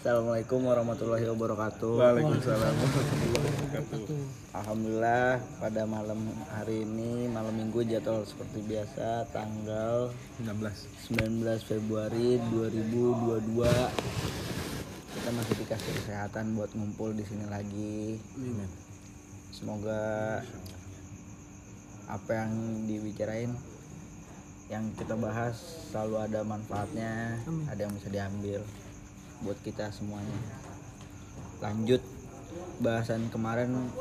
Assalamualaikum warahmatullahi wabarakatuh. Waalaikumsalam warahmatullahi wabarakatuh. Alhamdulillah pada malam hari ini malam minggu jadwal seperti biasa tanggal 19 19 Februari 2022 kita masih dikasih kesehatan buat ngumpul di sini lagi. Semoga apa yang dibicarain yang kita bahas selalu ada manfaatnya, ada yang bisa diambil buat kita semuanya. Lanjut bahasan kemarin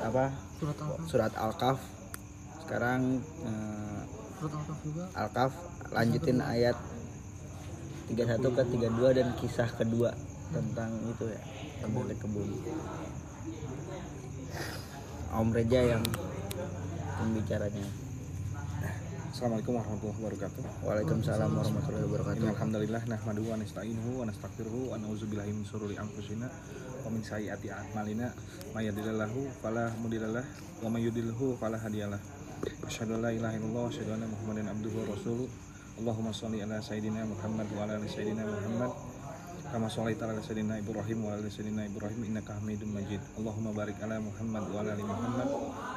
apa surat al surat Al-Kahf. Sekarang eh, surat al juga Al-Kahf lanjutin ayat 31 ke 32 dan kisah kedua tentang itu ya pemilik kebun. Om Reja yang pembicaranya. Assalamualaikum warahmatullahi wabarakatuh. Waalaikumsalam warahmatullahi wabarakatuh. Alhamdulillah nahmaduhu wa nasta'inuhu wa nastaghfiruhu wa na'udzubillahi min shururi anfusina wa min sayyiati a'malina may yahdihillahu fala mudhillalah wa may yudhlilhu fala hadiyalah. Asyhadu an la ilaha illallah wa asyhadu anna Muhammadan abduhu wa rasuluh. Allahumma shalli ala sayidina Muhammad wa ala ali sayidina Muhammad kama shallaita ala sayidina Ibrahim wa ala ali sayidina Ibrahim innaka Hamidum Majid. Allahumma barik ala Muhammad wa ala ali Muhammad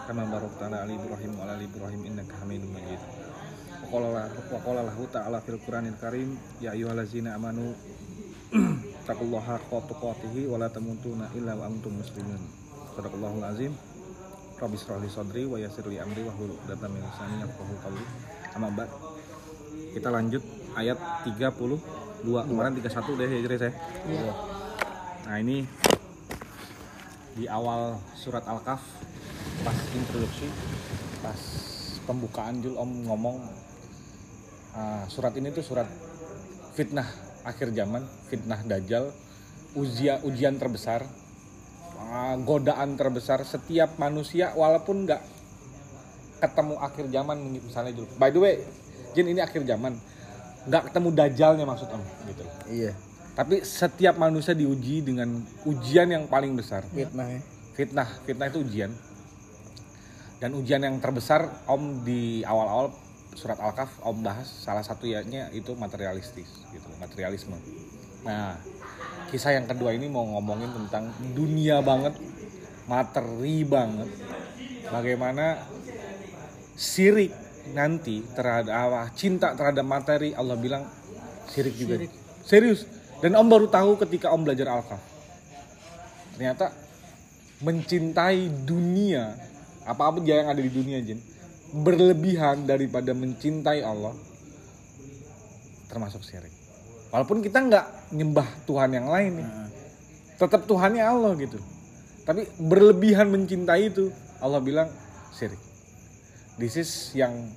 kama barakta ala ali Ibrahim wa ala ali Ibrahim innaka Hamidum Majid. wa qala lahu ta'ala fil Qur'anil Karim ya ayyuhallazina amanu taqullaha haqqa tuqatih wa la tamutunna illa wa antum muslimun. Sadaqallahul azim. Rabbi israh li sadri wa yassir li amri wa hlul 'uqdatam min lisani yafqahu qawli. Amma. Kita lanjut ayat 32. Kemarin 31 deh ya saya. Iya. Nah, ini di awal surat Al-Kahf pas introduksi, pas pembukaan Jul Om ngomong ah, surat ini tuh surat fitnah akhir zaman, fitnah dajjal, ujian ujian terbesar, ah, godaan terbesar setiap manusia walaupun nggak ketemu akhir zaman misalnya Jul. By the way, Jin ini akhir zaman nggak ketemu dajjalnya maksud Om gitu. Iya. Tapi setiap manusia diuji dengan ujian yang paling besar. Fitnah ya. Fitnah, fitnah itu ujian. Dan ujian yang terbesar Om di awal-awal surat Al-Kahf Om bahas salah satunya itu materialistis gitu, materialisme. Nah, kisah yang kedua ini mau ngomongin tentang dunia banget, materi banget. Bagaimana sirik nanti terhadap ah, cinta terhadap materi Allah bilang sirik juga. Serius. Dan Om baru tahu ketika Om belajar Al-Kahf. Ternyata mencintai dunia, apa-apa dia yang ada di dunia, Jin, berlebihan daripada mencintai Allah, termasuk syirik. Walaupun kita nggak nyembah Tuhan yang lain nih, tetap Tuhannya Allah gitu. Tapi berlebihan mencintai itu, Allah bilang syirik. This is yang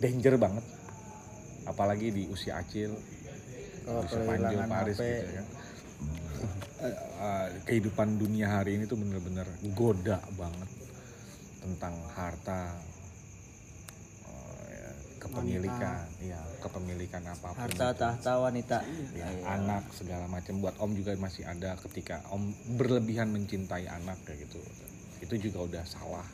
danger banget. Apalagi di usia acil, Kalau bisa panjang Paris HP, gitu ya. Eh, kehidupan dunia hari ini tuh bener-bener goda banget tentang harta eh, ya, kepemilikan ya kepemilikan apa pun harta itu. tahta wanita. Ya, Iya. anak segala macam buat om juga masih ada ketika om berlebihan mencintai anak kayak gitu itu juga udah salah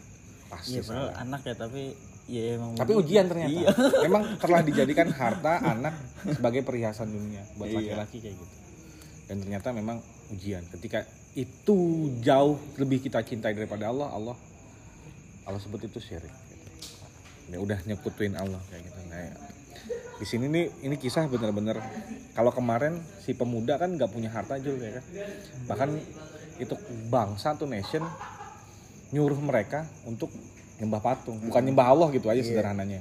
pasti Iya, salah anak ya tapi ya emang tapi ujian ternyata Iya. memang telah dijadikan harta anak sebagai perhiasan dunia buat Iya. laki-laki kayak gitu dan ternyata memang ujian ketika itu jauh lebih kita cintai daripada Allah Allah Allah sebut itu syirik gitu. ya udah nyekutuin Allah kayak gitu nah, ya. di sini nih ini kisah bener-bener kalau kemarin si pemuda kan nggak punya harta juga ya kan bahkan itu bangsa tuh nation nyuruh mereka untuk nyembah patung. Bukan nyembah Allah gitu aja sederhananya.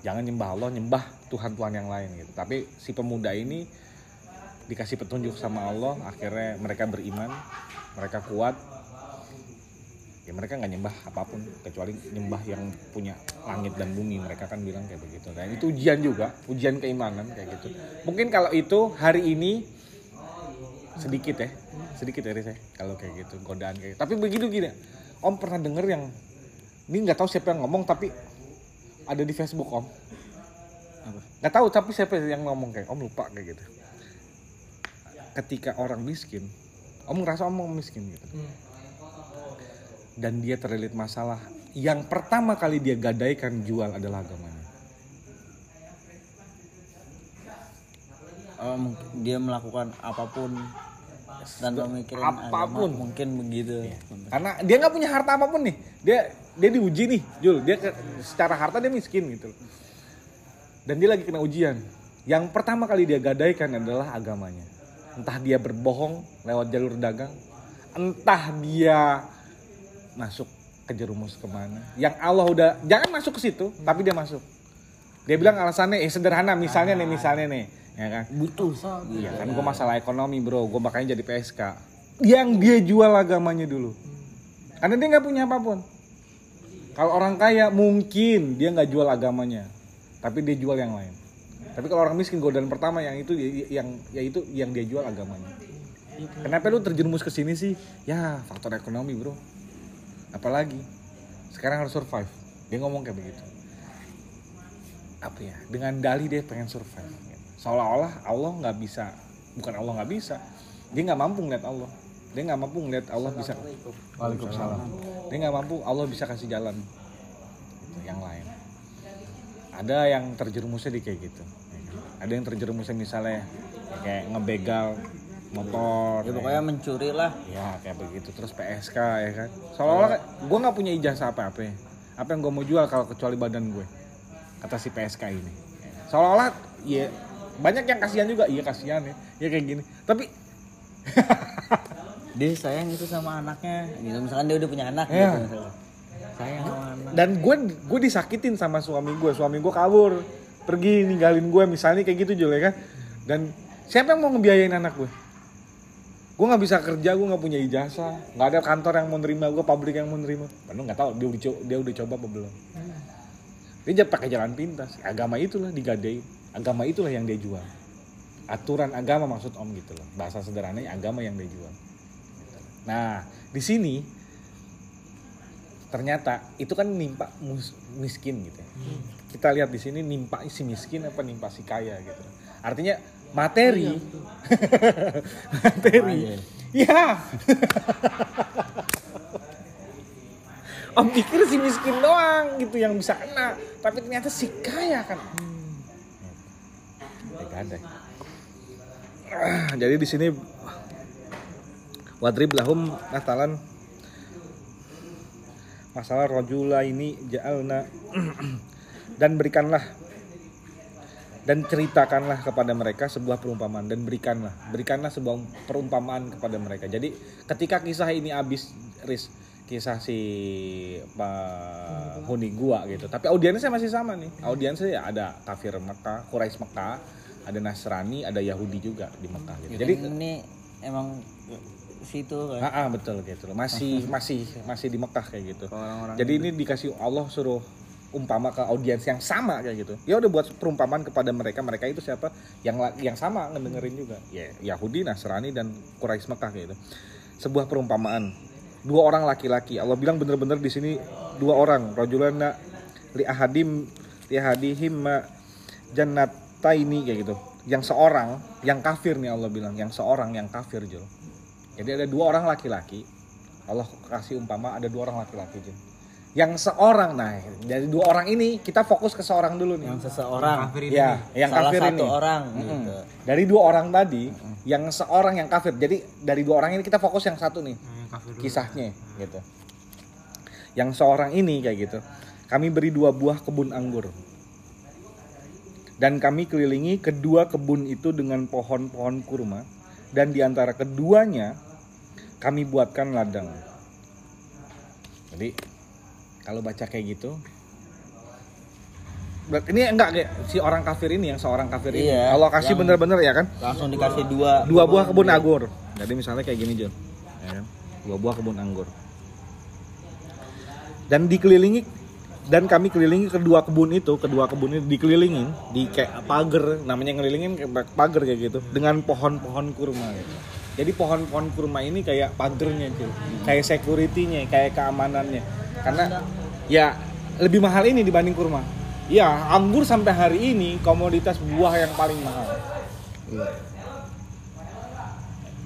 Jangan nyembah Allah nyembah Tuhan Tuhan yang lain gitu. Tapi si pemuda ini dikasih petunjuk sama Allah akhirnya mereka beriman mereka kuat. Ya mereka nggak nyembah apa pun kecuali nyembah yang punya langit dan bumi. Mereka kan bilang kayak begitu. Dan itu ujian juga ujian keimanan kayak gitu. Mungkin kalau itu hari ini sedikit ya. Sedikit dari saya kalau kayak gitu godaan kayak gitu. tapi begitu gini om pernah denger yang ini nggak tahu siapa yang ngomong tapi ada di Facebook om. Nggak tahu tapi siapa yang ngomong kayak om lupa kayak gitu. Ketika orang miskin om ngerasa om miskin gitu. Dan dia terlilit masalah. Yang pertama kali dia gadaikan jual adalah agamanya. Mungkin dia melakukan apa pun dan memikirin apa pun. agama, mungkin begitu. Karena dia nggak punya harta apa pun nih. Dia dia diuji nih Jul. Dia ke- secara harta dia miskin gitu. Dan dia lagi kena ujian. Yang pertama kali dia gadaikan adalah agamanya. Entah dia berbohong lewat jalur dagang. Entah dia masuk ke jerumus ke mana. Yang Allah udah jangan masuk ke situ tapi dia masuk. Dia bilang alasannya eh sederhana misalnya nih misalnya nih ya kan butuh Iya kan gue masalah ekonomi bro, gue makanya jadi PSK. Yang dia jual agamanya dulu, karena dia nggak punya apa pun. Kalau orang kaya mungkin dia nggak jual agamanya, tapi dia jual yang lain. Tapi kalau orang miskin godaan pertama yang itu yang yaitu yang dia jual agamanya. Kenapa lu terjerumus ke sini sih? Ya faktor ekonomi bro. Apalagi sekarang harus survive. Dia ngomong kayak begitu. Apa ya? Dengan dalih dia pengen survive. Seolah-olah Allah nggak bisa, bukan Allah nggak bisa. Dia nggak mampu ngeliat Allah. Dia nggak mampu ngeliat Allah bisa. Waalaikumsalam. Dia nggak mampu Allah bisa kasih jalan. Gitu, yang lain. Ada yang terjerumusnya di kayak gitu. ya? Ada yang terjerumusnya misalnya kayak ngebegal motor. ya pokoknya mencuri lah Ya kayak begitu terus PSK ya kan. Seolah-olah gue nggak punya ijazah apa-apa. ya. Apa yang gue mau jual kalau kecuali badan gue. Kata si PSK ini. Seolah-olah ya banyak yang kasihan juga. Iya kasihan ya. Ya kayak gini. Tapi dia sayang itu sama anaknya gitu misalkan dia udah punya anak Iya. gitu misalkan. sayang sama anak dan gue gue disakitin sama suami gue. Suami gue kabur pergi ninggalin gue misalnya kayak gitu Jul ya kan. Dan siapa yang mau ngebiayain anak gue? Gue nggak bisa kerja, gue nggak punya ijazah, nggak ada kantor yang mau nerima gue, pabrik yang mau nerima. Padahal nggak tahu dia udah dia udah coba apa belum. Dia pakai jalan pintas. Agama itulah digadein. Agama itulah yang dia jual. Aturan agama maksud om gitu loh. Bahasa sederhananya agama yang dia jual. Nah di sini ternyata itu kan nimpa miskin gitu. ya. Kita lihat di sini nimpa si miskin apa nimpa si kaya gitu. Artinya materi, materi, ya. Om pikir si miskin doang gitu yang bisa kena, tapi ternyata si kaya kan. Ya, Ah, Jadi di sini wadrib lahum natalan masalah rojula ini ja'alna. Dan berikanlah dan ceritakanlah kepada mereka sebuah perumpamaan. Dan berikanlah berikanlah sebuah perumpamaan kepada mereka. Jadi ketika kisah ini habis Riz kisah si penghuni gua gitu. Tapi audiensnya masih sama nih. Audiensnya ya ada kafir Mekah Quraisy Mekah ada Nasrani ada Yahudi juga di Mekah gitu jadi ini emang situ kan Ah, ah, betul gitu. Masih masih masih di Mekah kayak gitu. orang-orang Jadi ini dikasih Allah suruh umpama ke audiens yang sama kayak gitu. Ya udah buat perumpamaan kepada mereka. Mereka itu siapa? Yang yang sama ngedengerin juga. Ya Yahudi, Nasrani dan Quraisy Mekah kayak gitu. Sebuah perumpamaan. Dua orang laki-laki. Allah bilang bener-bener di sini dua orang. Rajulana li ahadim li ahadihim ma jannataini kayak gitu. Yang seorang yang kafir nih Allah bilang, yang seorang yang kafir Jul. Jadi ada dua orang laki-laki. Allah kasih umpama ada dua orang laki-laki Jul. Yang seorang nah dari dua orang ini kita fokus ke seorang dulu nih. yang seseorang ya, yang salah kafir satu ini. orang Mm-mm. gitu Dari dua orang tadi, yang seorang yang kafir. Jadi dari dua orang ini kita fokus yang satu nih. Kisahnya gitu. Yang seorang ini kayak gitu. Kami beri dua buah kebun anggur. Dan kami kelilingi kedua kebun itu dengan pohon-pohon kurma. Dan di antara keduanya kami buatkan ladang. Jadi kalau baca kayak gitu ini enggak kayak si orang kafir ini yang seorang kafir ini. Iya, Allah kasih bener-bener ya kan? langsung dikasih dua Dua buah kebun anggur. Jadi misalnya kayak gini John. Ya kan? Dua buah kebun anggur. Dan dikelilingi dan kami kelilingi kedua kebun itu, kedua kebun itu dikelilingin di kayak pagar, namanya ngelilingin kayak pagar kayak gitu dengan pohon-pohon kurma gitu. Jadi pohon-pohon kurma ini kayak pagernya tuh, kayak security-nya, kayak keamanannya. Karena ya lebih mahal ini dibanding kurma. Ya, anggur sampai hari ini komoditas buah yang paling mahal.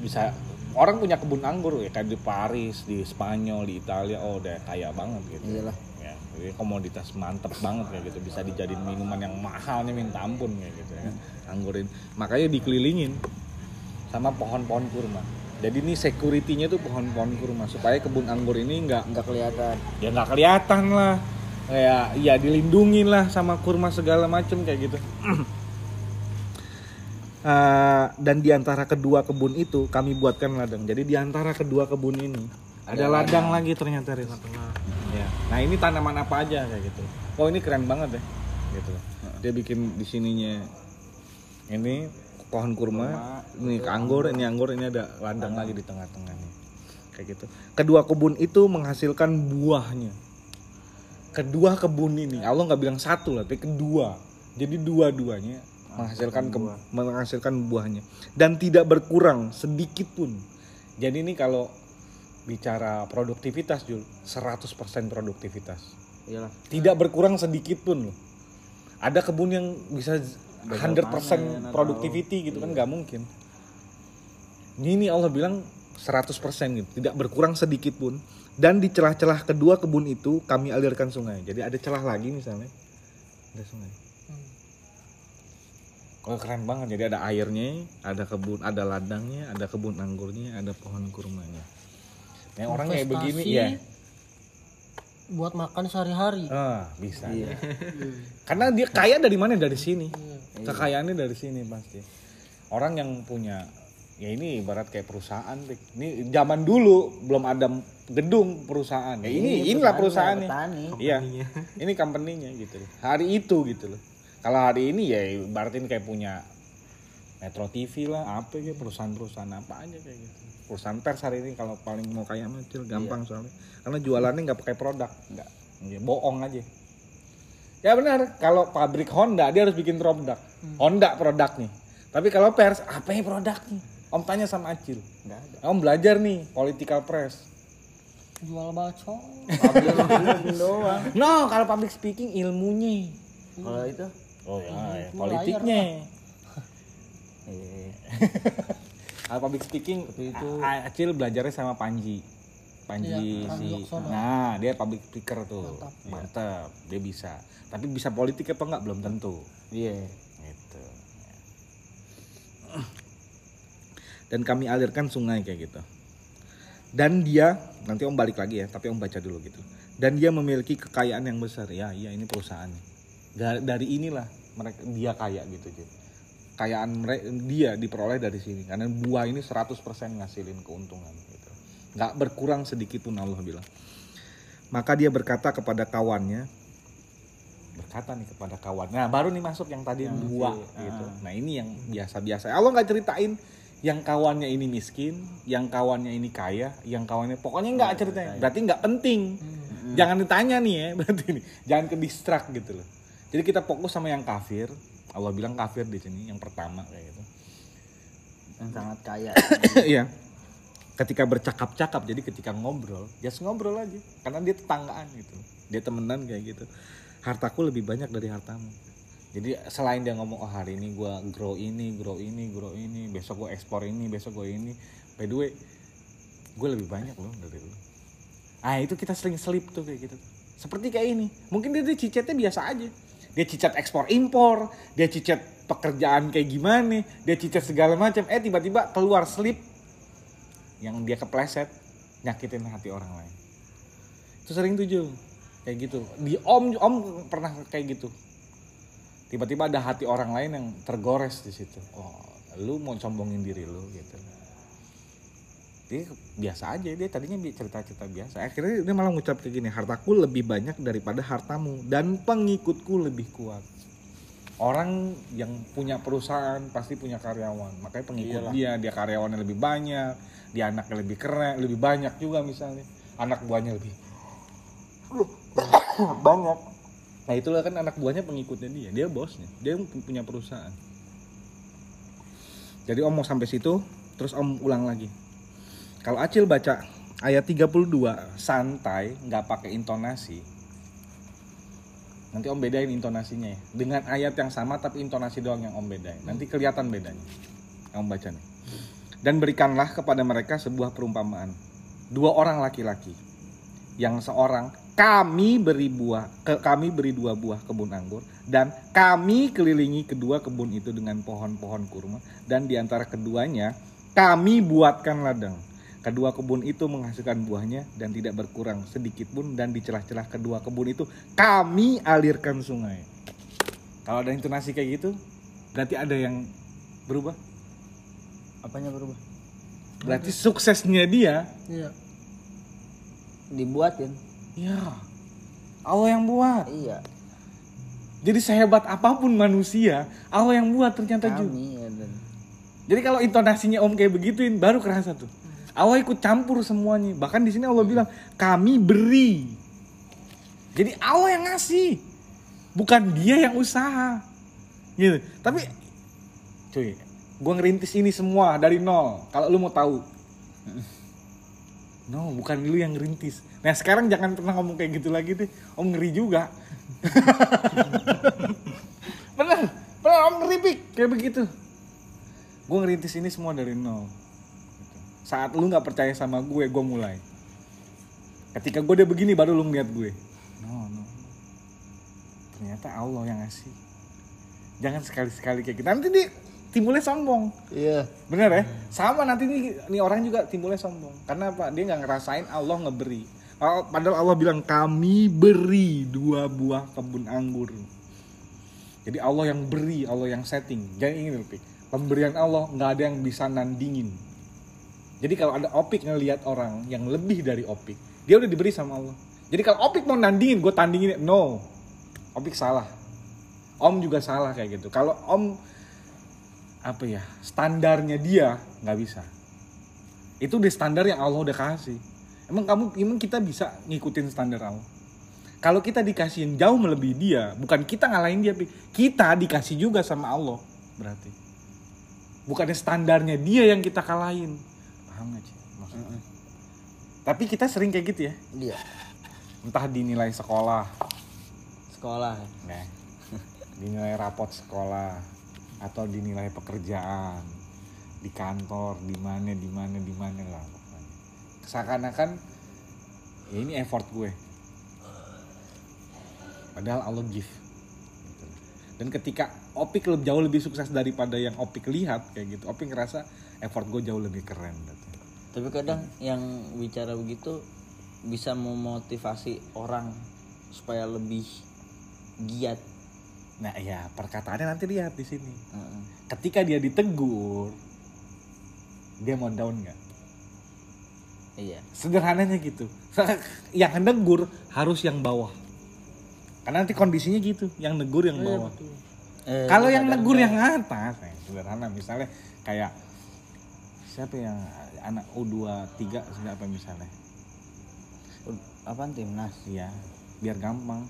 Bisa orang punya kebun anggur ya kayak di Paris, di Spanyol, di Italia, oh udah kaya banget gitu. iyalah Ya. Jadi komoditas mantep banget kayak gitu. Bisa dijadiin minuman yang mahalnya minta ampun kayak gitu ya. Anggur ini makanya dikelilingin sama pohon-pohon kurma. Jadi ini security-nya tuh pohon-pohon kurma supaya kebun anggur ini nggak nggak kelihatan. Ya nggak kelihatan lah. Kayak ya dilindungin lah sama kurma segala macem kayak gitu. Eh, dan di antara kedua kebun itu kami buatkan ladang. Jadi di antara kedua kebun ini ada ladang lagi ternyata Riz. Ya. Nah ini tanaman apa aja kayak gitu. Oh ini keren banget ya, gitu. Dia bikin di sininya ini pohon kurma, ini anggur, ini anggur, ini ada ladang lagi di tengah-tengahnya, kayak gitu. Kedua kebun itu menghasilkan buahnya. Kedua kebun ini, Allah nggak bilang satu lah, tapi kedua. Jadi dua-duanya menghasilkan ke- menghasilkan buahnya dan tidak berkurang sedikit pun. Jadi ini kalau bicara produktivitas Jul 100% produktivitas. Iyalah. Tidak berkurang sedikit pun loh. Ada kebun yang bisa 100% productivity gitu kan nggak mungkin. Ini Allah bilang 100% gitu tidak berkurang sedikit pun. Dan di celah-celah kedua kebun itu kami alirkan sungai. Jadi ada celah lagi misalnya. Ada sungai. Oh keren banget. Jadi ada airnya, ada kebun, ada ladangnya, ada kebun anggurnya, ada pohon kurmanya. Yang orang kayak begini ya. buat makan sehari-hari Ah, bisa. Karena dia kaya dari mana? Dari sini. Iya. Kekayaannya dari sini pasti. Orang yang punya ya ini ibarat kayak perusahaan. Ini zaman dulu belum ada gedung perusahaan. Ya ini inilah perusahaannya. petani Iya. Ini company-nya gitu loh. Hari itu gitu loh. Kalau hari ini ya ibaratin kayak punya Metro TV lah, apa ya perusahaan-perusahaan apa aja kayak gitu. Perusahaan pers hari ini kalau paling mau kaya mah kecil gampang soalnya. Karena jualannya nggak pakai produk, nggak, ya, bohong aja. Ya benar, kalau pabrik Honda dia harus bikin produk. Honda produk nih. Tapi kalau pers, apa ya produknya? Om tanya sama Acil. nggak ada Om belajar nih political press. jual bacok Public doang No, kalau public speaking ilmunya. kalau itu Oh ya, ya, itu politiknya. Kalau public speaking itu- Acil belajarnya sama Panji. Panji Iya, Panji si. Nah, dia public speaker tuh. Mantap. Mantap, dia bisa. Tapi bisa politik apa enggak belum tentu. iya Gitu. Dan kami alirkan sungai kayak gitu. Dan dia nanti Om balik lagi ya, tapi Om baca dulu gitu. Dan dia memiliki kekayaan yang besar. Ya, iya ini perusahaannya. Da- Dari inilah mereka dia kaya gitu, Jin. Kayaan mereka dia diperoleh dari sini karena buah ini 100% ngasilin keuntungan gitu. Nggak berkurang sedikit pun Allah bilang. Maka dia berkata kepada kawannya, berkata nih kepada kawan. Nah, baru nih masuk yang tadi dua gitu. Nah, ini yang biasa-biasa. Allah nggak ceritain yang kawannya ini miskin, yang kawannya ini kaya, yang kawannya pokoknya nggak ceritain. Berarti nggak penting. Jangan ditanya nih ya, berarti nih. Jangan ke distract gitu loh. Jadi kita fokus sama yang kafir. Allah bilang kafir di sini yang pertama kayak gitu. yang sangat kaya Iya. Ketika bercakap-cakap, jadi ketika ngobrol, just ngobrol aja. Karena dia tetanggaan gitu. Dia temenan kayak gitu. Hartaku lebih banyak dari hartamu. Jadi selain dia ngomong, oh hari ini gua grow ini, grow ini, grow ini, besok gua ekspor ini, besok gua ini. By the way, gue lebih banyak loh dari lu. Ah itu kita sering selip tuh kayak gitu. Seperti kayak ini. Mungkin dia, dia cicatnya biasa aja. Dia cicat ekspor impor, dia cicat pekerjaan kayak gimana, dia cicat segala macam. Eh tiba-tiba keluar slip yang dia kepleset nyakitin hati orang lain. Itu sering tuh Jul. Kayak gitu. Di Om Om pernah kayak gitu. Tiba-tiba ada hati orang lain yang tergores di situ. Oh, lu mau sombongin diri lu gitu. Dia biasa aja dia tadinya cerita-cerita biasa. Akhirnya dia malah ngucap kayak gini, hartaku lebih banyak daripada hartamu dan pengikutku lebih kuat. Orang yang punya perusahaan pasti punya karyawan, makanya pengikut dia, dia karyawannya lebih banyak, dia anaknya lebih keren, lebih banyak juga misalnya, anak buahnya lebih banyak. Nah itulah kan anak buahnya pengikutnya dia, dia bosnya, dia punya perusahaan. Jadi om mau sampai situ, terus om ulang lagi. Kalau Acil baca ayat 32 santai, nggak pakai intonasi. Nanti om bedain intonasinya ya. Dengan ayat yang sama tapi intonasi doang yang om bedain. Nanti kelihatan bedanya. Yang om baca nih. Dan berikanlah kepada mereka sebuah perumpamaan. Dua orang laki-laki. Yang seorang kami beri buah ke, kami beri dua buah kebun anggur dan kami kelilingi kedua kebun itu dengan pohon-pohon kurma dan di antara keduanya kami buatkan ladang kedua kebun itu menghasilkan buahnya dan tidak berkurang sedikit pun dan di celah-celah kedua kebun itu kami alirkan sungai. Kalau ada intonasi kayak gitu berarti ada yang berubah? Apanya berubah? Berarti suksesnya dia Iya. dibuatin. Ya Allah yang buat. Iya. Jadi sehebat apa pun manusia Allah yang buat ternyata juga. ya Jadi kalau intonasinya Om kayak begituin baru kerasa tuh. Allah ikut campur semuanya. Bahkan di sini Allah bilang kami beri. Jadi Allah yang ngasih, bukan dia yang usaha. Gitu. Tapi cuy, gua ngerintis ini semua dari nol. Kalau lu mau tahu. No, bukan lu yang ngerintis. Nah sekarang jangan pernah ngomong kayak gitu lagi deh. Om ngeri juga. bener, bener Om ngeri kayak begitu gue ngerintis ini semua dari nol. Saat lu nggak percaya sama gue gue mulai. Ketika gue udah begini baru lu ngeliat gue. No no. Ternyata Allah yang ngasih. Jangan sekali-sekali kayak gitu. Nanti dia timbulnya sombong. Iya. Bener ya? Sama nanti nih, nih orang juga timbulnya sombong. Karena apa? Dia nggak ngerasain Allah ngeberi. Padahal- padahal Allah bilang kami beri dua buah kebun anggur. Jadi Allah yang beri Allah yang setting. Jangan ingin lebih pemberian Allah nggak ada yang bisa nandingin jadi kalau ada opik ngelihat orang yang lebih dari opik dia udah diberi sama Allah. Jadi kalau opik mau nandingin gue tandingin no. Opik salah. Om juga salah kayak gitu. Kalau om apa ya standarnya dia nggak bisa. Itu udah standar yang Allah udah kasih. Emang kamu emang kita bisa ngikutin standar Allah? Kalau kita dikasih yang jauh melebihi dia bukan kita ngalahin dia kita dikasih juga sama Allah berarti. Bukannya standarnya dia yang kita kalahin paham gak sih maksudnya. Tapi kita sering kayak gitu ya? Dia entah dinilai sekolah. Sekolah. Nah, dinilai rapot sekolah atau dinilai pekerjaan. Di kantor di mana di mana di mana lah seakan-akan ya ini effort gue. Padahal Allah give Gitu. dan ketika Opik lebih jauh lebih sukses daripada yang Opik lihat kayak gitu Opik ngerasa effort gue jauh lebih keren gitu. Tapi kadang yang bicara begitu bisa memotivasi orang supaya lebih giat. Nah ya perkataannya nanti lihat di sini. Heeh. ketika dia ditegur dia mau down nggak? Iya. Sederhananya gitu. Yang negur harus yang bawah. Karena nanti kondisinya gitu yang negur yang bawah. Eh, kalau yang negur yang atas nah, sederhana. Misalnya kayak siapa yang anak U23 siapa misalnya? U- apaan timnas iya biar gampang.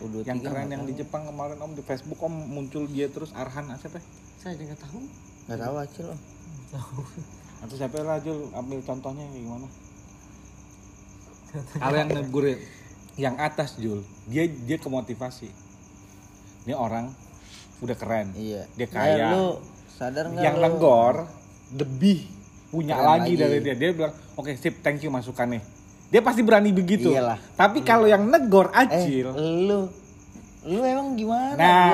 U23 yang keren yang di tahu. Jepang kemarin om di Facebook om muncul dia terus Arhan ah, siapa Saya juga tahu. nggak tahu acil om. Atau siapa lah Jul? Ambil contohnya kayak gimana? Kalau yang negur yang atas Jul dia dia kemotivasi. Ini orang udah keren. Iya. Dia Eh, kaya. lu sadar nggak yang lu? negor lebih punya Keren lagi, lagi. dari dia dia bilang oke sip thank you masukannya dia pasti berani begitu Iyalah. tapi kalau yang negor eh acil lu lu emang gimana nah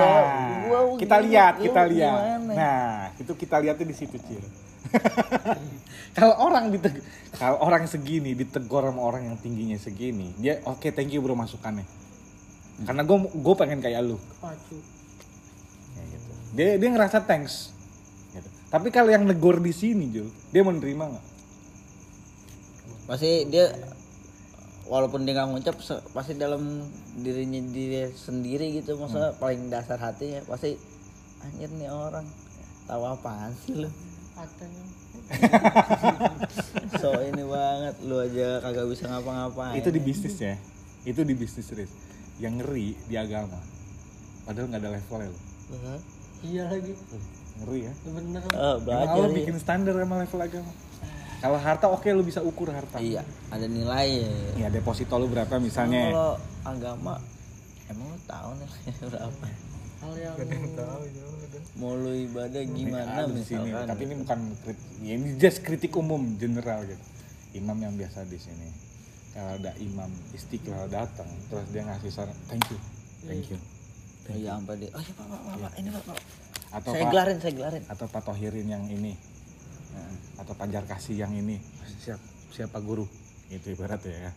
Gua- gua kita begini, lihat lu kita lihat gimana? nah itu kita lihatnya di situ cil kalau orang diteg kalau orang segini ditegor sama orang yang tingginya segini dia oke thank you bro masukannya karena gue gue pengen kayak lu Pacu. Kayak gitu. dia dia ngerasa thanks. Tapi kalau yang negor di sini Jul dia menerima nggak pasti dia walaupun dia nggak ngucap pasti dalam dirinya dia sendiri gitu masa Hmm. paling dasar hatinya pasti anjir nih orang tahu apaan sih lu Katanya. so ini banget lu aja kagak bisa ngapa-ngapain itu di bisnis ya itu di bisnis Riz. yang ngeri di agama padahal nggak ada levelnya lo Heeh. Iya lagi. Ngeri ya. Bener. Emang belajar Allah ya. bikin standar sama level agama? Kalau harta oke lu bisa ukur harta. Iya ada nilai. Ya ya deposito lu berapa misalnya kalau agama emang lu tahu nih berapa? Hal yang mau lu ibadah gimana di sini. misalkan? Tapi ini bukan krit- ya ini just kritik umum general gitu. Imam yang biasa di sini. Kalau ada imam istiqlal datang terus dia ngasih saran thank you thank you oh iya sampai dia oh iya pak pak pak, pak ini pak, pak. Atau saya pak gelarin saya gelarin. atau pak tohirin yang ini. Nah, atau pajar kasih yang ini. Siap siapa guru? Itu ibarat ya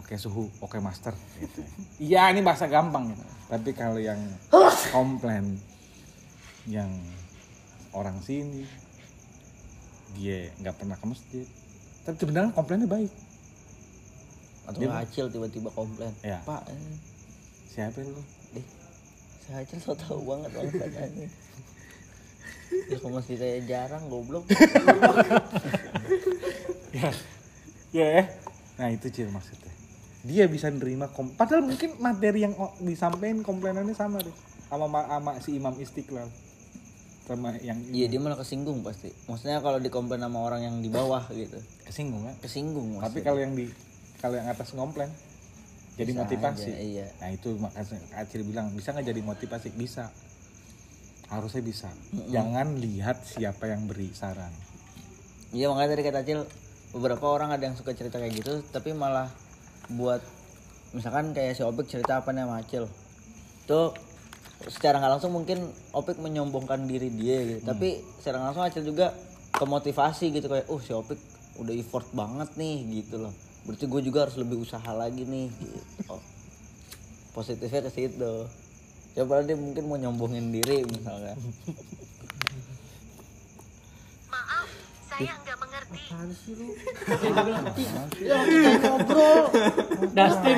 oke suhu oke master gitu. Iya ini bahasa gampang. Tapi kalau yang komplain yang orang sini dia nggak pernah ke masjid. Tapi sebenarnya komplainnya baik. Atau Dia- acil tiba-tiba komplain. Ya. pak eh, siapa lu? Eh, saya acil so tau banget bangsanya ya ke masjid saya jarang goblok. Ya ya nah itu cil maksudnya. Dia bisa nerima kom padahal mungkin materi yang disampaikan komplainannya sama deh. Sama ma- sama si imam istiqlal. Sama yang iya dia malah kesinggung pasti. Maksudnya kalau dikomplain sama orang yang di bawah gitu. Kesinggung kan kesinggung tapi maksudnya. kalau yang di kalau yang atas ngomplain jadi Bisa motivasi. aja, iya. nah itu makanya Acil bilang bisa nggak jadi motivasi? Bisa harusnya bisa. Jangan lihat siapa yang beri saran. Iya makanya tadi kata Acil beberapa orang ada yang suka cerita kayak gitu tapi malah buat misalkan kayak si Opik cerita apa nih sama Acil tuh secara nggak langsung mungkin Opik menyombongkan diri dia gitu. Tapi secara langsung Acil juga kemotivasi gitu kayak oh si Opik udah effort banget nih gitu loh. Berarti gue juga harus lebih usaha lagi nih gitu. Oh. positifnya ke situ coba dia mungkin mau nyombongin diri misalnya Maaf, saya nggak mengerti. Apaan sih lu? Ya kita ngobrol. Dustin.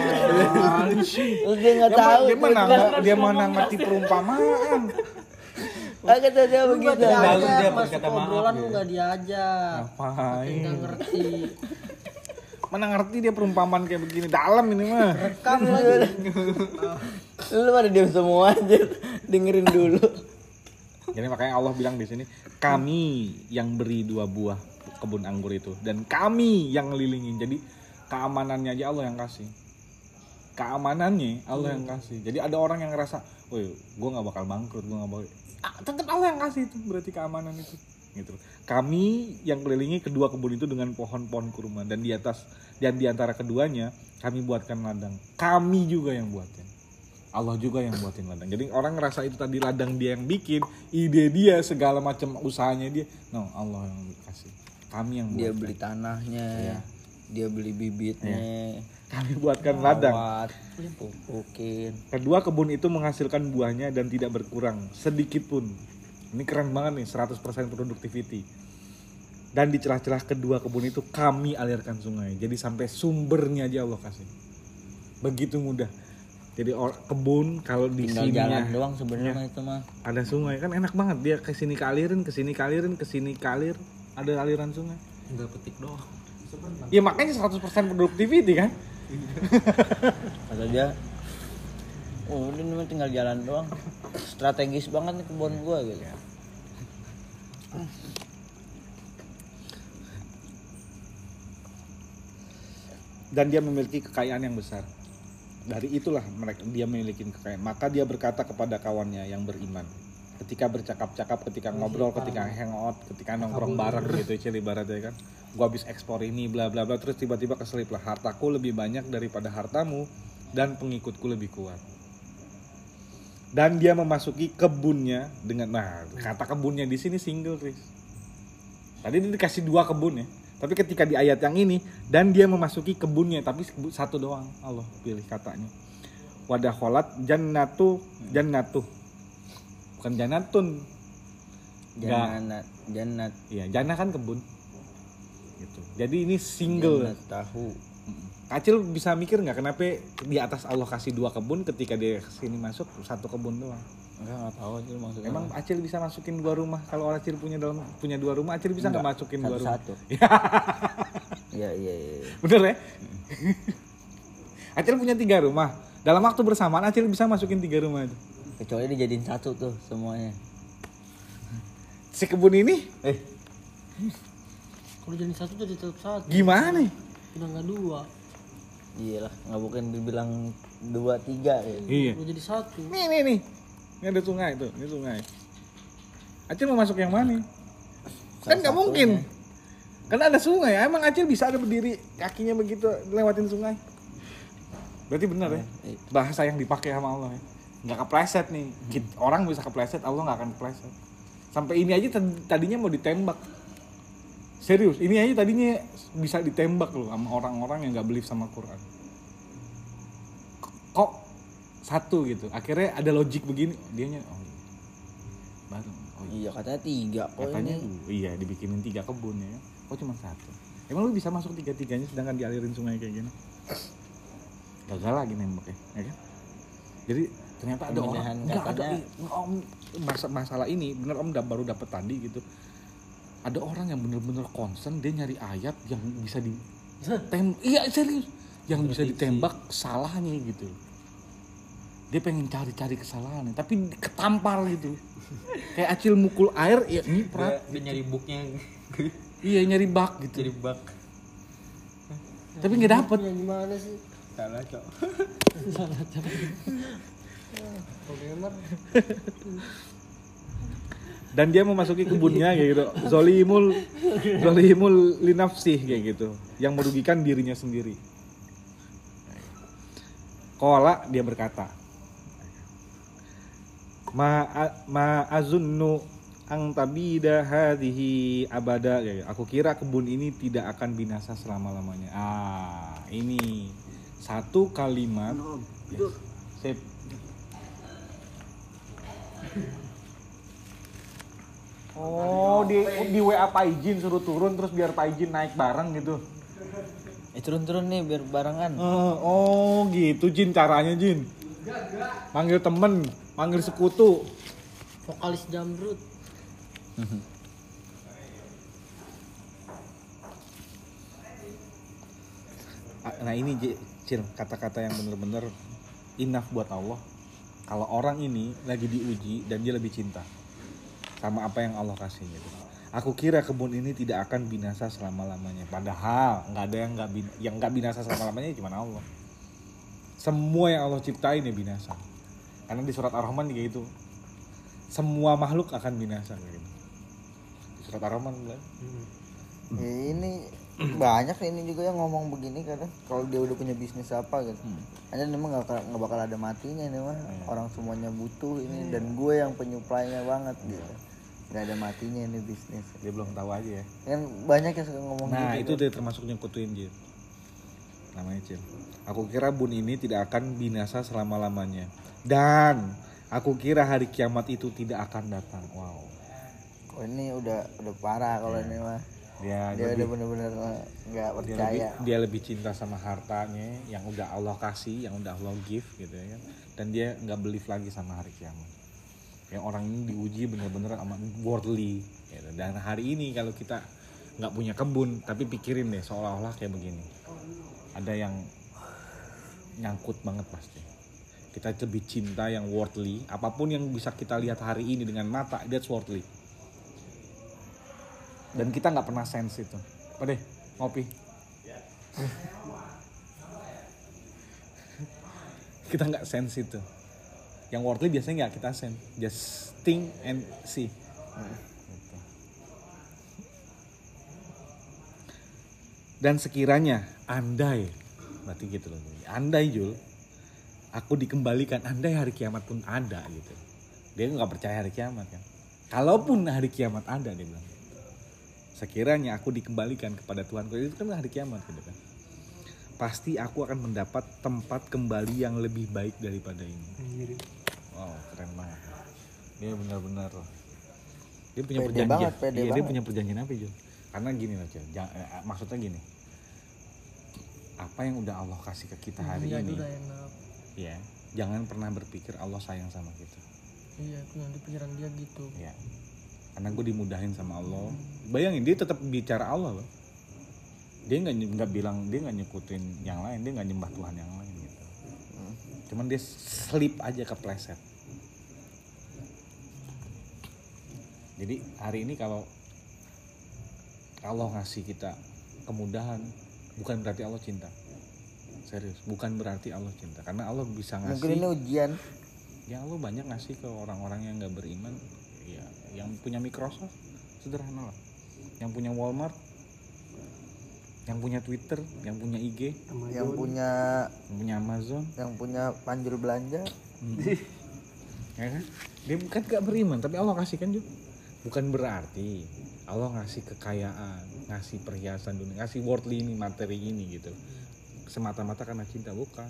Dia nggak tahu dia tuh, mana dia- dia mana ngerti perumpamaan Ah, kata dia begitu. diajak, masuk obrolan lu nggak diajak. ngapain Nggak ngerti. mana ngerti dia perumpamaan kayak begini dalam ini mah Rekam lagi. Lu pada diam semua aja. Dengerin dulu. Jadi makanya Allah bilang di sini, kami yang beri dua buah kebun anggur itu dan kami yang ngelilingin. Jadi keamanannya aja Allah yang kasih. Keamanannya Allah yang kasih. Jadi ada orang yang ngerasa, "Woi, gue nggak bakal bangkrut, gue nggak bakal." Ah, tetap Allah yang kasih itu berarti keamanan itu. Gitu. Kami yang kelilingi kedua kebun itu dengan pohon-pohon kurma dan di atas dan di antara keduanya kami buatkan ladang. Kami juga yang buatkan. Allah juga yang buatin ladang. Jadi orang ngerasa itu tadi ladang dia yang bikin, ide dia segala macam usahanya dia. No, Allah yang kasih. Kami yang Dia buat. beli tanahnya. Iya. Dia beli bibitnya. Kami buatkan ladang. Rawat, pupukin. Kedua kebun itu menghasilkan buahnya dan tidak berkurang sedikit pun. Ini keren banget nih, 100% productivity. Dan di celah-celah kedua kebun itu kami alirkan sungai. Jadi sampai sumbernya aja Allah kasih. Begitu mudah. Jadi or- kebun kalau di sini jalan doang sebenarnya mah itu mah. ada sungai kan enak banget dia ke sini kalirin ke sini kalirin ke sini kalir ada aliran sungai Tinggal petik doang. ya makanya 100% productivity kan Kata dia Oh, ini mah tinggal jalan doang. Strategis banget nih kebun gua gitu. dan dia memiliki kekayaan yang besar dari itulah mereka dia memiliki kekayaan. Maka dia berkata kepada kawannya yang beriman. Ketika bercakap-cakap ketika ngobrol ketika hangout ketika nongkrong bareng gitu cil ibaratnya kan. Gua habis ekspor ini bla bla bla terus tiba-tiba keselip lah. Hartaku lebih banyak daripada hartamu dan pengikutku lebih kuat. Dan dia memasuki kebunnya dengan nah kata kebunnya di sini single Chris tadi dia dikasih dua kebun ya tapi ketika di ayat yang ini dan dia memasuki kebunnya tapi satu doang Allah pilih katanya. Wadah kholat jannatu jannatu. Bukan jannatun. Jannat, jannat, iya jannah kan kebun. Gitu. Jadi ini single. Jannat tahu. Kacil bisa mikir nggak kenapa di atas Allah kasih dua kebun ketika dia sini masuk satu kebun doang Enggak enggak tahu aja maksudnya. Emang Acil bisa masukin dua rumah kalau Acil punya dalam punya dua rumah Acil bisa nggak masukin dua rumah satu-satu. Iya, iya, iya. iya. Bener ya? Acil punya tiga rumah. Dalam waktu bersamaan Acil bisa masukin tiga rumah itu. Kecuali dijadiin satu tuh semuanya. Si kebun ini Eh, Kalau jadi satu jadi tetap satu. gimana? Udah nggak dua. Iyalah, nggak mungkin dibilang dua tiga ya. Iya. Udah jadi satu. Nih nih nih. Ini ada sungai tuh, ini sungai. Acil mau masuk yang mana? Kan nggak mungkin. Karena ada sungai, emang Acil bisa ada berdiri kakinya begitu lewatin sungai. Berarti benar ya? Iya. Bahasa yang dipakai sama Allah ya. Nggak kepleset nih. Kit- Orang bisa kepleset, Allah nggak akan kepleset. Sampai ini aja tad- tadinya mau ditembak. Serius, ini aja tadinya bisa ditembak loh sama orang-orang yang nggak believe sama Quran. Kok satu gitu? Akhirnya ada logik begini, dianya oh iya. Baru, oh iya. Iya katanya tiga kok Katanya ini. iya dibikinin tiga kebun ya. Kok cuma satu? Emang lu bisa masuk tiga-tiganya sedangkan dialirin sungai kayak gini? Gagal lagi nembak ya, kan? Jadi ternyata ada orang Pemindahan enggak ada om masa- masalah ini bener om baru dapat tadi gitu. Ada orang yang bener-bener concern dia nyari ayat yang bisa di tem iya serius yang bisa ditembak salahnya gitu. Dia pengen cari-cari kesalahannya tapi ketampar gitu. Kayak acil mukul air ya nyiprat Dia nyari booknya Iya nyari bak gitu. jadi bug. Tapi nggak dapet. yang gimana sih Salah cok. programmer Dan dia memasuki kebunnya kayak gitu. Zolimul zolimul linafsih kayak gitu. Yang merugikan dirinya sendiri. Kola dia berkata. Ma ma azunnu ang tabida hadhihi abada kayak gitu. Aku kira kebun ini tidak akan binasa selama-lamanya. Ah, ini satu kalimat. Yes. Sip. Oh, di di WA Pak Ijin suruh turun terus biar Pak Ijin naik bareng gitu. Eh turun-turun nih biar barengan. Eh, oh, gitu Jin caranya Jin. Manggil temen, manggil sekutu. vokalis jamrut Ah, Nah ini J- Cil, kata-kata yang bener-bener enough buat Allah. Kalau orang ini lagi diuji dan dia lebih cinta sama apa yang Allah kasih gitu. Aku kira kebun ini tidak akan binasa selama-lamanya. Padahal nggak ada yang nggak bin- yang nggak binasa selama-lamanya cuma Allah. Semua yang Allah ciptain ya binasa. Karena di surat Ar-Rahman juga itu. Semua makhluk akan binasa kayak gitu. Di surat Ar-Rahman bilang, Ya, ini banyak ini juga yang ngomong begini kadang kalau dia udah punya bisnis apa gitu. Hanya memang nggak bakal- nggak bakal ada matinya ini mah. Orang semuanya butuh ini dan gue yang penyuplainya banget gitu. Nggak ada matinya ini bisnis. dia belum tahu aja ya. Kan banyak yang suka ngomong Nah gitu. itu dia termasuk nyekutuin Jil Namanya Cil Aku kira bun ini tidak akan binasa selama-lamanya Dan aku kira hari kiamat itu tidak akan datang Wow Oh, ini udah udah parah kalau ini mah. Dia, Dia udah lebih, bener-bener nggak dia, lebih, percaya. dia lebih cinta sama hartanya Yang udah Allah kasih, yang udah Allah give gitu ya kan Dan dia nggak believe lagi sama hari kiamat Yang orang ini diuji bener-bener sama worldly gitu. Dan hari ini kalau kita nggak punya kebun Tapi pikirin deh seolah-olah kayak begini. Ada yang nyangkut banget pasti. Kita lebih cinta yang worldly apa pun yang bisa kita lihat hari ini dengan mata that's worldly. Dan kita nggak pernah sense itu. Apa deh ngopi? Kita nggak sense itu yang worldly biasanya nggak kita sense just think and see. Gitu. dan sekiranya andai berarti gitu loh andai Jul aku dikembalikan andai hari kiamat pun ada gitu. Dia nggak percaya hari kiamat kan? Kalaupun hari kiamat ada dia bilang sekiranya aku dikembalikan kepada Tuhanku itu kan hari kiamat gitu kan? Pasti aku akan mendapat tempat kembali yang lebih baik daripada ini keren banget. Dia benar-benar dia punya Pede perjanjian. banget, pede iya, dia banget. punya perjanjian apa Jul karena gini loh Jang- eh, maksudnya gini. Apa yang udah Allah kasih ke kita hari Iya, ini ya jangan pernah berpikir Allah sayang sama kita. Iya itu nanti pikiran dia gitu. Ya karena gue dimudahin sama Allah. Bayangin dia tetap bicara Allah loh. Dia nggak nggak bilang dia nggak nyekutin yang lain dia nggak nyembah Tuhan yang lain gitu. Cuman dia slip aja kepleset jadi hari ini kalau Allah ngasih kita kemudahan bukan berarti Allah cinta. Serius bukan berarti Allah cinta. Karena Allah bisa ngasih Mungkin ini ujian. ya Allah banyak ngasih ke orang-orang yang nggak beriman. Ya yang punya Microsoft sederhana lah. Yang punya Walmart yang punya Twitter yang punya IG yang punya yang punya Amazon. yang punya panjul belanja. Ya kan? Dia bukan gak beriman tapi Allah kasih kan juga bukan berarti Allah ngasih kekayaan ngasih perhiasan dunia ngasih worldly ini materi ini gitu. Semata-mata karena cinta bukan.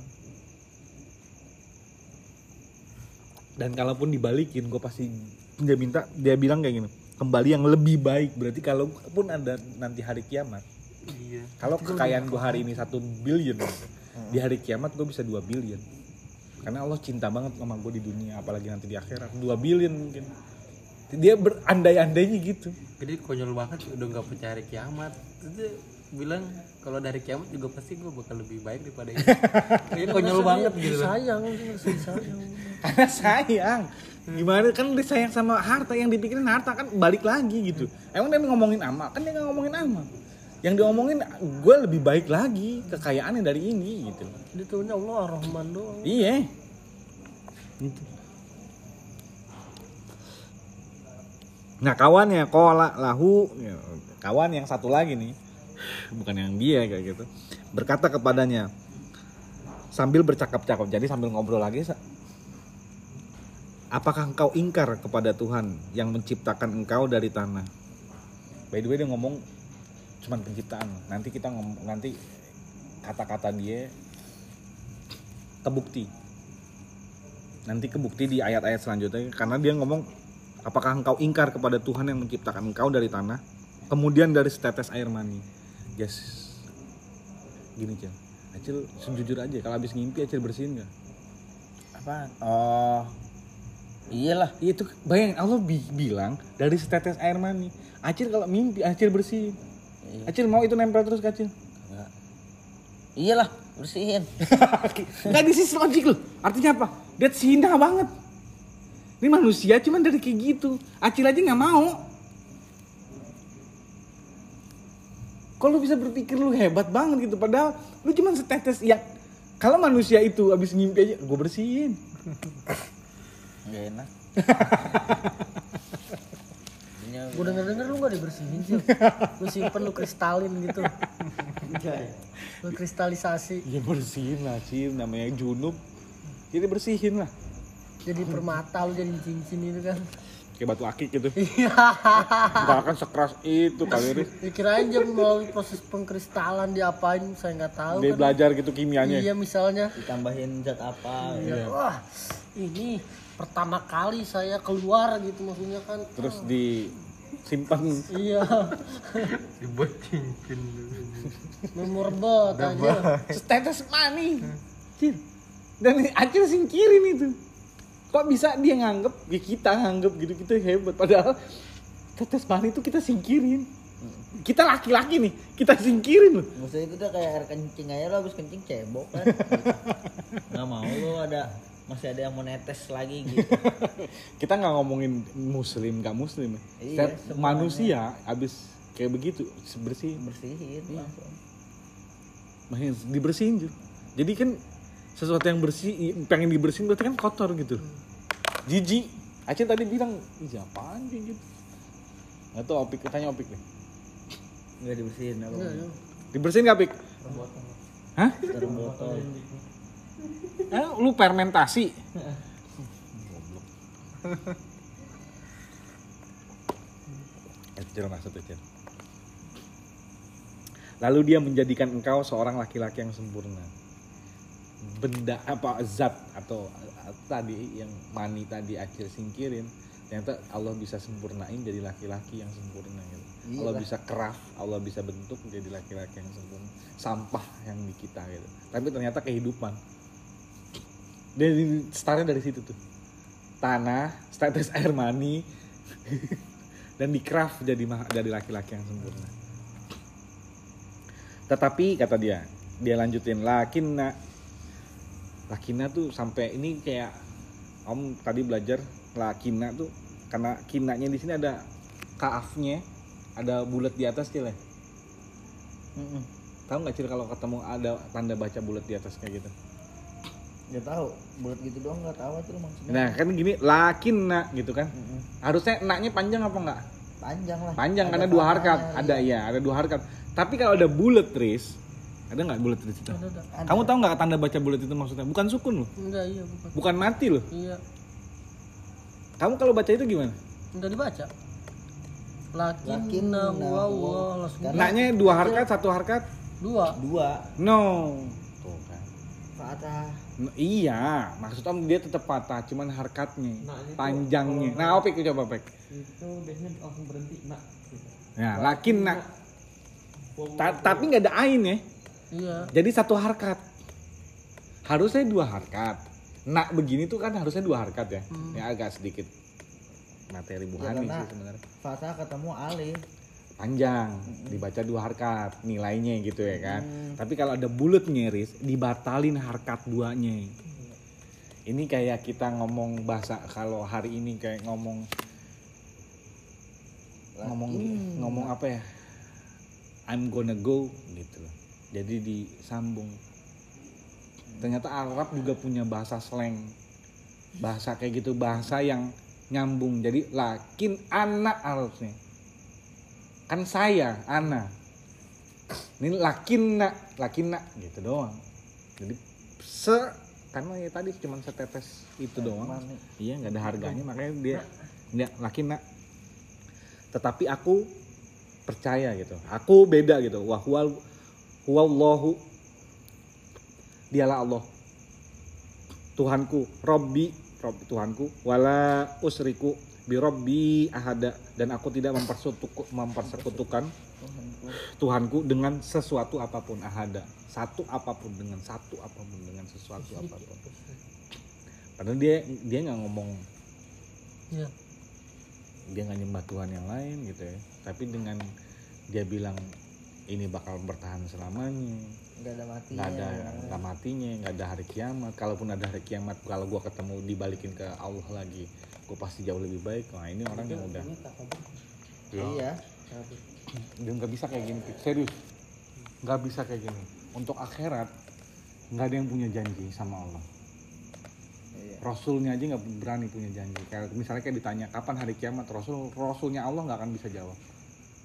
Dan kalaupun dibalikin gue pasti dia minta dia bilang kayak gini kembali yang lebih baik. Berarti kalaupun ada nanti hari kiamat Iya. kalau kekayaan gue hari ini satu billion gitu, di hari kiamat gue bisa 2 billion. Karena Allah cinta banget sama gue di dunia apalagi nanti di akhirat. 2 billion mungkin dia berandai-andainya gitu. Jadi konyol banget udah nggak percaya hari kiamat. Dia bilang kalau dari kiamat juga pasti gue bakal lebih baik daripada ini. Kayaknya konyol banget gitu. sayang sayang. Karena sayang. Gimana kan dia sayang sama harta yang dipikirin harta kan balik lagi gitu. Emang dia ngomongin amal kan dia nggak ngomongin amal yang diomongin gue lebih baik lagi kekayaannya dari ini gitu. Dia tahunya Allah Rahman doang. Iya. Gitu. Nah kawannya kola lahu ya, kawan yang satu lagi nih. Bukan yang dia kayak gitu. Berkata kepadanya sambil bercakap-cakap jadi sambil ngobrol lagi apakah engkau ingkar kepada Tuhan yang menciptakan engkau dari tanah? By the way dia ngomong cuman penciptaan. Nanti kita ngomong nanti kata-kata dia kebukti. Nanti kebukti di ayat-ayat selanjutnya karena dia ngomong apakah engkau ingkar kepada Tuhan yang menciptakan engkau dari tanah? Kemudian dari setetes air mani. Yes. Gini cil. Acil sejujur aja. Kalau habis ngimpi Acil bersihin nggak? Apa oh iyalah. Iya, itu bayangin Allah bi- bilang dari setetes air mani. Acil kalau mimpi Acil bersihin. Iya. Acil mau itu nempel terus ke Acil? Enggak. iyalah bersihin. Nggak di sisi logik loh. Artinya apa? That's hina banget. Ini manusia cuman dari kayak gitu. Acil aja nggak mau. Kok lu bisa berpikir lu hebat banget gitu. Padahal lu cuman setetes ya. Kalau manusia itu abis ngimpi aja, gue bersihin. nggak enak gue denger denger lu gak dibersihin sih lu simpen lu kristalin gitu lu kristalisasi Ya bersihin lah, Cil. Namanya junub. Jadi bersihin lah. Jadi permata lu jadi cincin itu kan Kayak batu akik gitu. iya Gak akan sekeras itu kali Riz. ya kirain dia melalui proses pengkristalan diapain saya nggak tahu Dia kan belajar gitu kimianya. iya misalnya ditambahin zat apa Iya. wah ini pertama kali saya keluar gitu maksudnya kan Terus disimpan iya Dibuat cincin. memorable aja Status money. Cil. Dan Acil singkirin itu. Kok bisa dia nganggep, ya kita nganggep gitu, kita hebat. Padahal tetes money itu kita singkirin. Kita laki-laki nih, kita singkirin loh. maksudnya itu udah kayak air kencing aja lo habis kencing cebok kan nggak mau lo ada masih ada yang mau netes lagi gitu Kita nggak ngomongin muslim, nggak muslim. Iya, manusia abis kayak begitu bersih, bersihin langsung makin dibersihin Jul. Jadi kan sesuatu yang bersih, pengen dibersihin berarti kan kotor gitu. Jijik. Acil tadi bilang, "Ih, apaan gitu?" Nggak tahu Opik, tanya Opik deh. nggak dibersihin apa Iya, iya. Dibersihin nggak, Pik? Hah? Eh, lu fermentasi? Acil maksud Acil. Lalu dia menjadikan engkau seorang laki-laki yang sempurna. Benda apa zat atau tadi yang mani tadi Acil singkirin, ternyata Allah bisa sempurnain jadi laki-laki yang sempurna gitu. Allah Iyalah. bisa craft, Allah bisa bentuk menjadi laki-laki yang sempurna. Sampah yang di kita gitu. Tapi ternyata kehidupan. Dari startnya dari situ tuh. Tanah, status air mani, dan di craft jadi jadi laki-laki yang sempurna. Tetapi kata dia, dia lanjutin lakinna lakina tuh sampai ini kayak om tadi belajar lakina tuh karena kinanya di sini ada kaafnya ada bulat di atas cil ya? Mm-mm. tahu nggak cil kalau ketemu ada tanda baca bulat di atas kayak gitu? Nggak tahu bulat gitu doang nggak tahu itu maksudnya. Nah kan gini lakina gitu kan? Mm-mm. harusnya naknya panjang apa enggak panjang lah. Panjang Ada karena dua harkat. ada iya. iya ada dua harkat. Tapi kalau ada bullet Riz, ada nggak bullet Riz itu? Ada, ada. Kamu tahu nggak tanda baca bullet itu maksudnya? Bukan sukun loh, Enggak, iya bukan. bukan mati loh. Iya, Kamu kalau baca itu gimana? enggak dibaca. Lakin Lakinna wa wa- langsung Karena- Naknya dua harkat, satu harkat? dua. dua No. Tuh kan. patah N- iya, maksud om dia tetap patah, cuman harkatnya, panjangnya. Nah, opik coba opik. itu biasanya langsung berhenti nak Ya, lakin nak. Ta- tapi nggak ada ain ya. Iya. Jadi satu harkat. Harusnya dua harkat. Nak begini tuh kan harusnya dua harkat ya. Ya agak sedikit materi buhani karena- sih sebenarnya. patah ketemu alih Panjang, dibaca dua harkat nilainya gitu ya kan. Tapi kalau ada bulat nyeris, dibatalin harkat duanya. Ini kayak kita ngomong bahasa kalau hari ini kayak ngomong ngomong ngomong apa ya? I'm gonna go gitu loh. Jadi disambung. Ternyata Arab juga punya bahasa slang. Bahasa kayak gitu, bahasa yang nyambung. Jadi lakin anak harusnya. Kan saya, ana. Ini lakin nak, lakin nak gitu doang. Jadi se karena ya tadi cuma setetes itu doang. Mani. Iya nggak ada harganya makanya dia nggak lakin nak. Tetapi aku percaya gitu. Aku beda gitu. Wahwal huwallahu dialah Allah. Tuhanku, Robbi, Robbi Tuhanku, wala usriku bi Robbi ahada. Dan aku tidak mempersekutukan, Tuhanku dengan sesuatu apa pun ahada. Satu apa pun dengan satu apa pun dengan sesuatu apa pun. Padahal dia dia nggak ngomong. Iya. dia nggak nyembah Tuhan yang lain gitu ya. Tapi dengan dia bilang ini bakal bertahan selamanya. Nggak ada mati nggak ada nggak matinya nggak ada hari kiamat. Kalaupun ada hari kiamat kalau gua ketemu dibalikin ke Allah lagi gue pasti jauh lebih baik. Nah ini orang yang udah. Iya. Dia nggak bisa kayak gini. Serius. Nggak bisa kayak gini. Untuk akhirat nggak ada yang punya janji sama Allah. Iya. Rasulnya aja nggak berani punya janji. Kayak misalnya kayak ditanya kapan hari kiamat? Rasul Rasulnya Allah nggak akan bisa jawab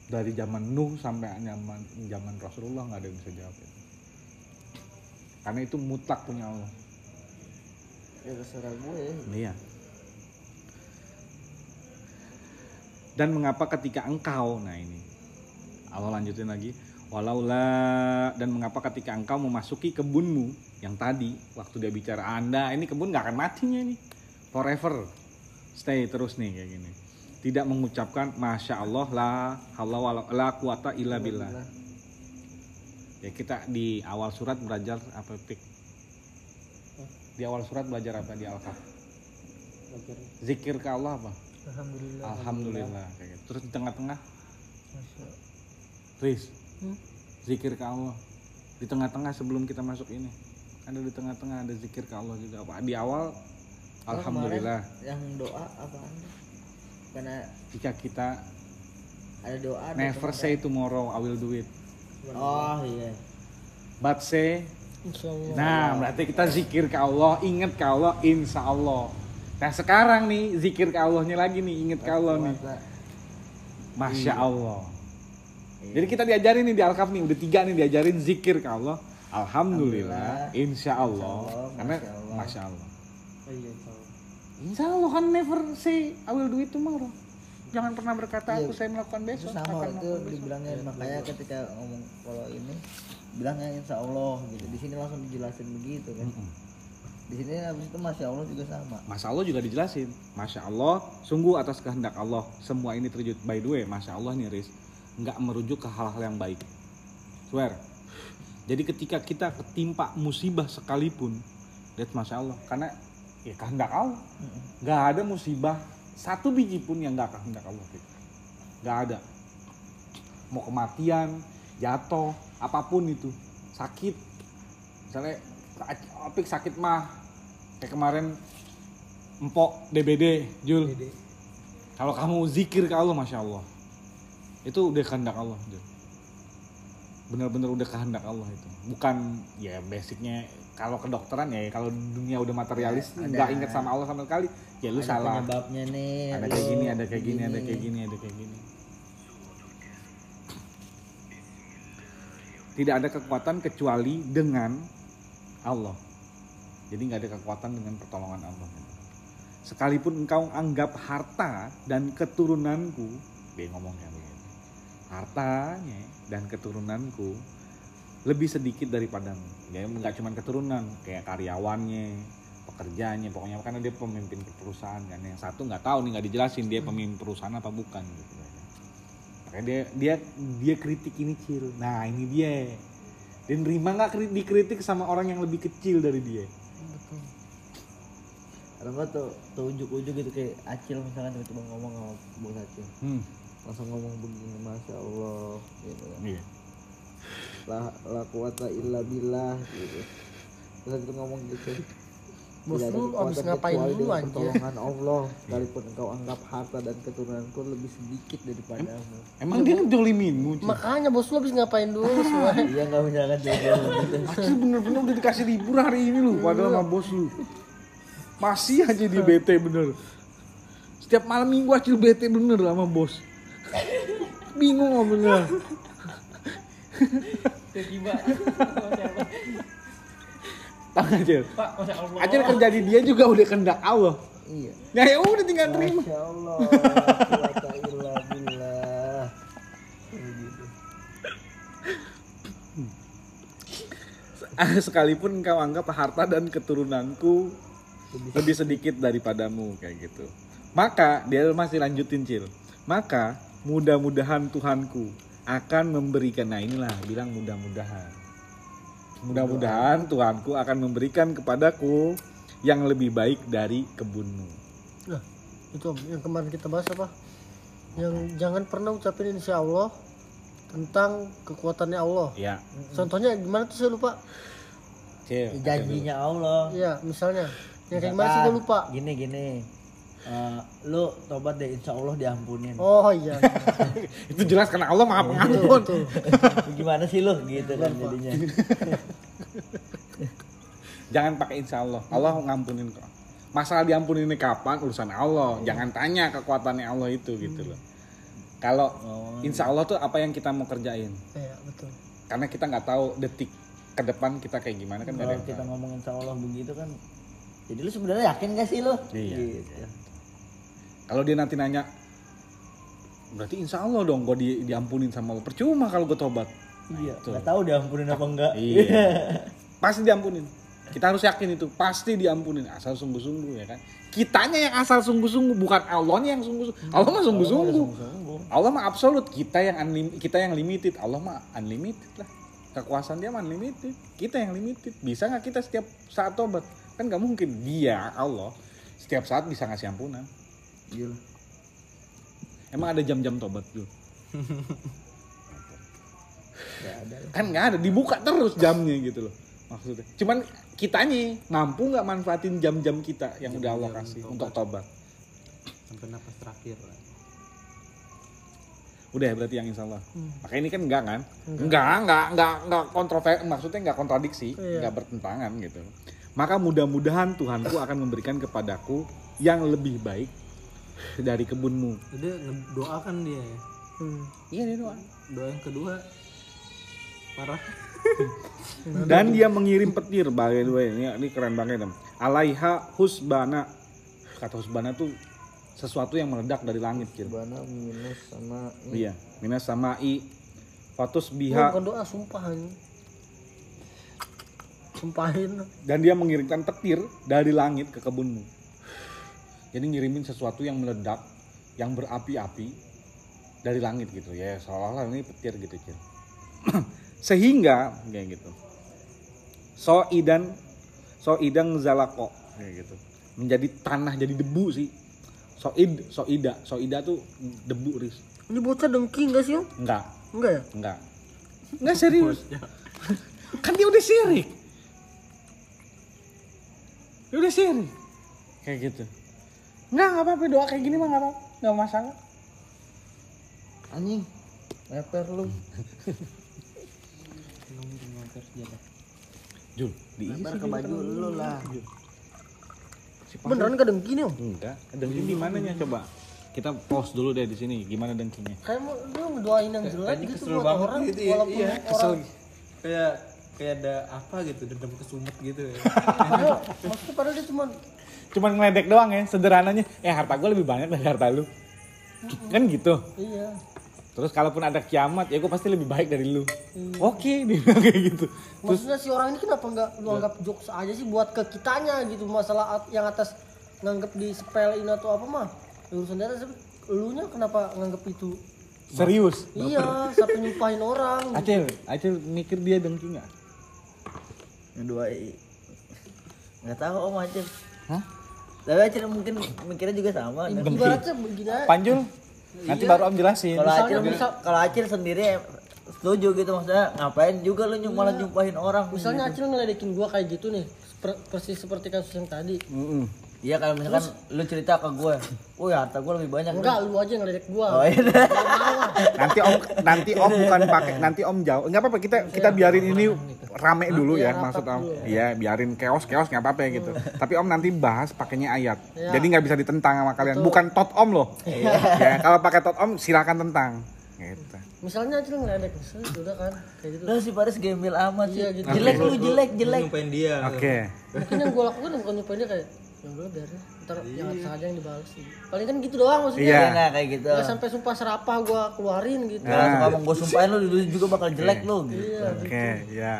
dari zaman Nuh sampai zaman zaman Rasulullah nggak ada yang bisa jawab itu karena itu mutlak punya Allah. Ya terserah gue. Iya. Dan mengapa ketika engkau, nah ini Allah lanjutin lagi, walaula dan mengapa ketika engkau memasuki kebunmu yang tadi waktu dia bicara anda ini kebun nggak akan matinya ini forever. Stay terus nih kayak gini tidak mengucapkan masya Allah la haula wala la quwata illa billah. Ya kita di awal surat belajar apa pik di awal surat belajar apa? Di al-kahf. Zikir ke Allah apa? Alhamdulillah. alhamdulillah. Kayak gitu. terus di tengah-tengah. Riz? Hmm? zikir ke Allah. Di tengah-tengah sebelum kita masuk ini? Ada di tengah-tengah ada zikir ke Allah juga. Apa? Di awal? Oh, alhamdulillah. yang doa apa karena jika kita ada doa never say tomorrow I will do it oh iya but say Insya Allah. nah berarti kita zikir ke Allah ingat ke Allah insya Allah nah sekarang nih zikir ke Allahnya lagi nih ingat ke Allah nih Masya Allah. Jadi kita diajarin nih di Alkaf nih, udah tiga nih diajarin zikir ke Allah. Alhamdulillah, insya Allah. Allah, Karena Masya Allah. Masya Allah. oh iya insya Allah kan never say I will do it tomorrow. Jangan pernah berkata Iya. aku saya melakukan itu besok. sama akan itu dibilangnya makanya ketika ngomong kalau ini bilangnya insya Allah gitu di sini langsung dijelasin begitu kan di sini habis itu masya Allah juga sama Masya Allah juga dijelasin. Masya Allah, sungguh atas kehendak Allah semua ini terwujud. By the way, Masya Allah nih Riz, nggak merujuk ke hal-hal yang baik. Swear. Jadi ketika kita ketimpa musibah sekalipun, that's Masya Allah. Karena ya kehendak Allah. Nggak ada musibah satu biji pun yang nggak kehendak Allah. Nggak ada. Mau kematian, jatuh, apa pun itu, sakit. Misalnya Opik sakit mah kayak kemarin empok DBD Jul kalau kamu zikir ke Allah masya Allah itu udah kehendak Allah Jul bener-bener udah kehendak Allah itu bukan ya basicnya kalau kedokteran ya kalau dunia udah materialis nggak inget sama Allah sama sekali ya lu ada salah penyebabnya nih ada kayak gini ada kayak gini begini. ada kayak gini ada kayak gini tidak ada kekuatan kecuali dengan Allah. Jadi nggak ada kekuatan dengan pertolongan Allah. Sekalipun engkau anggap harta dan keturunanku, dia ngomong kayak begini. Hartanya dan keturunanku lebih sedikit daripadamu. Dia nggak cuma keturunan, kayak karyawannya, pekerjaannya, pokoknya karena dia pemimpin perusahaan kan. Yang satu nggak tahu nih nggak dijelasin dia pemimpin perusahaan apa bukan gitu. Makanya dia dia dia kritik ini cil. Nah ini dia. Dan nerima nggak kri- dikritik sama orang yang lebih kecil dari dia. betul nggak tuh, tuh ujuk-ujuk gitu kayak Acil misalkan tiba-tiba ngomong sama Bos Acil Hmm. langsung ngomong begini masya Allah gitu kan Iya. La la quwata illa billah gitu. Terus itu ngomong gitu. Bos lu abis ngapain dulu anjir? pertolongan Allah. Sekalipun engkau anggap harta dan keturunanku lebih sedikit daripadamu Emang dia ngejoliminmu makanya bos lu abis ngapain dulu semua? Iya menyalahkan jawaban gitu Acil bener-bener udah dikasih libur hari ini lu padahal sama bos lu. Masih aja di bete bener. Setiap malam minggu Acil bete bener sama bos. Bingung ngomongnya. Tahu Acil? Acil kerja di dia juga udah kendak Allah. iya Ya ya udah tinggal terima. masya Allah gitu. Sekalipun engkau anggap harta dan keturunanku lebih sedikit daripadamu kayak gitu. Maka dia masih lanjutin cil. Maka mudah-mudahan Tuhanku akan memberikan nah inilah bilang mudah-mudahan. Mudah-mudahan Tuhanku akan memberikan kepadaku yang lebih baik dari kebunmu. nah itu yang kemarin kita bahas apa? Yang jangan pernah ucapin insya Allah tentang kekuatannya Allah. Ya, contohnya gimana tuh saya lupa? Cil. janjinya Allah. Iya misalnya. Yang kayak gimana sih gue lupa? gini gini Eh, lu tobat deh insya Allah diampunin oh iya Itu jelas karena Allah maha betul, pengampun. gimana sih lu gitu kan jadinya Jangan pakai insya Allah. Allah ngampunin kok. Masalah diampunin ini kapan urusan Allah. Jangan tanya kekuatannya Allah itu gitu loh. Kalau Oh. insya Allah tuh apa yang kita mau kerjain. iya betul Karena kita nggak tahu detik ke depan kita kayak gimana kan kalau kita ngomong insya Allah begitu kan jadi lu sebenarnya yakin gak sih lu Iya. gitu. Kalau dia nanti nanya berarti insya Allah dong gue di, diampunin sama Allah. Percuma kalau gue tobat. iya Tuh. nggak tahu diampunin apa enggak Iya. Pasti diampunin. Kita harus yakin itu pasti diampunin asal sungguh-sungguh ya kan. Kitanya yang asal sungguh-sungguh bukan Allahnya yang sungguh-sungguh. Allah mah sungguh-sungguh. Sungguh-sungguh. Allah mah absolut, kita yang unlim- kita yang limited. Allah mah unlimited lah. Kekuasaan dia mah unlimited. Kita yang limited. Bisa nggak kita setiap saat tobat? Kan nggak mungkin. Dia Allah setiap saat bisa ngasih ampunan. Iya lah. Emang ada jam-jam tobat ada lah. Kan nggak ada, dibuka terus jamnya gitu loh. Maksudnya. Cuman kitanya mampu nggak manfaatin jam-jam kita yang udah Allah kasih tobat. untuk tobat. sampai napas terakhir lah. Udah berarti yang insya Allah. Hmm. Makanya ini kan enggak kan? Enggak, enggak, enggak, enggak kontroversi, maksudnya enggak kontradiksi, Iya. enggak bertentangan gitu. Maka mudah-mudahan Tuhanku akan memberikan kepadaku yang lebih baik dari kebunmu. Jadi doakan dia ya. Hmm. Iya dia doa. Doa yang kedua parah. Dan dia mengirim petir by the way. Ini, ini keren banget. Em. Alaiha husbana. Kata husbana tuh sesuatu yang meledak dari langit gitu. Bana minus sama Iya, minas sama i fatus biha bukan doa sumpahan sumpahin dan dia mengirimkan petir dari langit ke kebunmu. Jadi ngirimin sesuatu yang meledak, yang berapi-api dari langit gitu ya, seolah-olah ini petir gitu Cil. Sehingga kayak gitu. So idan so idang zalako kayak gitu. Menjadi tanah jadi debu sih. Soid, soida, soida tuh debu ris. ini bocah dengki gak sih Enggak, enggak ya enggak. Enggak serius. kan dia udah sirik. Dia udah sirik. Kayak gitu. Enggak, enggak apa-apa doa kayak gini mah enggak apa-apa. Enggak masalah. anjing. Meper lu. Jul, diisi Meper ke baju lu lah. beneran gak dengki nih om Enggak, dengki di mananya coba? Kita pause dulu deh di sini. Gimana dengkinya? kayak mau dia ngedoain yang jelek gitu buat orang banget gitu ya, walaupun iya, orang kayak kayak ada apa gitu dendam kesumet gitu ya padahal maksudnya padahal dia cuma Cuman ngeledek doang ya, sederhananya. Eh harta gue lebih banyak dari harta lu. Kan gitu. iya Terus kalaupun ada kiamat, ya gue pasti lebih baik dari lu. Oke, dia bilang kayak gitu. maksudnya si orang ini kenapa nggak lu anggap jokes aja sih buat ke kitanya gitu masalah yang atas nganggep di sepelein atau apa mah urusan dia tapi elunya kenapa nganggep itu Serius. iya sampai nyumpahin orang gitu. Acil, Acil mikir dia dengki nggak? Kedua nggak tahu om Acil. Hah? Tapi Acil mungkin mikirnya juga sama. dan- ibaratnya begini aja Panjul, nanti baru om jelasin. Kalau Misalnya- Acil kalau Acil sendiri setuju gitu maksudnya ngapain juga lu nyum- malah nyumpahin orang. misalnya Acil ngeledekin gua kayak gitu nih persis seperti kasus yang tadi Mm-mm. Iya kalau misalkan lu cerita ke gue, oh ya harta gue lebih banyak. enggak lu aja yang ngeledek gua. Oh iya. nanti om nanti om bukan pakai nanti om jauh. Nggak apa-apa kita kita biarin ini rame dulu ya maksud om. iya biarin chaos chaos nggak apa-apa ya gitu tapi om nanti bahas pakainya ayat. Iya. jadi nggak bisa ditentang sama kalian. Bukan tot om loh. Ya kalau pakai tot om silakan tentang. Gitu. Misalnya Acil ngeledek misalnya udah kan kayak gitu. Lu si Paris gembel amat sih. Iya, gitu. Jelek lu jelek jelek. nyumpahin dia. Oke. Mungkin yang gua lakukan bukan nyumpahin dia kayak ya udah biarin ntar yang atas aja yang dibales sih paling kan gitu doang maksudnya Iya. Iya nggak kayak gitu. Nggak sampai sumpah serapah gua keluarin gitu Kalau suka ngomong gue sumpahin lu dulu juga bakal jelek lu gitu. iya oke ya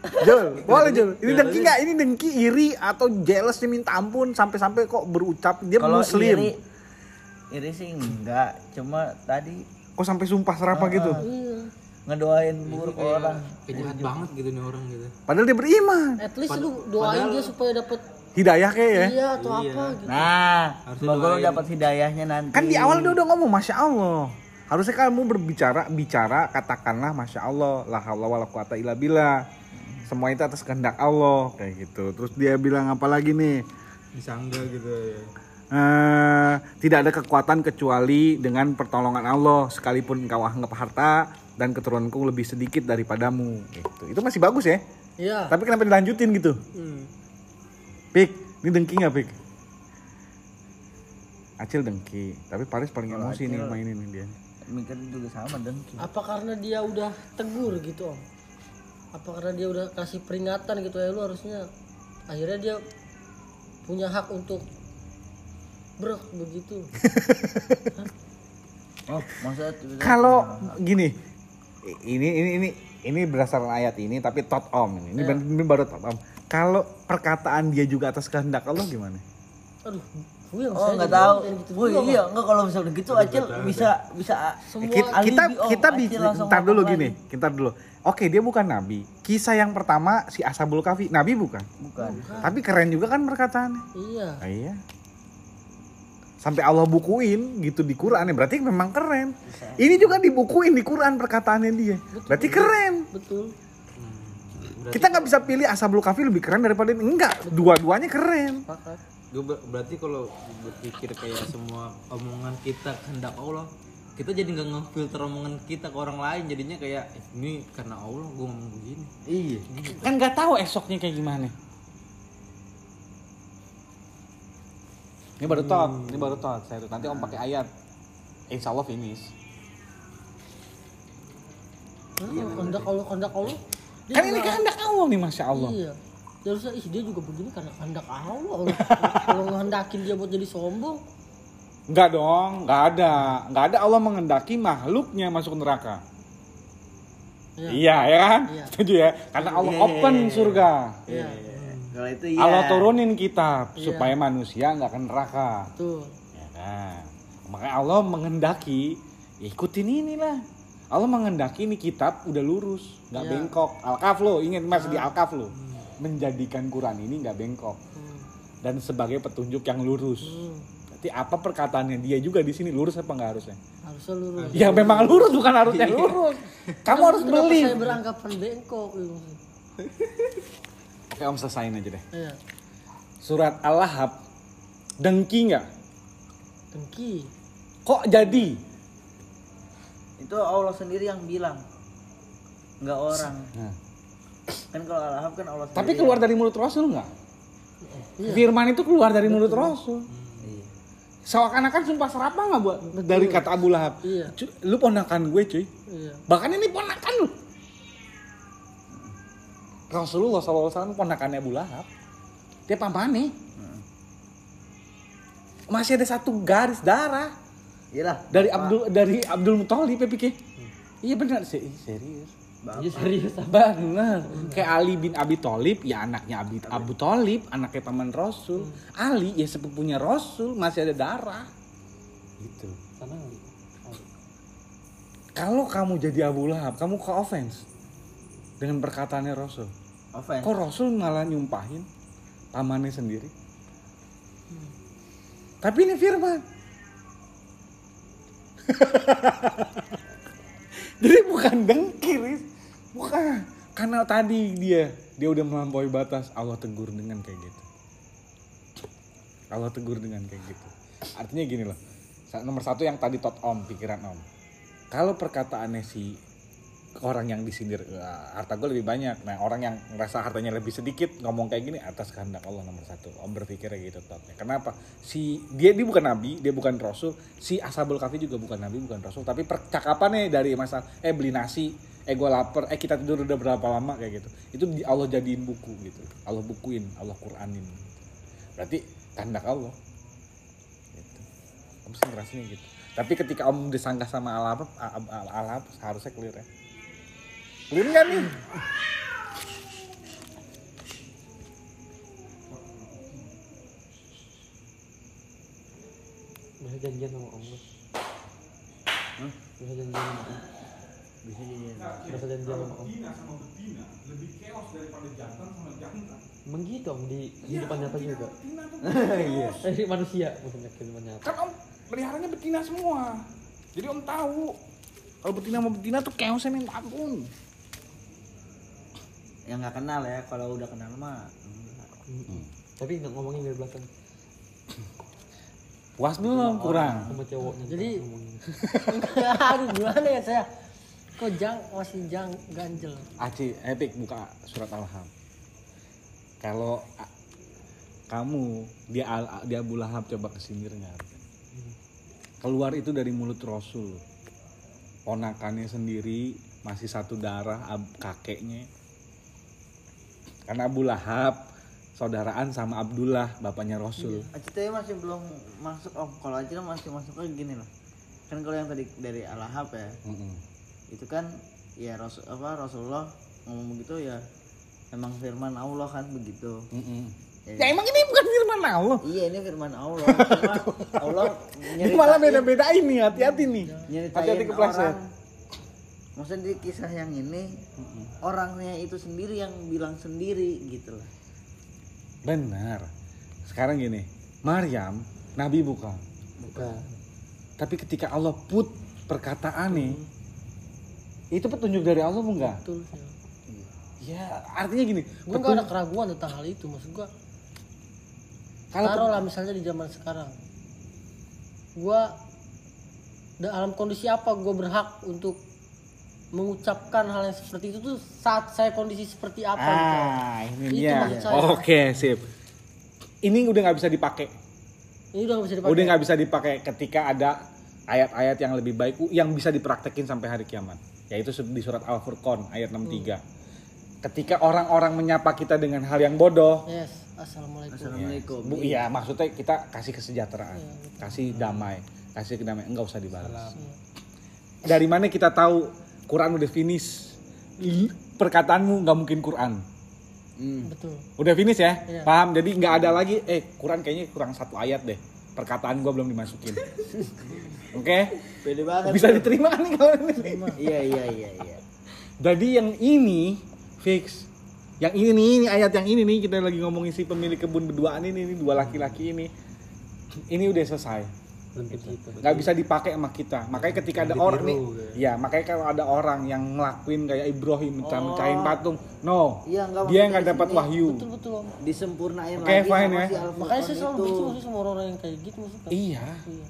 Jul, boleh Jul. Ini dengki nggak? Ini dengki iri atau jealousnya minta ampun sampai-sampai kok berucap dia Kalau muslim. iri iri sih enggak, cuma tadi Kok sampai sumpah serapa gitu? iya ngedoain buruk orang. kayak jahat banget gitu nih orang gitu Padahal dia beriman. at least lu doain dia supaya dapet Hidayah kayak ya. iya atau apa gitu Nah, semoga lu dapat hidayahnya nanti. Kan di awal dia udah ngomong Masya Allah. Harusnya kamu berbicara, bicara, katakanlah Masya Allah. La haula wa la quwata illa billah. Semua itu atas kehendak Allah. Kayak gitu. Terus dia bilang apa lagi nih? disanggah gitu ya Eh, tidak ada kekuatan kecuali dengan pertolongan Allah. Sekalipun engkau anggap harta dan keturunanku lebih sedikit daripadamu. Gitu. Itu masih bagus ya. iya Tapi kenapa dilanjutin gitu? Hmm. Pik, ini dengki nggak Pik? Acil dengki, tapi Paris paling emosi nih mainin nih dia. mikir juga sama dengki. apa karena dia udah tegur gitu om apa karena dia udah kasih peringatan gitu ya lu harusnya akhirnya dia punya hak untuk brok begitu Oh, maksudnya Kalau gini, ini ini ini ini berdasarkan ayat ini, tapi tot om ini, ini, ben- ini baru tot om. Kalau perkataan dia juga atas kehendak Allah gimana? aduh gue yang Oh saya nggak tahu. gitu juga, iya enggak kalau misalnya gitu Acil bisa bisa Semua- kita kita, alibi, Om. kita bisa ntar dulu gini, kita dulu. Oke dia bukan nabi. Kisah yang pertama si Ashabul Kahfi nabi bukan, Bukan. tapi keren juga kan perkataannya. iya Ah, iya. Sampai Allah bukuin gitu di Quran ya berarti memang keren. Ini juga dibukuin di Quran perkataannya dia. Berarti keren. betul Kita nggak bisa pilih Ashabul Kahfi lebih keren daripada ini. Enggak, dua-duanya keren. pakat gue ber- berarti kalau berpikir kayak semua omongan kita kehendak Allah kita jadi nggak ngefilter omongan kita ke orang lain jadinya kayak "Eh, ini karena Allah gue ngomong begini Iya. Kan nggak tahu esoknya kayak gimana. Ini baru tot, ini baru tot. Saya tuh nanti om pakai ayat. Insya Allah finish. Nah, kondak Allah kondak Allah Kan ini kehendak Allah nih masya Allah. iya dia harusnya ih dia juga begini karena kehendak Allah kalau ngehendakin dia buat jadi sombong Enggak dong, nggak ada, nggak ada Allah mengendaki makhluknya masuk neraka. Iya. Iya ya kan? Iya. Setuju ya? Karena Allah open surga. iya Kalau itu iya. Allah turunin kitab supaya manusia nggak ke neraka. betul Ya kan? Makanya Allah mengendaki, ya ikutin inilah. Allah mengendaki ini kitab udah lurus, nggak Iya. bengkok. Al-Kaf lo, ingat masih di Al-Kaf lo. Menjadikan Quran ini nggak bengkok hmm. dan sebagai petunjuk yang lurus. Hmm. Berarti apa perkataannya dia juga di sini lurus apa nggak harusnya? harusnya lurus Ya memang lurus bukan harusnya lurus. Kamu harus beli. saya beranggapan bengkok. Oke om selesain aja deh. Iya. Surat Al-Lahab dengki nggak? Dengki. Kok jadi? Itu Allah sendiri yang bilang. Enggak orang. Nah. Kan kalau Al-Lahab kan Allah Tapi keluar dari mulut Rasul nggak? Iya. Firman itu keluar dari mulut Rasul. Iya. Seakan-akan sumpah serapa nggak buat dari kata Abu Lahab? Iya. Cu- Lu ponakan gue cuy. Iya. Bahkan ini ponakan lu. Rasulullah SAW ponakannya Abu Lahab. Dia pamane. Masih ada satu garis darah Iyalah. dari Abdul dari Abdul Muthalib ya pikir. Iya benar sih, Ih, serius. Iya serius. Benar. Kayak Ali bin Abi Thalib, ya anaknya Abi Abu Thalib, anaknya paman Rasul. Ali ya sepupunya Rasul, masih ada darah. Gitu. Sana Kalau kamu jadi Abu Lahab, kamu ke offense dengan perkataannya Rasul. Offense. Kok Rasul malah nyumpahin pamannya sendiri? Tapi ini firman. Jadi bukan dengkir, Is. bukan. Karena tadi dia dia udah melampaui batas, Allah tegur dengan kayak gitu. Allah tegur dengan kayak gitu. Artinya gini loh. Nomor satu yang tadi tot om pikiran om. Kalau perkataannya si orang yang disindir "Wah, harta gue lebih banyak. Nah orang yang ngerasa hartanya lebih sedikit ngomong kayak gini atas kehendak Allah nomor satu. Om berpikirnya gitu topnya. Kenapa? Si dia dia bukan nabi dia bukan rasul. Si ashabul kafi juga bukan nabi bukan rasul. Tapi percakapannya dari masa eh beli nasi eh gue lapar eh kita tidur udah berapa lama kayak gitu. Itu Allah jadiin buku gitu. Allah bukuin Allah Quranin. Berarti kehendak Allah. Gitu. om sih ngerasanya gitu. Tapi ketika om disangka sama alap alap harusnya clear ya clear nggak nih Bisa janjian sama Allah. Bisa janjian sama Allah. Bisa jadi. Bisa janjian sama Allah. sama betina lebih chaos daripada jantan sama jantan Emang gitu om di kehidupan nyata juga. Iya. Eh di manusia maksudnya kehidupan nyata. kan om peliharanya betina semua jadi om tahu kalau betina sama betina tuh chaosnya minta ampun Yang nggak kenal ya, kalau udah kenal mah. Tapi nggak ngomongin dari belakang puas belum kurang sama cowoknya. Jadi-. Aduh gimana ya saya? Kok jang masih jang ganjel. Aci epic buka surat al-ham kalau kamu dia al, dia Abu Lahab coba kesindir nggak keluar itu dari mulut Rasul ponakannya sendiri masih satu darah ab- kakeknya karena Abu Lahab saudaraan sama Abdullah bapaknya Rasul Acita masih belum masuk om. Kalau Acita masih masuknya gini loh. Kan kalau yang tadi dari Alahab ya, Mm-mm. itu kan ya Rasul apa Rasulullah ngomong begitu ya emang firman Allah kan begitu. Mm-mm. Ya, ya emang ini bukan firman Allah Iya ini firman Allah. Allah ini malah nyeritain- beda-beda ini hati-hati nih nyeritain hati-hati kepleset orang. Maksudnya di kisah yang ini orangnya itu sendiri yang bilang sendiri gitu lah. benar sekarang gini Maryam nabi bukan Bukan. tapi ketika Allah put perkataannya itu petunjuk dari Allah bu enggak Betul ya artinya gini Gue gak ada keraguan tentang hal itu maksud gue. kalau Taruh lah misalnya di zaman sekarang. Gue dalam kondisi apa gue berhak untuk mengucapkan hal yang seperti itu tuh saat saya kondisi seperti apa gitu. ah ini Itu dia maksud saya. oke sip ini udah nggak bisa dipakai Ini udah gak bisa dipakai. udah nggak bisa dipakai ketika ada ayat-ayat yang lebih baik yang bisa dipraktekin sampai hari kiamat yaitu di surat al furqan ayat 63 ketika orang-orang menyapa kita dengan hal yang bodoh Yes, assalamualaikum. Assalamualaikum. Bu, iya maksudnya kita kasih kesejahteraan, kasih damai, kasih kedamaian, enggak usah dibalas. Dari mana kita tahu Quran udah finish? Ih, Perkataanmu nggak mungkin Quran. Hmm. Betul. Udah finish ya? Iya. Paham? Jadi nggak ada lagi. Eh Quran kayaknya kurang satu ayat deh. Perkataan gua belum dimasukin. Oke? Pede banget. Bisa diterima nih kalau ini. Iya iya iya iya. Jadi yang ini fix. Yang ini nih, ini ayat yang ini nih kita lagi ngomongin si pemilik kebun berduaan ini, nih dua laki-laki ini. Ini udah selesai. Situ. nggak bisa dipakai sama kita. Makanya ketika ada orang nih, gitu. ya makanya kalau ada orang yang ngelakuin kayak Ibrahim mencah mecahin patung, no, Iya, nggak dia nggak dapat wahyu. Betul betul om. Disempurnain Oke, lagi fine ya. si Makanya saya selalu benci maksudnya sama orang-orang yang kayak gitu maksudnya. Iya, Iya.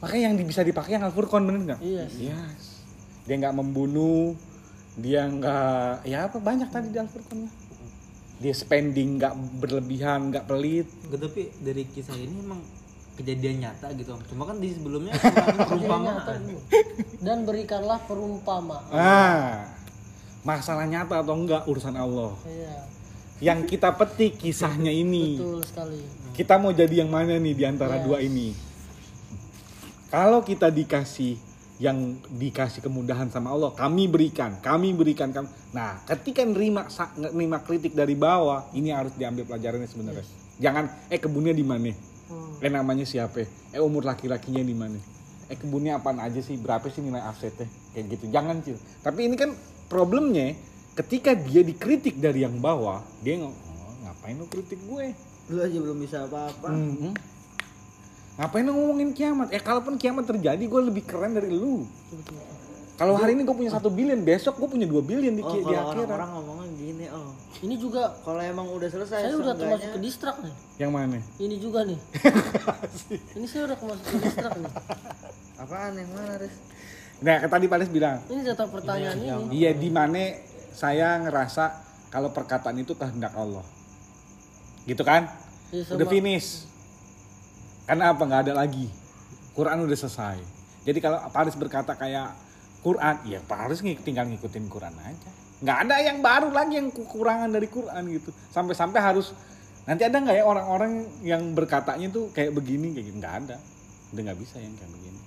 makanya yang bisa dipakai yang Al-Furqan bener nggak? Iya. Yes. Dia nggak membunuh, dia nggak, ya apa banyak tadi di Al-Furqan lah. Dia spending nggak berlebihan, nggak pelit. Enggak, tapi dari kisah ini emang kejadian nyata gitu om. Cuma kan di sebelumnya perumpamaan. Dan berikanlah perumpamaan. Ah, masalah nyata atau enggak urusan Allah Iya, yang kita petik kisahnya ini betul sekali. kita mau jadi yang mana nih di antara Yes. dua ini kalau kita dikasih yang dikasih kemudahan sama Allah kami berikan kami berikan kami nah ketika nerima nerima kritik dari bawah ini harus diambil pelajarannya sebenarnya jangan eh kebunnya di mana. Eh namanya siapa eh umur laki-lakinya di mana eh kebunnya apaan aja sih berapa sih nilai asetnya kayak gitu jangan cil tapi ini kan problemnya ketika dia dikritik dari yang bawah dia ngomong oh, ngapain lu kritik gue Lu aja belum bisa apa-apa. Mhm. Ngapain lu ngomongin kiamat? Eh kalaupun kiamat terjadi, gue lebih keren dari lu. Kalau hari ini gue punya satu billion, besok gue punya dua billion di, Oh, di akhirat. orang-orang ngomongnya gini, oh. Ini juga Kalau emang udah selesai, saya udah termasuk ke distrak nih. Yang mana? Ini juga nih. ini saya udah termasuk ke distrak nih. Apaan yang mana, Riz? Nah, kayak tadi Paris bilang, Ini data pertanyaan ini. iya di mana saya ngerasa kalau perkataan itu kehendak Allah. Gitu kan? Iya, Udah finish. Karena apa? Nggak ada lagi. Quran udah selesai. Jadi kalau Paris berkata kayak Quran, ya ngik- tinggal ngikutin Quran aja. Nggak ada yang baru lagi yang kekurangan dari Quran gitu. Sampai-sampai harus nanti ada nggak ya orang-orang yang berkatanya tuh kayak begini kayak gitu? Nggak ada. Udah nggak bisa yang kayak begini.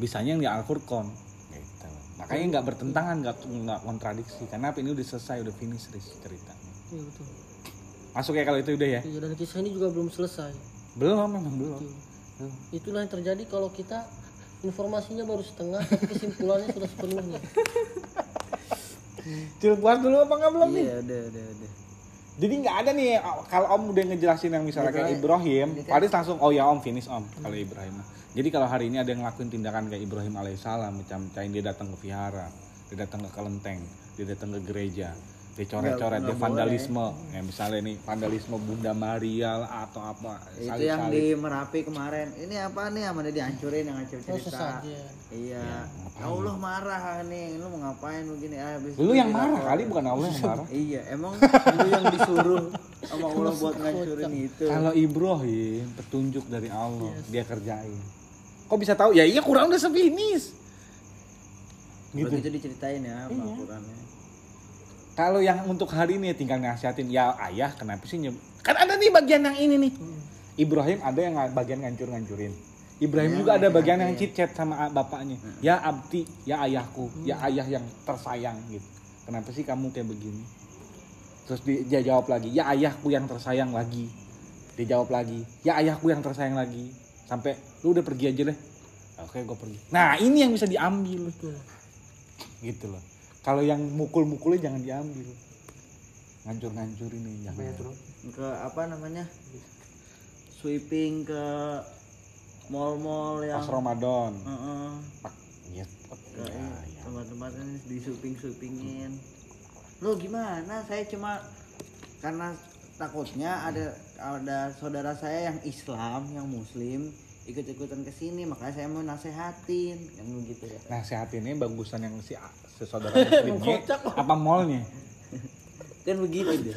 Bisanya yang di Al-Furqan. Gitu. Makanya nggak bertentangan, nggak nggak kontradiksi. Karena apa ini udah selesai, udah finish ceritanya. Iya betul. Masuk ya kalau itu udah ya? Iya, dan kisah ini juga belum selesai. Belum, memang belum. Betul. Itulah yang terjadi kalau kita informasinya baru setengah, tapi kesimpulannya sudah sepenuhnya. Cil puas dulu apa nggak belum nih? Iya, udah, udah, udah. Jadi nggak ada nih kalau Om udah ngejelasin yang misalnya kayak Ibrahim, Paris langsung oh ya Om finish Om kalau Ibrahim. Jadi kalau hari ini ada yang ngelakuin tindakan kayak Ibrahim alaihissalam macam cain dia datang ke vihara, dia datang ke kelenteng, dia datang ke gereja, dia coret-coret, dia vandalisme, ya misalnya nih vandalisme Bunda Maria lah atau apa, Itu salib-salib. yang di Merapi kemarin. Ini apa nih yang mana dihancurin yang hancur Oh, cerita. sesajen. Iya. Allah marah nih. Lu mau ngapain begini? Ah, habis Lu itu yang marah kali bukan Allah yang marah. Iya, emang lu yang disuruh sama Allah buat ngancurin itu. Kalau Ibrahim petunjuk dari Allah, dia kerjain. Kok bisa tahu? Ya iya kurang udah sefinis. Gitu. Begitu diceritain ya sama Qurannya. Kalau yang untuk hari ini tinggal nasihatin, ya ayah kenapa sih nyeb... Kan ada nih bagian yang ini nih. Ibrahim ada yang bagian ngancur-ngancurin. Ibrahim juga ada bagian yang cicet sama bapaknya. Ya abdi, ya ayahku, ya ayah yang tersayang gitu. Kenapa sih kamu kayak begini? Terus di- dia jawab lagi, ya ayahku yang tersayang lagi. Dia jawab lagi, ya ayahku yang tersayang lagi. Sampai lu udah pergi aja deh. Oke, gue pergi. Nah, ini yang bisa diambil gitu loh. Kalau yang mukul-mukulnya jangan diambil. Ngancur-ngancurin nih jangan. Ke apa namanya? Sweeping ke mall-mall yang Pas Ramadan. Pak, iya, ke ya, ya. tempat-tempat ini di sweeping sweepingin lu gimana saya cuma karena takutnya ada ada saudara saya yang Islam yang Muslim ikut-ikutan ke sini makanya saya mau nasehatin yang begitu ya sehat ini bagusan yang si, si saudara muslimnya apa mallnya? kan begitu dia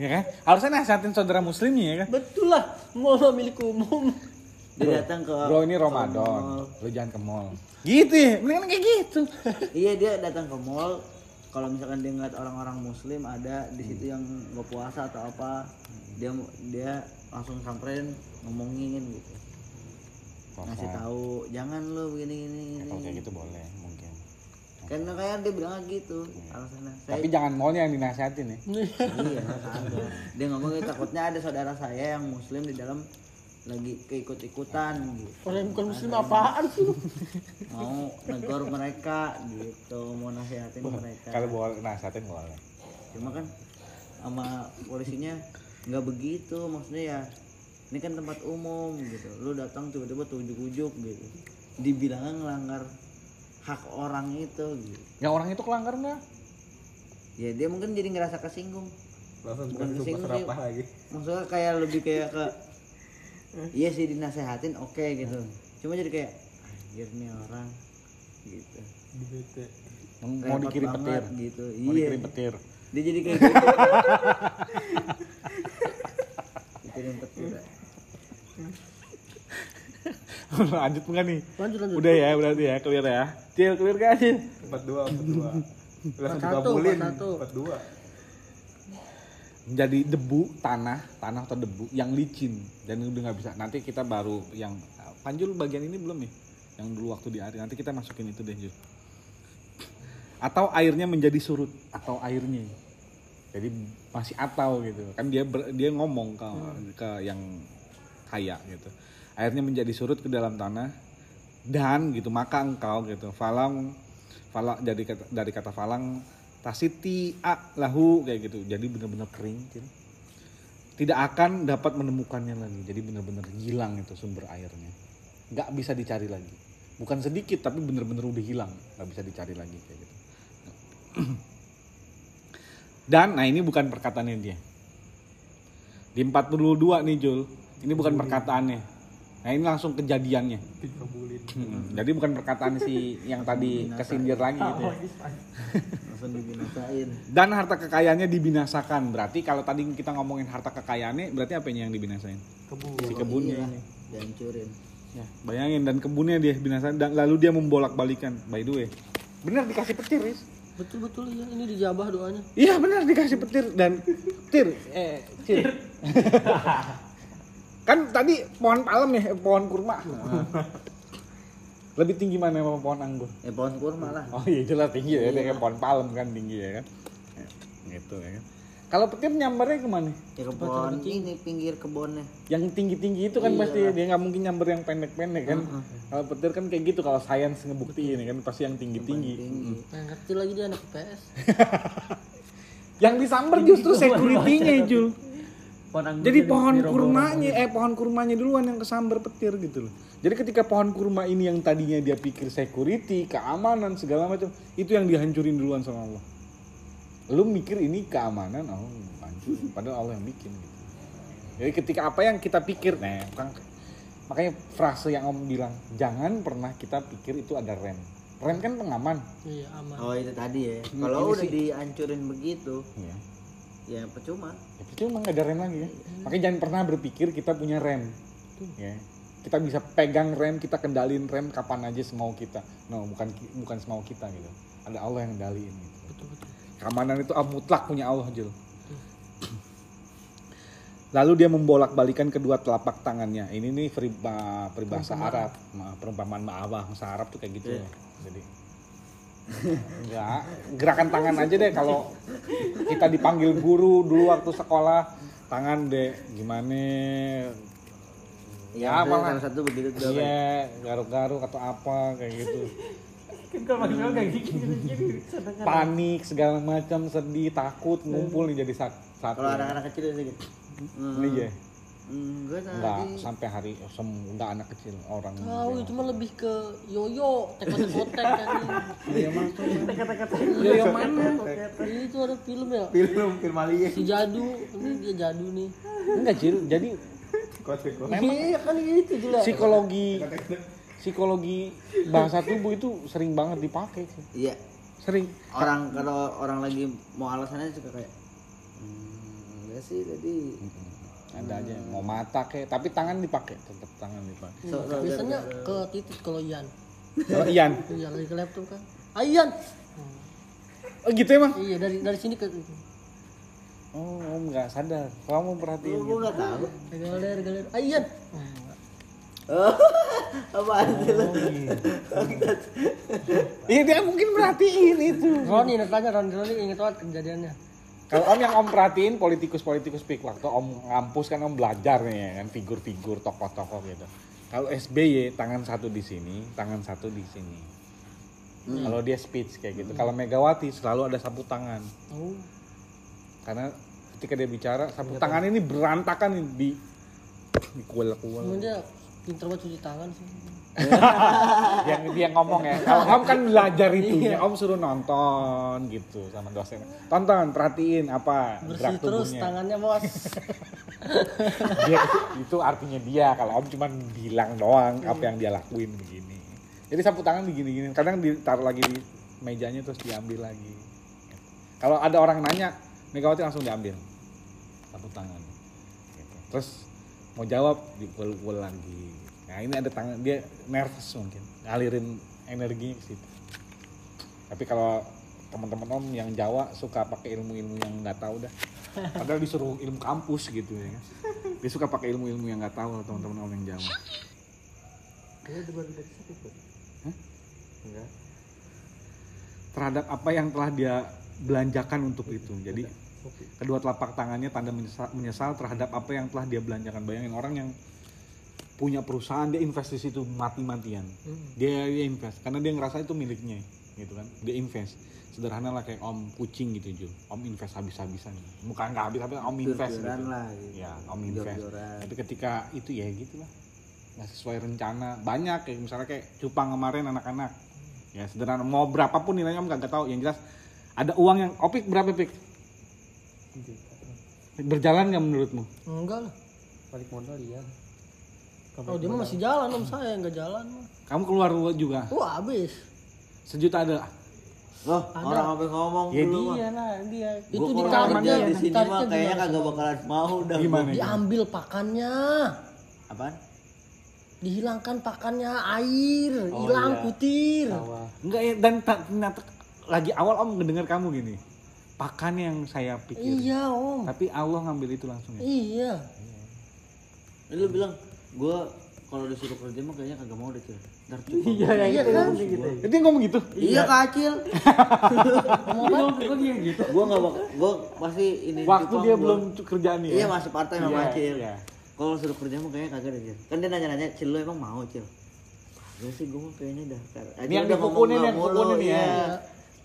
Ya kan? Harusnya nasihatin saudara muslimnya ya kan? Betul lah, mau milik umum. dia datang ke Bro ini Ramadan, mall. lu jangan ke mall. Gitu ya, mendingan kayak gitu. iya dia datang ke mall kalau misalkan dia ngeliat orang-orang muslim ada di situ yang nggak puasa atau apa dia dia langsung samperin ngomongin gitu ngasih tahu jangan lu begini gini Ya, kalau kayak gitu boleh mungkin. karena kayak dia bilang gitu alasannya saya Tapi jangan mallnya yang dinasihatin ya. iya kagak. dia ngomong gitu, takutnya ada saudara saya yang muslim di dalam lagi keikut-ikutan gitu Orang yang bukan muslim apaan sih? lu? mau negor mereka gitu mau nasihatin mereka Kalau boleh nasihatin boleh. cuma kan sama polisinya nggak begitu maksudnya ya ini kan tempat umum gitu lu datang tiba-tiba tuh ujuk-ujuk gitu dibilang ngelanggar hak orang itu gitu Ya orang itu kelanggar nggak? ya dia mungkin jadi ngerasa kesinggung Langsung bukan kesinggung sih lagi. maksudnya kayak lebih kayak ke iya sih dinasehatin oke gitu cuma jadi kayak anjir nih orang gitu bete. Mau dikirim banget petir. gitu Mau iya dikirim petir. dia jadi kayak gitu dikirim petir. Lanjut enggak nih? Lanjut lanjut. Udah ya, berarti ya, clear ya. Cil, clear empat dua. Empat satu, empat satu. menjadi debu tanah tanah atau debu yang licin. Dan udah nggak bisa. Nanti kita baru yang panjul bagian ini belum nih? Yang dulu waktu di air. Nanti kita masukin itu deh Jul. Atau airnya menjadi surut. Atau airnya. Jadi masih atau gitu. Kan dia ber- dia ngomong ke ke yang kaya gitu. Airnya menjadi surut ke dalam tanah dan gitu maka engkau gitu. Falang falang jadi kata, dari kata falang tasiti a lahu kayak gitu. Jadi benar-benar kering gitu. tidak akan dapat menemukannya lagi. Jadi benar-benar hilang itu sumber airnya. Nggak bisa dicari lagi. Bukan sedikit tapi benar-benar udah hilang. Nggak bisa dicari lagi kayak gitu. Dan nah ini bukan perkataannya dia. Di 42 nih Jul ini bukan perkataannya nah ini langsung kejadiannya Hmm, jadi bukan perkataan si yang tadi kesindir lagi gitu ya. langsung dibinasain Dan harta kekayaannya dibinasakan. Berarti kalau tadi kita ngomongin harta kekayaannya, berarti apa yang dibinasain? Kebun. Si kebunnya Iya, dihancurin Ya, bayangin dan kebunnya dia binasain dan lalu dia membolak-balikan. By the way, benar dikasih petir, Riz. Betul betul ya ini dijabah doanya. Iya benar dikasih petir dan petir eh cir. kan tadi pohon palem ya, eh, pohon kurma. Lebih tinggi mana sama pohon anggur? eh pohon kurma lah Oh iya jelas tinggi ya, kayak pohon palem kan tinggi ya kan. Ya, Gitu ya kan. Kalau petir nyambernya ke mana? ya ke pohon ini pinggir kebunnya Yang tinggi-tinggi itu kan pasti dia nggak mungkin nyamber yang pendek-pendek kan. Kalau petir kan kayak gitu kalau sains ngebuktiin kan pasti yang tinggi-tinggi. Mm. Nah, ngerti lagi dia anak PS. Yang disamber justru security-nya Jul. Jadi pohon kurmanya, eh pohon kurmanya duluan yang kesambar petir gitu loh. Jadi ketika pohon kurma ini yang tadinya dia pikir security, keamanan segala macam, itu yang dihancurin duluan sama Allah. Lu mikir ini keamanan, oh hancur. Padahal Allah yang bikin gitu. Jadi ketika apa yang kita pikir, nah bukan makanya frase yang Om bilang, jangan pernah kita pikir itu ada rem. Rem kan pengaman. Iya aman. oh itu tadi ya Hmm, kalau udah sih. dihancurin begitu Iya. Ya percuma Ya, itu emang gak ada rem lagi ya. Makanya jangan pernah berpikir kita punya rem. Ya. Kita bisa pegang rem, kita kendalin rem kapan aja semau kita. No, bukan bukan semau kita gitu. Ada Allah yang kendaliin gitu. Betul betul. Keamanan itu ah, mutlak punya Allah, Jul. Lalu dia membolak-balikan kedua telapak tangannya. Ini nih periba- peribahasa Arab, Ma- perumpamaan ma'awah bahasa Arab tuh kayak gitu. Iya. Jadi enggak, gerakan tangan aja deh kalau kita dipanggil guru dulu waktu sekolah, tangan deh gimana ya, Ya, malah. salah satu begitu tuh Iya, garuk-garuk atau apa kayak gitu. Kan kalau maksimal kayak gini. Panik segala macam, sedih, takut, ngumpul nih jadi sat- satu. kalau anak-anak kecil itu gitu Ini ya. Enggak Enggak tadi sampai hari sem enggak anak kecil orang. Tahu itu mah lebih ke yoyo, tekotek-kotek kan. Iya maksudnya. Ya yang mana? Itu ada film ya. Film film alien. Si Jadu, ini dia Jadu nih. Enggak Cil, jadi Iya kan gitu jelas. psikologi psikologi bahasa tubuh itu sering banget dipakai sih. iya Sering. orang kalau orang lagi mau alasannya suka kayak hmm, enggak sih tadi Ada aja mau mata kayak tapi tangan dipakai, tetap tangan dipakai. so, so, Biasanya ke titik kalau Ian. Kalau Ian, Iya lagi ke laptop kan. Ah, Ian. oh gitu emang? Iya dari dari sini ke Oh, om nggak sadar. Kamu perhatiin. gue nggak tahu galer galer. Ah, Ian. apa sih lu? Iya dia mungkin perhatiin itu. Roni tanya Roni Roni inget banget kejadiannya. Kalau om yang om perhatiin politikus-politikus pik waktu om ngampus kan om belajar nih ya kan figur-figur tokoh-tokoh gitu. Kalau SBY tangan satu di sini, tangan satu di sini. Kalau dia speech kayak gitu. Kalau Megawati selalu ada sapu tangan. Oh. Karena ketika dia bicara sapu tangan ini berantakan di di kuel-kuel. Dia pinter banget cuci tangan sih. yang dia ngomong ya. Kalau om kan belajar itunya, om suruh nonton gitu sama dosen. Tonton, perhatiin apa Bersih gerak terus tubuhnya. tangannya bos. dia itu artinya dia kalau om cuma bilang doang apa yang dia lakuin begini jadi sapu tangan begini-gini kadang ditaruh lagi di mejanya terus diambil lagi kalau ada orang nanya Megawati langsung diambil sapu tangan Gitu. terus mau jawab dipul-pul lagi nah ini ada tangan dia nervous mungkin ngalirin energinya ke situ. Tapi kalau teman-teman om yang Jawa suka pakai ilmu-ilmu yang nggak tahu dah. Padahal disuruh ilmu kampus gitu ya kan. Dia suka pakai ilmu-ilmu yang nggak tahu teman-teman om yang Jawa. Dia sakit. Hah? Enggak. terhadap apa yang telah dia belanjakan untuk itu. Jadi kedua telapak tangannya tanda menyesal, menyesal terhadap apa yang telah dia belanjakan. Bayangin orang yang punya perusahaan dia invest di situ mati-matian. Dia, dia invest karena dia ngerasa itu miliknya gitu kan. Dia invest. Sederhana lah kayak om kucing gitu Jul. Om invest habis-habisan. Bukan nggak habis-habisan om invest gitu. lah, gitu. ya om invest. Jor-joran. tapi ketika itu ya gitu lah nggak sesuai rencana. Banyak kayak misalnya kayak cupang kemarin anak-anak. Ya sederhana. Mau berapapun nilainya om nggak tahu. Yang jelas ada uang yang opik berapa pik? Berjalan nggak menurutmu? Enggak lah. Balik modal iya. Oh dia mah masih jalan om saya nggak jalan mah. kamu keluar juga Wah habis. sejuta ada Loh, orang apa ngomong ya dulu mah. dia lah dia Itu ditariknya, kerja di sini mah kayaknya kagak bakalan mau dah. gimana? Diambil pakannya. Apaan? Dihilangkan pakannya air, Oh, hilang iya. kutir. Enggak ya dan ta- ternyata lagi awal om mendengar kamu gini pakan yang saya pikir Iya om. tapi Allah ngambil itu langsung ya Iya. Ini lu bilang gua kalau disuruh kerja mah kayaknya kagak mau deh, Cil. Ntar cukup. Iya, Iya kan? Eh, dia ngomong gitu Iya kacil. Ngomong apa? Gue gitu. gua enggak bak gua pasti ini waktu dia belum kerjaan ya Iya masih part time sama Iya, Cil. iya. Kalau suruh kerja mah kayaknya kagak deh, Cil. Kan dia nanya-nanya, "Cil lu emang mau, Cil?" Ya sih gua mah kayaknya dah. Ini yang nggak yang mulu, dipukulin ya.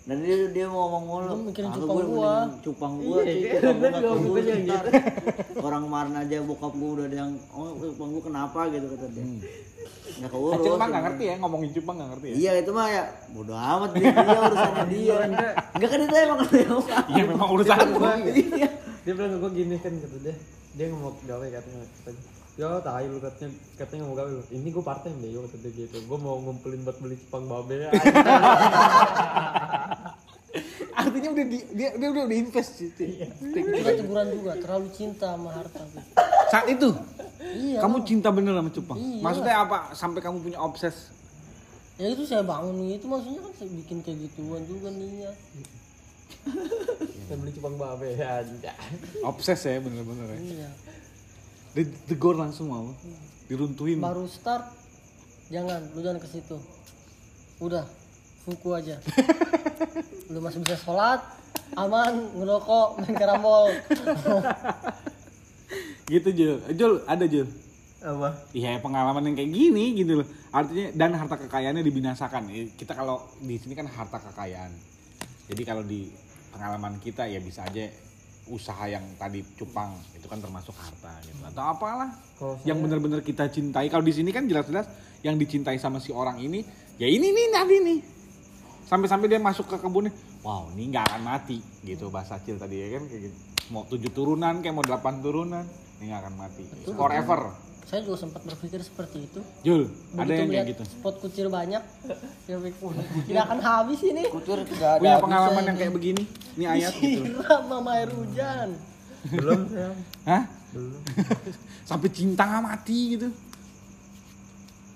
Iya. Dan dia dia mau ngomong mulu. Lu mikirin "Kagak, cupang gua gua." Cupang gua, Iya? Cupang gua nggak gua ntar. Orang kemarin aja bokap gua udah ada yang, "Oh, cupang gua kenapa?" gitu kata dia. Nggak keurus. Acil mah nggak gitu. ngerti ya ngomongin cupang nggak ngerti ya Iya itu mah ya bodo amat dia, dia urusannya dia. Enggak kan itu emang iya memang urusan gua Iya. Dia bilang ke gue gini kan kata dia. Dia nggak mau gawe katanya. Ya tahu lu katanya katanya nggak mau gawe. Ini gue part time deh yo kata dia gitu. Gue mau ngumpulin buat beli cupang babe. artinya udah di, dia dia udah udah invest gitu Kita teguran juga, terlalu cinta sama harta. saat itu Iya. kamu cinta bener sama cupang Iya. maksudnya apa sampai kamu punya obses Ya itu saya bangun itu maksudnya kan saya bikin kayak gituan juga niat. Kita beli cupang babe aja. obses ya bener-bener ya Iya. Ditegur langsung mau diruntuhin Baru start jangan, lu jangan ke situ. Udah, fuku aja. lu masih bisa sholat, aman, ngerokok, main karambol. gitu Jul Jul ada Jul Apa? Iya pengalaman yang kayak gini gitu loh artinya dan harta kekayaannya dibinasakan Eh, kita kalau di sini kan harta kekayaan jadi kalau di pengalaman kita ya bisa aja usaha yang tadi cupang itu kan termasuk harta gitu. Atau apalah Kalau yang benar-benar kita cintai. Kalau di sini kan jelas-jelas yang dicintai sama si orang ini ya ini nih tadi nih. Sampai-sampai dia masuk ke kebunnya wow ini nggak akan mati gitu bahasa Cil tadi ya kan? Kayak gitu. Mau tujuh turunan kayak mau delapan turunan ini nggak akan mati. Forever Saya juga sempat berpikir seperti itu. Jul ada Begitu yang kayak lihat gitu spot kucir banyak, saya pikir tidak akan habis ini. Kucur enggak ada. punya pengalaman yang kayak begini ini ayat gitu Siram sama air hujan. belum saya. Hah? Belum. sampai cinta mati gitu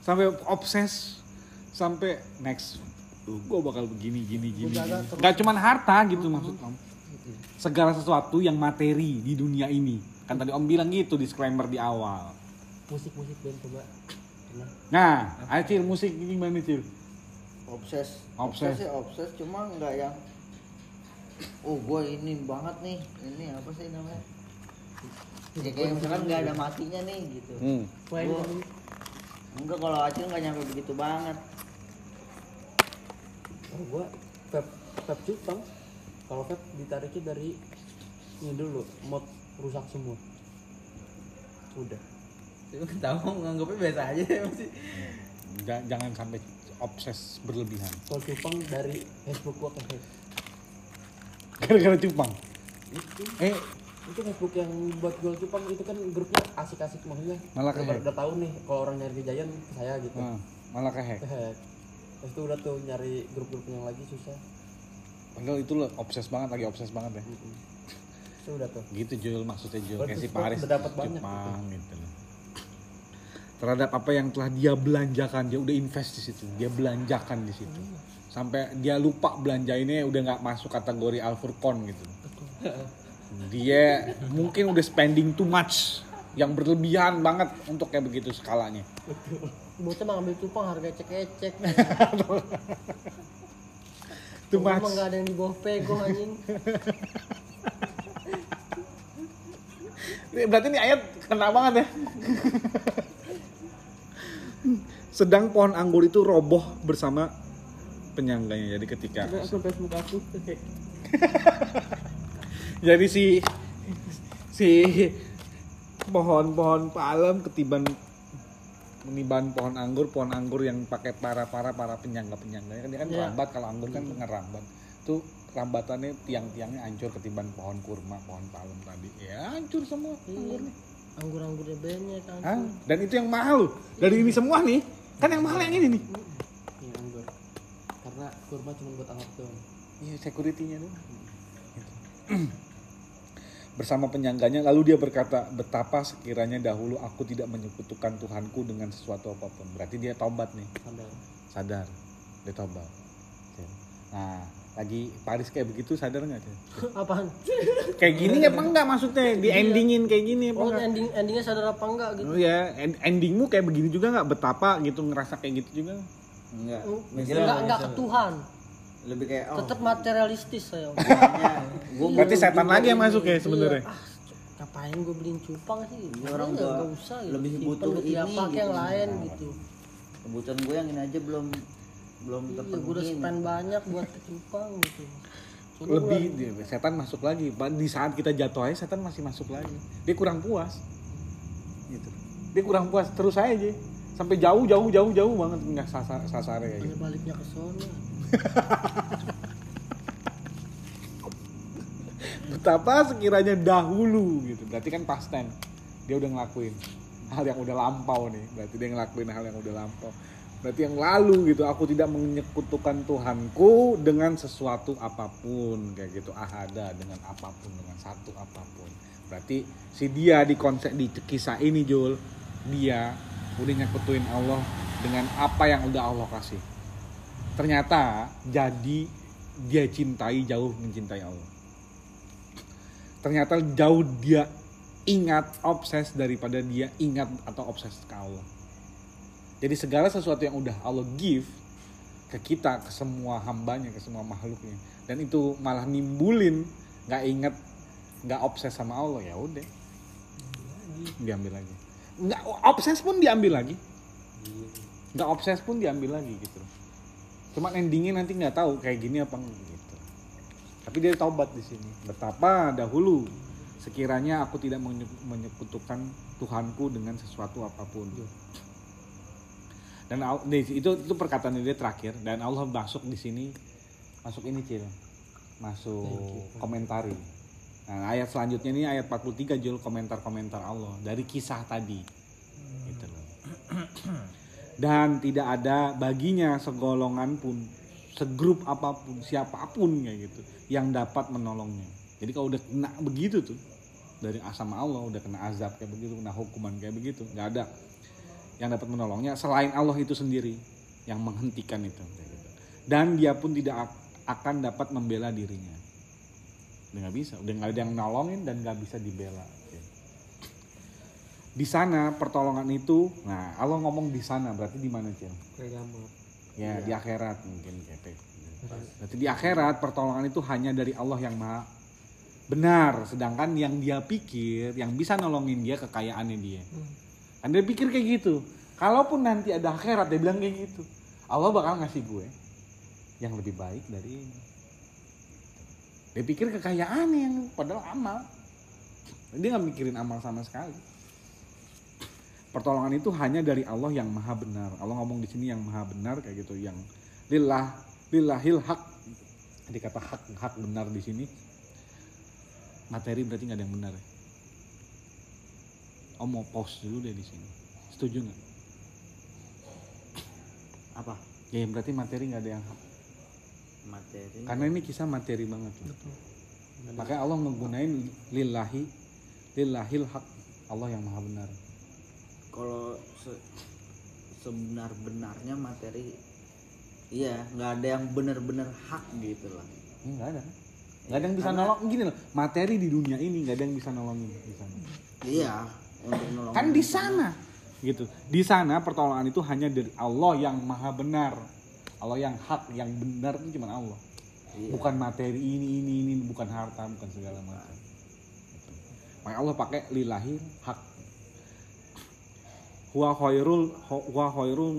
sampai obses sampai next gue bakal begini gini gini, gini. nggak cuman harta gitu maksud om segala sesuatu yang materi di dunia ini kan tadi om bilang gitu disclaimer di awal Musik-musik band coba. Pernah. nah ayo Cil musik gimana Cil obses Obses. sih obses cuma nggak yang oh gue ini banget nih ini apa sih namanya ya kayak misalkan nggak ada matinya nih gitu hmm. Gua- enggak kalau acil nggak nyampe begitu banget Oh, gua vape vape cupang. Kalau vape ditariknya dari ini dulu, mod rusak semua. Udah. Tahu nganggapnya biasa aja ya masih Ja- jangan sampai obses berlebihan Kalau cupang dari Facebook gua ke hack. gara-gara cupang Itu, eh itu Facebook yang buat jual cupang itu kan grupnya asik-asik maksudnya. Malah ke udah, tahu nih kalau orang nyari kejayaan ke saya gitu. nah, malah Ke hack. Terus itu udah tuh nyari grup-grup yang lagi susah. padahal itu lo obses banget lagi obses banget ya. Itu udah tuh. gitu Jul maksudnya Jul kayak si Paris udah dapat banyak Jepang gitu loh terhadap apa yang telah dia belanjakan. Dia udah invest di situ. Dia belanjakan di situ. Sampai dia lupa belanjainnya udah nggak masuk kategori Al Furqon gitu. Dia mungkin udah spending too much yang berlebihan banget untuk kayak begitu skalanya. Bocah mah ngambil cupang harga too Gua much. mah nggak ada yang di bawah pego anjing. Ini berarti ini ayat kena banget ya sedang pohon anggur itu roboh bersama penyangganya. Jadi ketika Aku Facebook aku. jadi si si pohon-pohon palem ketiban meniban pohon anggur pohon anggur yang pakai para para para penyangga penyangga kan dia kan Iya. rambat kalau anggur kan ngerambat. Tuh rambatannya tiang-tiangnya hancur ketiban pohon kurma pohon palem tadi. Ya hancur semua anggurnya anggur-anggurnya banyak kan Hah? dan itu yang mahal dari ini semua nih kan yang mahal yang ini nih Iya anggur. Karena kurma cuma buat anggap doang. Iya, security-nya tuh. Bersama penyangganya, lalu dia berkata, betapa sekiranya dahulu aku tidak menyekutukan Tuhanku dengan sesuatu apa pun. Berarti dia tobat nih, Sadar. sadar. Dia tobat. Nah, lagi Paris kayak begitu sadar nggak sih? apaan Kayak gini apa enggak maksudnya? Di endingin kayak gini apa oh enggak? ending endingnya sadar apa enggak gitu Oh ya, end- endingmu kayak begini juga nggak? Betapa gitu ngerasa kayak gitu juga? enggak Oh, enggak enggak ke Tuhan lebih kayak oh tetap materialistis saya gue Berarti setan lagi yang masuk ya sebenarnya? Iya, ah, ngapain gue beliin cupang sih Ini orang Makanya gua nggak usah gitu. lebih butuh ini apa gitu. yang lain gitu kebutuhan gue yang ini aja belum belum iya gue udah terpenuhi spend banyak buat ke cupang gitu. Soalnya lebih dia, setan masuk lagi. Di saat kita jatuh aja setan masih masuk lagi. Dia kurang puas. Gitu. Dia kurang puas. Terus aja sampai jauh jauh jauh jauh banget. Nggak sasar gitu gua baliknya ke sono. Betapa sekiranya dahulu gitu. Berarti kan past tense. Dia udah ngelakuin hal yang udah lampau nih. Berarti dia ngelakuin hal yang udah lampau berarti yang lalu gitu aku tidak menyekutukan Tuhanku dengan sesuatu apa pun kayak gitu. Ahada dengan apa pun dengan satu apa pun. Berarti si dia di konsep di kisah ini Jul dia udah nyekutuin Allah dengan apa yang udah Allah kasih. Ternyata jadi dia cintai jauh mencintai Allah. Ternyata jauh dia ingat obses daripada dia ingat atau obses ke Allah. Jadi segala sesuatu yang udah Allah give ke kita, ke semua hambanya, ke semua makhluknya, dan itu malah nimbulin nggak ingat, nggak obses sama Allah ya udah, diambil lagi. Nggak obses pun diambil lagi, nggak obses pun diambil lagi gitu. Cuman endingnya nanti nggak tahu kayak gini apa gitu. Tapi dia taubat di sini. Betapa dahulu sekiranya aku tidak menye- menyekutukan Tuhanku dengan sesuatu apa pun. Dan itu itu perkataan dia terakhir dan Allah masuk di sini masuk ini cil masuk komentari. Nah, ayat selanjutnya ini ayat 43 Jul komentar-komentar Allah dari kisah tadi. Gitu loh. Dan tidak ada baginya segolongan pun, segrup apa pun, siapa pun kayak gitu yang dapat menolongnya. Jadi kalau udah kena begitu tuh dari asam Allah udah kena azab kayak begitu, kena hukuman kayak begitu, nggak ada yang dapat menolongnya selain Allah itu sendiri yang menghentikan itu. gitu. Dan dia pun tidak ak- akan dapat membela dirinya. Udah nggak bisa, udah nggak ada yang nolongin dan nggak bisa dibela. Di sana pertolongan itu, nah Allah ngomong di sana berarti di mana Cil? Ya di akhirat mungkin gitu. Berarti di akhirat pertolongan itu hanya dari Allah yang maha benar. Sedangkan yang dia pikir, yang bisa nolongin dia kekayaannya dia. Kan dia pikir kayak gitu. Kalaupun nanti ada akhirat dia bilang kayak gitu. Allah bakal ngasih gue yang lebih baik dari ini. Dia pikir kekayaan yang padahal amal. Dia nggak mikirin amal sama sekali. Pertolongan itu hanya dari Allah yang maha benar. Allah ngomong di sini yang maha benar kayak gitu, yang lillah lillahil hak. Jadi kata hak hak benar di sini. Materi berarti nggak ada yang benar. ya? Om mau pause dulu deh di sini. Setuju nggak? apa Ya berarti materi nggak ada yang hak. materi Karena ini kisah materi banget. loh. Makanya Allah menggunain lillahi lillahil hak. Allah yang maha benar. kalau se- sebenar-benarnya materi iya nggak ada yang bener-bener hak gitu lah Enggak ada. Enggak ada yang bisa nolong gini loh. Materi di dunia ini enggak ada yang bisa nolongin di sana. iya untuk nolong Kan di sana gitu. Di sana pertolongan itu hanya dari Allah yang maha benar. Allah yang hak, yang benar itu cuma Allah. Iya. Bukan materi ini ini ini, bukan harta, bukan segala macam. Gitu. Makanya Allah pakai lillahi hak. Huwa khairul huwa khairun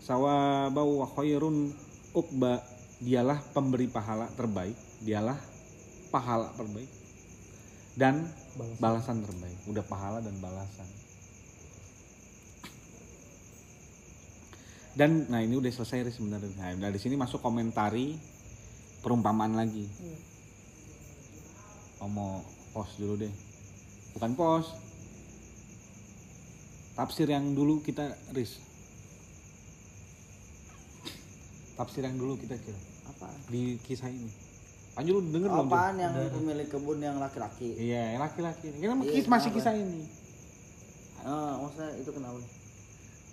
sawaba wa khairun uqba. Dialah pemberi pahala terbaik, dialah pahala terbaik dan balasan terbaik. Udah pahala dan balasan. Dan nah ini udah selesai sebenarnya. Nah, dari sini masuk komentari perumpamaan lagi. Oh, mau pos dulu deh. Bukan pos. Tafsir yang dulu kita Riz. Tafsir yang dulu kita kira apa di kisah ini. Anjir lu denger belum? Jul? apaan yang pemilik kebun yang laki-laki Iya, yang laki-laki. Ini Iya, kis- masih kenapa? kisah ini. oh maksudnya itu kenapa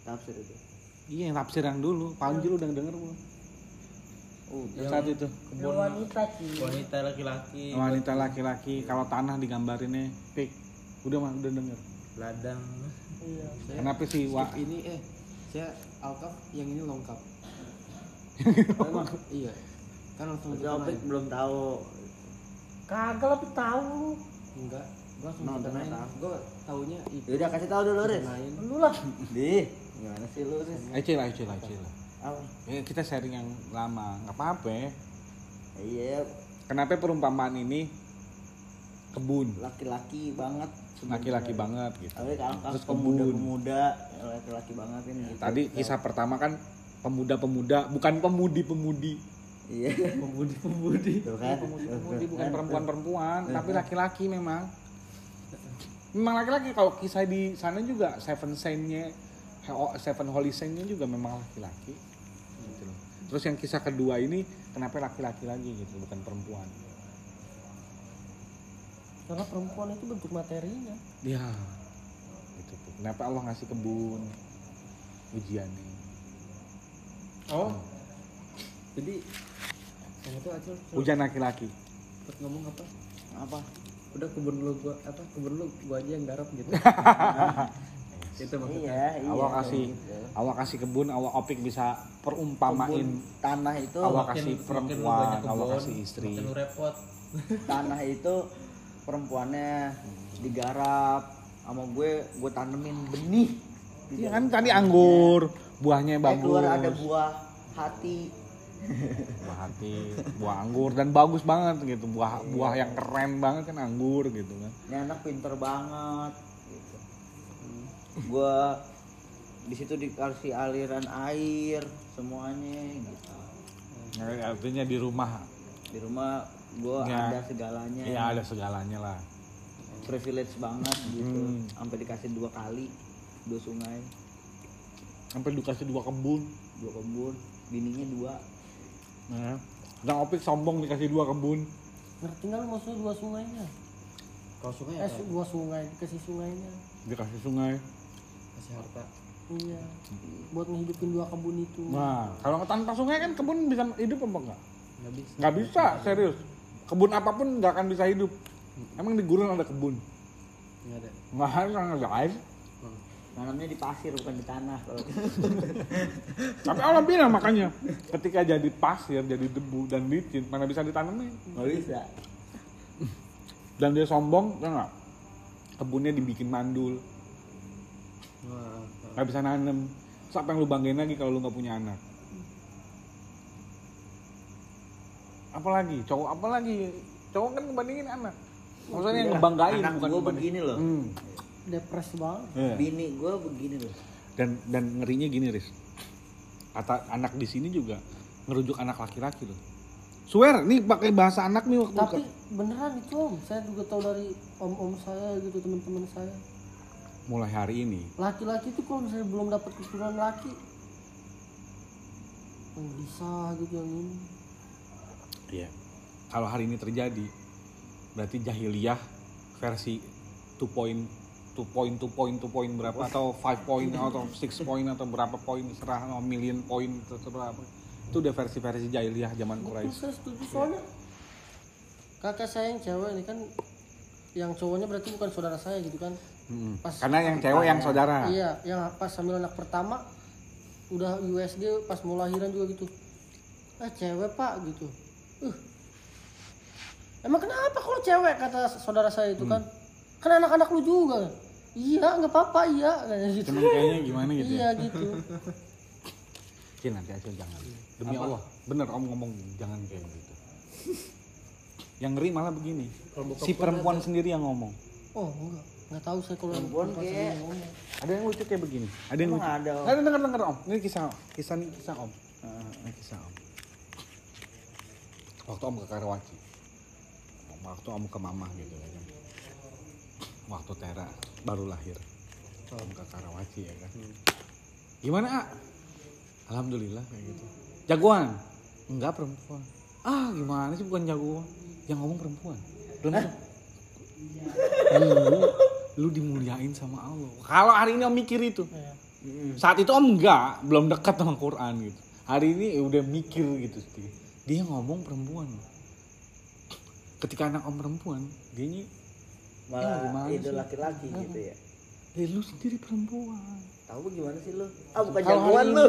tafsir itu Iya, yang tafsir yang dulu. Panji lu udah denger belum? oh Yang saat itu. kebun wanita sih wanita laki-laki Wanita laki-laki kalau tanah digambarinnya pik. Udah mah udah denger. ladang iya Kenapa sih skip wa ini eh saya alkaf yang ini lengkap. emang Iya. Kan langsung Berarti Opik belum tahu kagak tapi tahu Enggak. Gua langsung Nonton aja. Gua taunya itu. Ya udah kasih tahu dulu Riz Dikenain. lu lah di gimana sih lu Riz Ece lah, ece lah, ece lah. apa Ya, kita sharing yang lama, nggak apa-apa. ya. iya Kenapa perumpamaan ini kebun, laki-laki banget laki-laki banget gitu. tapi kalau Terus pemuda-pemuda laki-laki banget ini gitu. Tadi kisah pertama kan pemuda-pemuda, bukan pemudi-pemudi. Iya pemudi-pemudi tuh kan Pemudi bukan Kan? perempuan-perempuan, tapi laki-laki memang. Memang laki-laki kalau kisah di sana juga Seven Saint-nya, Seven Holy Saint-nya juga memang laki-laki. Gitu loh. Terus yang kisah kedua ini kenapa laki-laki lagi gitu, bukan perempuan. karena perempuan itu bentuk materinya Ya, gitu tuh. Kenapa Allah ngasih kebun ujiannya? Oh. Jadi yang itu Acil Ujian laki-laki. sempat ngomong apa? apa Udah kebun lu gua apa kebun lu gua aja yang garap gitu. itu maksudnya. iya iya Allah kayak kasih gitu. Allah kasih kebun, Allah opik bisa perumpamain Kebun tanah itu Allah Makin- kasih perempuan, kebun, kasih istri. makin repot tanah itu perempuannya digarap sama gue gue tanemin benih Iya kan tadi anggur, buahnya eh, bagus. keluar ada buah hati buah hati, buah anggur dan bagus banget gitu. Buah buah yang keren banget kan anggur gitu kan. ini anak pinter banget gitu. gue di situ dikasih aliran air semuanya gitu Nah, Artinya di rumah di rumah gue Ya. ada segalanya ya ada segalanya lah. privilege banget gitu Hmm. sampai dikasih dua kali dua sungai Sampai dikasih dua kebun. dua kebun bininya dua Nah, yang opik sombong dikasih dua kebun. ngerti nggak lu maksudnya dua sungainya Kalau sungai eh apa? dua sungai dikasih sungainya Dikasih sungai. Kasih harta. iya buat ngehidupin dua kebun itu Nah, kalau tanpa sungai kan kebun bisa hidup apa enggak? Enggak bisa. Nggak bisa, serius. Kebun apa pun nggak akan bisa hidup. Emang di gurun ada kebun? Enggak ada. Nggak ada, nggak ada air. Nanamnya di pasir bukan di tanah kalau Tapi Allah bilang makanya, ketika jadi pasir, jadi debu dan licin, mana bisa ditanamin? nggak bisa Dan dia sombong, ya nggak? Kebunnya dibikin mandul, Wah, nggak bisa nanem. Siapa yang lu banggain lagi kalau lu nggak punya anak? Apalagi, cowok apalagi? Cowok kan ngebandingin anak. Maksudnya yang ngebanggain anak bukan gue begini loh Hmm. Depresi banget. Iya. bini gue begini loh dan dan ngerinya gini Riz kata anak di sini juga ngerujuk anak laki-laki loh. Swear nih pakai bahasa anak nih waktu tapi beneran itu om. Saya juga tahu dari om om saya gitu teman-teman saya. Mulai hari ini. Laki-laki itu kalau misalnya belum dapat keturunan laki yang bisa gitu yang ini. Iya. Kalau hari ini terjadi, berarti jahiliyah versi 2 2 point 2 point 2 point berapa atau 5 point atau 6 point atau berapa poin serah atau million point atau berapa. itu udah versi-versi jahiliyah zaman Quraisy. saya setuju soalnya. Kakak saya yang cewek ini kan yang cowoknya berarti bukan saudara saya gitu kan. Mm-mm. Pas- karena yang cewek yang saudara. Iya yang pas hamil anak pertama udah USG pas mau lahiran juga gitu. Ah cewek pak gitu. Uh emang kenapa kalau cewek? kata saudara saya itu kan kan anak-anak lu juga. Iya nggak apa-apa iya. Gitu cuman kayaknya gimana gitu iya ya gitu. Cil, nanti aja jangan. Demi Allah. Bener om ngomong jangan kayak gitu. Yang ngeri malah begini. Si perempuan sendiri yang ngomong. Oh enggak. Nggak tahu saya kalau Perempuan kayak- ada yang lucu kayak begini? Ada yang Emang lucu? ada, Om? ada denger denger om. Ini kisah kisah ini kisah om. Eh, ini kisah om. Waktu om ke Karawaci. Waktu om ke mama gitu ya waktu Tera baru lahir. Om ke Karawaci ya kan. Gimana ah alhamdulillah kayak gitu. Jagoan? Enggak perempuan. Ah gimana sih bukan jagoan? Yang ngomong perempuan. Belum lu lu dimuliain sama Allah. Kalau hari ini om mikir itu. Iya. saat itu om enggak belum dekat sama Quran gitu. Hari ini ya udah mikir gitu dia ngomong perempuan. Ketika anak om perempuan dia ini malah gimana itu laki-laki gitu ya. Eh, lu sendiri perempuan. Tahu gimana sih lu? Ah bukan jagoan lu.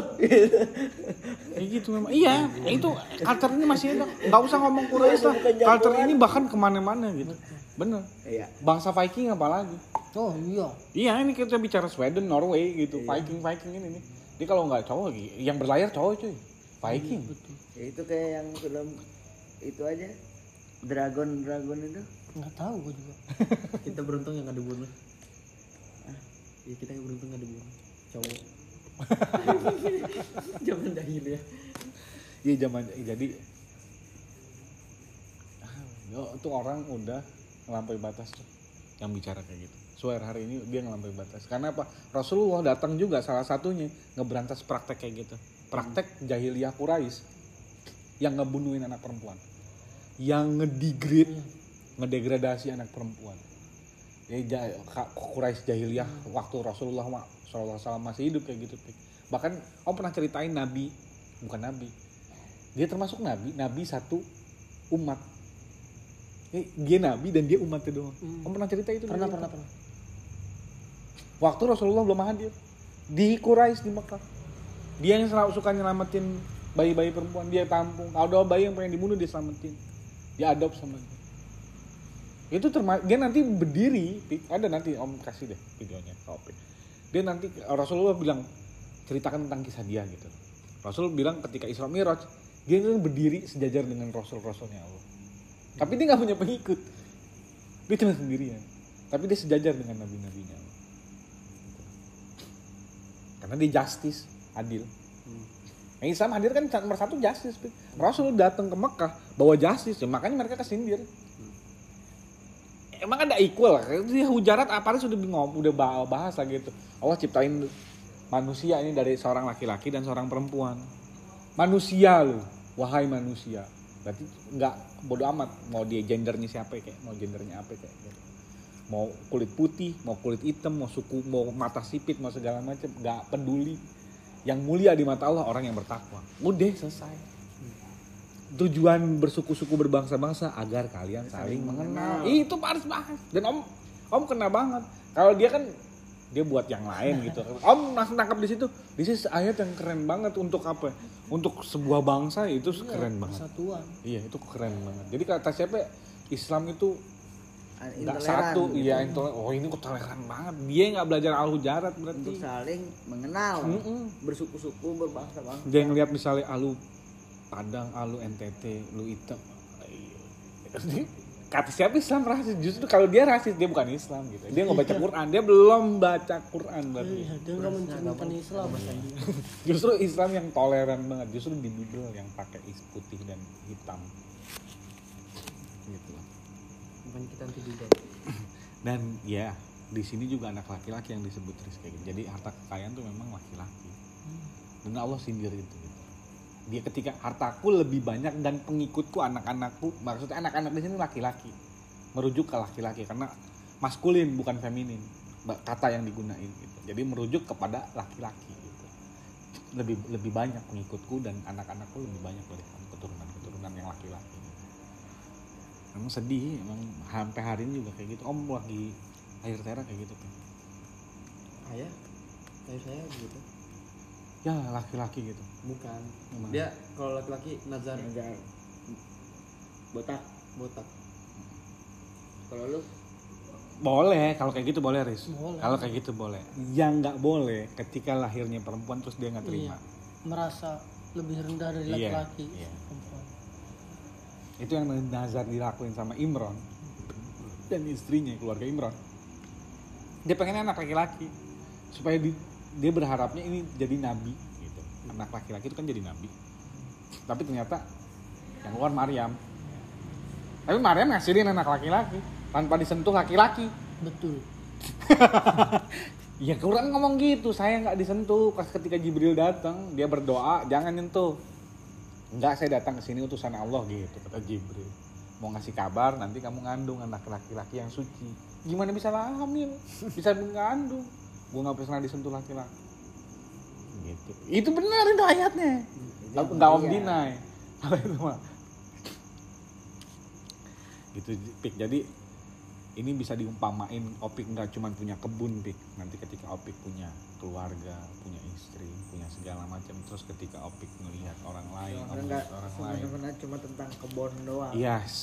Kayak gitu memang. Iya itu culture ini masih ada. Nggak usah ngomong Quraisy lah. Culture ini bahkan ke mana-mana gitu. Bener. Iya. Bangsa Viking apalagi. Oh iya. Iya ini kita bicara Sweden Norway gitu. Viking Viking ini nih. Dia kalau nggak cowok yang berlayar cowok cuy. Viking. Ya itu kayak yang film itu aja. Dragon dragon itu nggak tahu gue juga kita beruntung yang nggak dibunuh ya kita yang beruntung nggak dibunuh cowok zaman jahil ya Iya zaman jadi ah, yo, itu orang udah ngelampaui batas tuh yang bicara kayak gitu. Swear hari ini dia ngelampaui batas. Karena apa? Rasulullah datang juga salah satunya ngeberantas praktek kayak gitu. Praktek jahiliyah Quraisy yang ngebunuhin anak perempuan. Yang ngedegrade, ngedegradasi anak perempuan. Ya, Quraisy jahiliyah waktu Rasulullah SAW masih hidup kayak gitu. Bahkan Om pernah ceritain Nabi, bukan Nabi, dia termasuk nabi nabi satu umat. Eh, dia nabi dan dia umatnya doang. Hmm. om pernah cerita itu? Pernah pernah pernah. Waktu Rasulullah belum hadir di Quraisy di Mekah. Dia yang selalu suka nyelamatin bayi-bayi perempuan dia tampung. Kalau ada bayi yang pengen dibunuh dia selamatin. Dia adopt sama dia itu termasuk dia nanti berdiri ada nanti om kasih deh videonya ke Opik. dia nanti Rasulullah bilang ceritakan tentang kisah dia gitu. Rasul bilang ketika Isra Miraj dia itu berdiri sejajar dengan Rasul-Rasulnya Allah. Tapi dia nggak punya pengikut. Dia cuma sendirian. Tapi dia sejajar dengan nabi-nabinya Allah. Karena dia justice adil. Yang Islam hadir kan nomor satu justice. Rasul datang ke Mekah bawa justice ya, makanya mereka kesindir emang ada equal. Dia hujarat apa sudah bingung udah bah- bahas lagi itu Allah ciptain manusia ini dari seorang laki-laki dan seorang perempuan. Manusia lu wahai manusia. Berarti nggak bodoh amat mau dia gendernya siapa kayak mau gendernya apa kayak gitu. mau kulit putih mau kulit hitam mau suku mau mata sipit mau segala macam nggak peduli. Yang mulia di mata Allah orang yang bertakwa. Udah selesai tujuan bersuku-suku berbangsa-bangsa agar kalian saling mengenal. itu harus bahas. Dan om om kena banget. Kalau dia kan dia buat yang lain gitu. Om langsung tangkap di situ. Di situ ayat yang keren banget untuk apa? Untuk sebuah bangsa itu keren banget. persatuan iya itu keren banget. Jadi kata siapa? Islam itu nggak Intoleran satu. gitu. iya intoleran. Oh ini kok toleran banget. Dia nggak belajar al hujarat berarti. Untuk saling mengenal. Mm-mm. bersuku-suku berbangsa-bangsa. Dia ngeliat misalnya alu Padang, alu NTT, lu hitam. Iya. Kata siapa Islam rasis? Justru kalau dia rasis dia bukan Islam gitu. Dia nggak baca Quran, dia belum baca Quran berarti. iya dia nggak mencerminkan Islam Justru Islam yang toleran banget. Justru di Bible yang pakai is putih dan hitam. Gitu. bukan kita anti juga Dan ya di sini juga anak laki-laki yang disebut gitu. Jadi harta kekayaan tuh memang laki-laki. Dan Allah sindir itu. Gitu. Dia ketika hartaku lebih banyak dan pengikutku anak-anakku, maksudnya anak-anak di sini laki-laki. Merujuk ke laki-laki karena maskulin bukan feminin kata yang digunain gitu. Jadi merujuk kepada laki-laki gitu. lebih lebih banyak pengikutku dan anak-anakku lebih banyak dari keturunan keturunan yang laki-laki emang sedih emang sampai hari ini juga kayak gitu om lagi akhir tera kayak gitu Pin. ayah kayak saya gitu ya laki-laki gitu bukan Gimana? dia kalau laki-laki nazar Anjay. botak botak kalau lu boleh kalau kayak gitu boleh Riz Boleh. kalau kayak gitu boleh yang nggak boleh ketika lahirnya perempuan terus dia nggak terima Iya. merasa lebih rendah dari Iya, laki-laki iya. perempuan. itu yang nazar dilakuin sama Imron dan istrinya keluarga Imron dia pengen anak laki-laki supaya di- dia berharapnya ini jadi nabi gitu anak laki-laki itu kan jadi nabi tapi ternyata yang keluar Maryam tapi Maryam ngasihin anak laki-laki tanpa disentuh laki-laki betul Ya Quran ngomong gitu, saya nggak disentuh pas ketika Jibril datang, dia berdoa jangan nyentuh. Enggak, saya datang ke sini utusan Allah gitu kata Jibril. Mau ngasih kabar nanti kamu ngandung anak laki-laki yang suci. Gimana bisa hamil? Bisa mengandung? Gua nggak pernah disentuh laki-laki. Gitu. Itu benar itu ayatnya. Nggak nggak om iya. dinai. Kalau itu mah. Gitu Pik. Jadi ini bisa diumpamain Opik nggak cuma punya kebun Pik nanti ketika Opik punya keluarga punya istri punya segala macam terus ketika Opik melihat orang lain ngomongin nggak orang lain sebenarnya cuma tentang kebun doang yes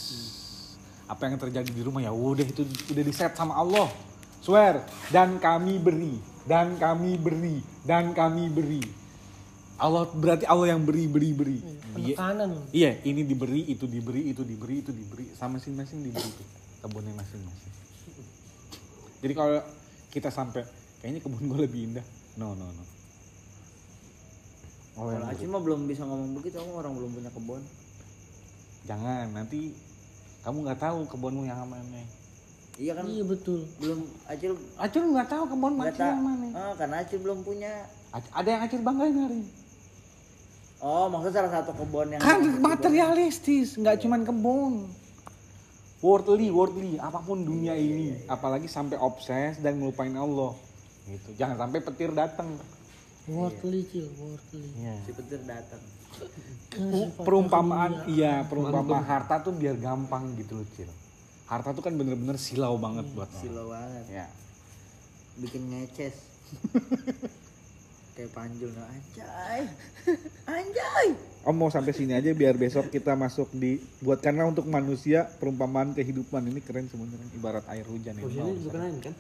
apa yang terjadi di rumah ya udah itu udah di set sama Allah swear dan kami beri dan kami beri dan kami beri Allah berarti Allah yang beri beri beri Iya. penekanan Iya, ini diberi, itu diberi, itu diberi, itu diberi, sama masing-masing diberi kebunnya masing-masing. Jadi kalau kita sampai kayaknya kebun gue lebih indah, no no no. Oh, kalau Acil mah belum bisa ngomong begitu kamu orang belum punya kebun jangan nanti kamu nggak tahu kebunmu yang mana. Iya kan? Iya betul. Belum Acil Acil nggak tahu kebun Acil tahu. yang mana. Ah, karena Acil belum punya. Ada yang Acil banggain hari. oh maksudnya salah satu kebun yang Kan materialistis, nggak cuman kebun. Worldly, worldly, apa pun dunia ini, apalagi sampai obses dan ngelupain Allah. Gitu. Jangan sampai petir datang. worldly cil worldly. Si petir datang. Perumpamaan iya perumpamaan harta tuh biar gampang gitu loh cil harta tuh kan bener-bener silau banget buat orang. silo banget. Ya. Bikin ngeces. Kayak panjul nah anjay anjay! Om mau sampai sini aja biar besok kita masuk di buat karena untuk manusia perumpamaan kehidupan. Ini keren sebenarnya ibarat air hujan ini Posisi mau dibukain kan?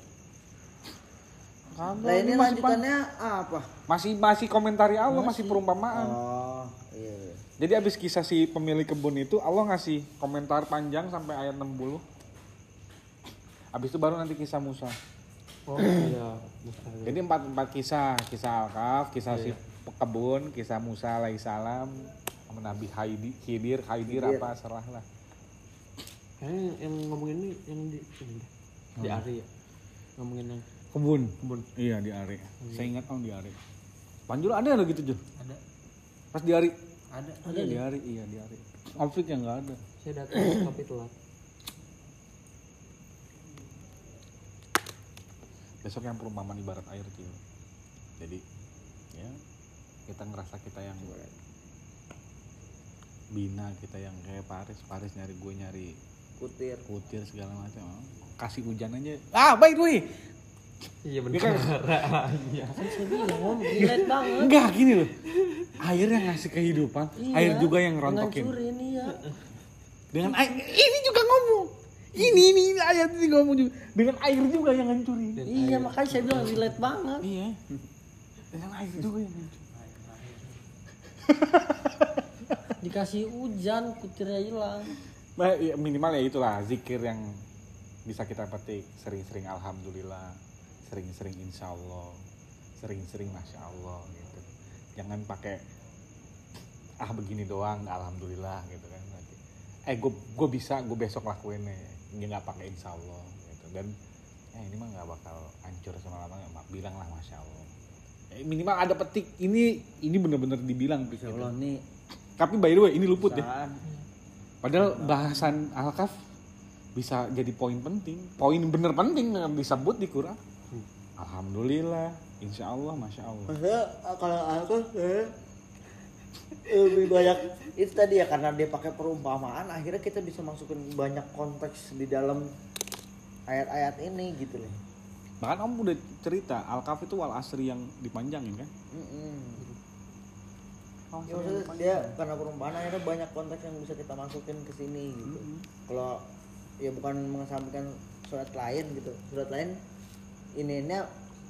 Nah ini lanjutannya apa? Masih masih komentari Allah masih, perumpamaan. Oh iya, iya. jadi abis kisah si pemilik kebun itu Allah ngasih komentar panjang sampai ayat 60 abis itu baru nanti kisah Musa oh iya bukan Jadi empat empat kisah, kisah Al-Kaf, kisah si kebun, kisah Musa alaihissalam, sama Nabi Haidi, Khidir, Khaidir apa serah lah. kayaknya yang ngomongin ini yang di ini deh. di Ari ya ngomongin yang Kebun, kebun. Iya di Are. Saya ingat om di Are. Panjul ada lo gitu Jul? ada Pas di Are. ada Ada di Are, iya di Are. Outfit yang nggak ada. saya datang tapi telat Besok yang perumpamaan ibarat air Cil. Jadi ya kita ngerasa kita yang bina kita yang kayak Paris, Paris nyari gue nyari kutir. kutir segala macam. Kasih hujan aja. Ah baik gue iya kan iya. Kan saya bilang om relate banget. Enggak gini loh. Air yang ngasih kehidupan Iya, air juga yang rontokin ngancurin iya. Dengan air ini juga ngomong ini ini, ini ayat ini ngomong juga. Dengan air juga yang ngancurin iya makanya saya bilang relate banget. Iya. Dengan air juga yang ngancurin dikasih hujan kutirnya hilang. Nah, ya, minimal ya itulah zikir yang bisa kita petik. Sering-sering alhamdulillah sering-sering insya Allah sering-sering masya Allah gitu. Jangan pakai ah begini doang alhamdulillah gitu kan. Nanti, eh gue gue bisa gue besok lakuin nih dia nggak pakai insya Allah gitu dan eh ini mah nggak bakal hancur sama lama ya bilang lah masya Allah Eh, minimal ada petik ini ini bener-bener dibilang Insya gitu. Allah nih tapi by the way ini luput ya saan Padahal bahasan Al-Kaf bisa jadi poin penting. Poin bener penting yang disebut di Quran. Alhamdulillah. Insya Allah, masya Allah. Maksudnya kalau eh, lebih banyak itu tadi ya karena dia pakai perumpamaan akhirnya kita bisa masukin banyak konteks di dalam ayat-ayat ini gitu loh. Bahkan om udah cerita Al-Kaf itu wal asri yang dipanjangin kan? Mm-mm. Ya, maksudnya dia karena perumpamaan akhirnya banyak konteks yang bisa kita masukin ke sini gitu. Kalau ya bukan mengesampingkan surat lain gitu. Surat lain ini ini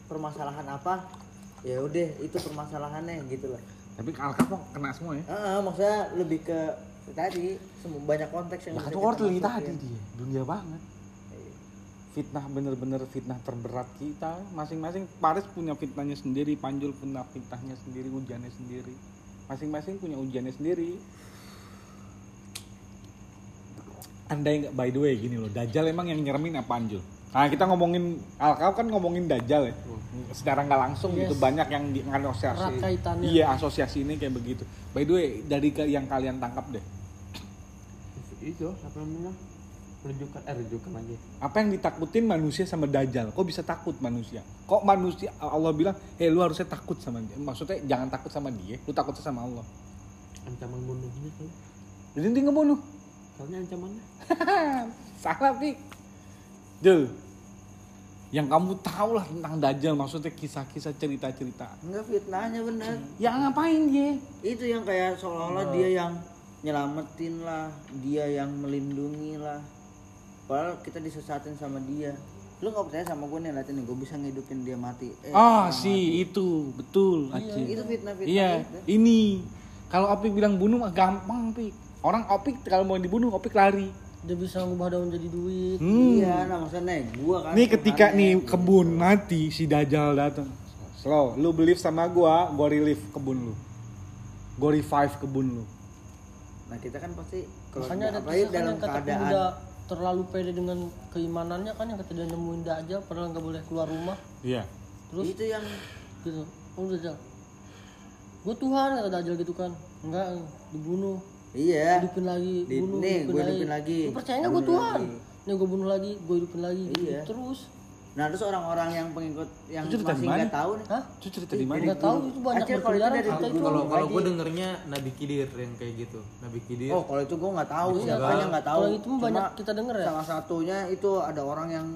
permasalahan apa? Ya udah itu permasalahannya gitu loh. Tapi Al-Kaf kok kena semua ya? Ah, maksudnya lebih ke tadi semua banyak konteks yang kita worldly masukin. tadi dia, dunia banget. Fitnah bener-bener fitnah terberat kita. Masing-masing Paris punya fitnahnya sendiri, Panjul punya fitnahnya sendiri, ujiannya sendiri. Masing-masing punya ujiannya sendiri. Andai nggak by the way gini loh, Dajjal emang yang nyeremin apa Anjul? Nah kita ngomongin Alkaf kan ngomongin Dajjal ya, secara nggak langsung gitu Yes. banyak yang di asosiasi. Iya asosiasi ini kayak begitu. By the way dari ke- yang kalian tangkap deh, itu apa namanya rujukan eh rujukan aja apa yang ditakutin manusia sama Dajjal? Kok bisa takut manusia? Kok manusia Allah bilang, eh lu harusnya takut sama dia. Maksudnya jangan takut sama dia, lu takut sama Allah. ancaman bunuhnya tuh Jadi dia ngebunuh. soalnya ancamannya Salah Pik. Jul. Yang kamu tahu lah tentang Dajjal, maksudnya kisah-kisah cerita-cerita. Enggak fitnahnya bener. Ya ngapain dia? Itu yang kayak seolah-olah dia yang nyelamatin lah, dia yang melindungi lah. Padahal kita disesatin sama dia. Lu nggak percaya sama gue nih liatin nih, gue bisa ngidupin dia mati. Eh, Ah si itu betul Acil. Itu fitnah-fitnah Iya, itu. ini kalau Opik bilang bunuh mah gampang Opik. Orang Opik kalau mau dibunuh Opik lari. Dia bisa ngubah daun jadi duit Hmm. Iya, nah maksudnya nih, gua kan. Nih ketika nih kebun mati si Dajjal datang. Slow, lu believe sama gua, gua relief kebun lu. Gua revive kebun lu. Nah kita kan pasti kalau makanya ada kisah kan dalam yang kata keadaan pemuda terlalu pede dengan keimanannya kan yang kata dia nemuin dajjal padahal nggak boleh keluar rumah Iya. terus itu yang gitu oh dajjal gue Tuhan kata dajjal gitu kan enggak dibunuh iya. Hidupin lagi Di- bunuh nih, gua hidupin lagi. lu percaya nggak gue Tuhan? lagi. nih gue bunuh lagi gue hidupin lagi. Iya. terus. Nah terus orang-orang yang pengikut yang Itu masih nggak tahu nih. Hah? Itu cerita di mana? nggak tahu itu banyak Acil, kalau itu dari itu. Kalau kalau gue dengernya Nabi Kidir yang kayak gitu. Nabi Kidir oh kalau itu gua nggak tahu siapanya kalau- nggak tahu. Kalau itu mah banyak kita denger ya. salah satunya itu ada orang yang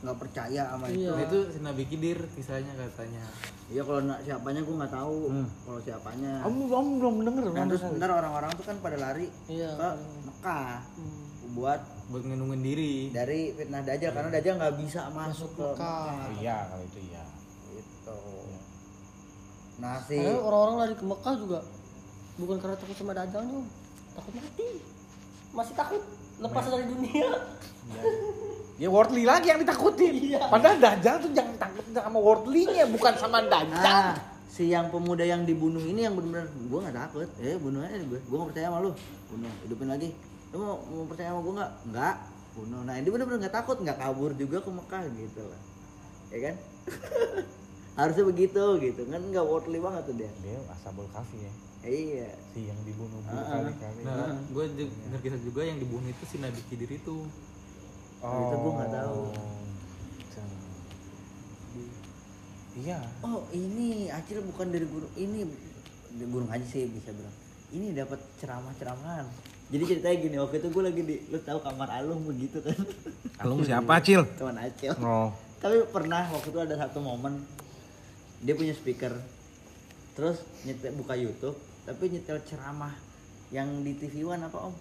nggak percaya sama itu Iya. Nah, itu si Nabi Kidir kisahnya katanya. Iya kalau na- siapanya gua nggak tahu. Kalau siapanya. Kamu kamu belum denger nah terus bentar orang-orang tuh kan pada lari iya. ke Mekah Hmm. buat buat ngelindungin diri. dari fitnah dajjal. Karena dajjal nggak bisa masuk ke Mekah. Iya, kalau itu iya. gitu. Nah si Padahal orang-orang lari ke Mekah juga bukan karena takut sama dajjalnya, takut mati. Masih takut lepas dari dunia. Ya worldly lagi yang ditakutin. Padahal Dajjal tuh jangan takut sama worldly-nya, bukan sama Dajjal. Ah, si yang pemuda yang dibunuh ini yang benar-benar gue nggak takut. Eh bunuh aja gue gue percaya sama lu. Bunuh hidupin lagi. Lu mau, mau percaya sama gue nggak? Nggak. Bunuh. Nah ini benar-benar nggak takut nggak kabur juga ke Mekah gitu lah. Ya kan? Harusnya begitu gitu. Kan nggak worldly banget tuh dia. Dia asabul kafi ya, iya. Si yang dibunuh Ah, ah. berkali-kali. nah gue denger kisah juga yang dibunuh itu si Nabi Kidir itu itu gue nggak tahu Iya. oh ini Acil bukan dari guru ini di gunung aja sih bisa bilang ini dapat ceramah-ceramahan jadi ceritanya gini waktu itu gue lagi di lu tahu kamar Alung begitu kan Alung siapa, Cil? teman Acil Oh. tapi pernah waktu itu ada satu momen dia punya speaker terus nyetel buka YouTube tapi nyetel ceramah yang di TV One apa om?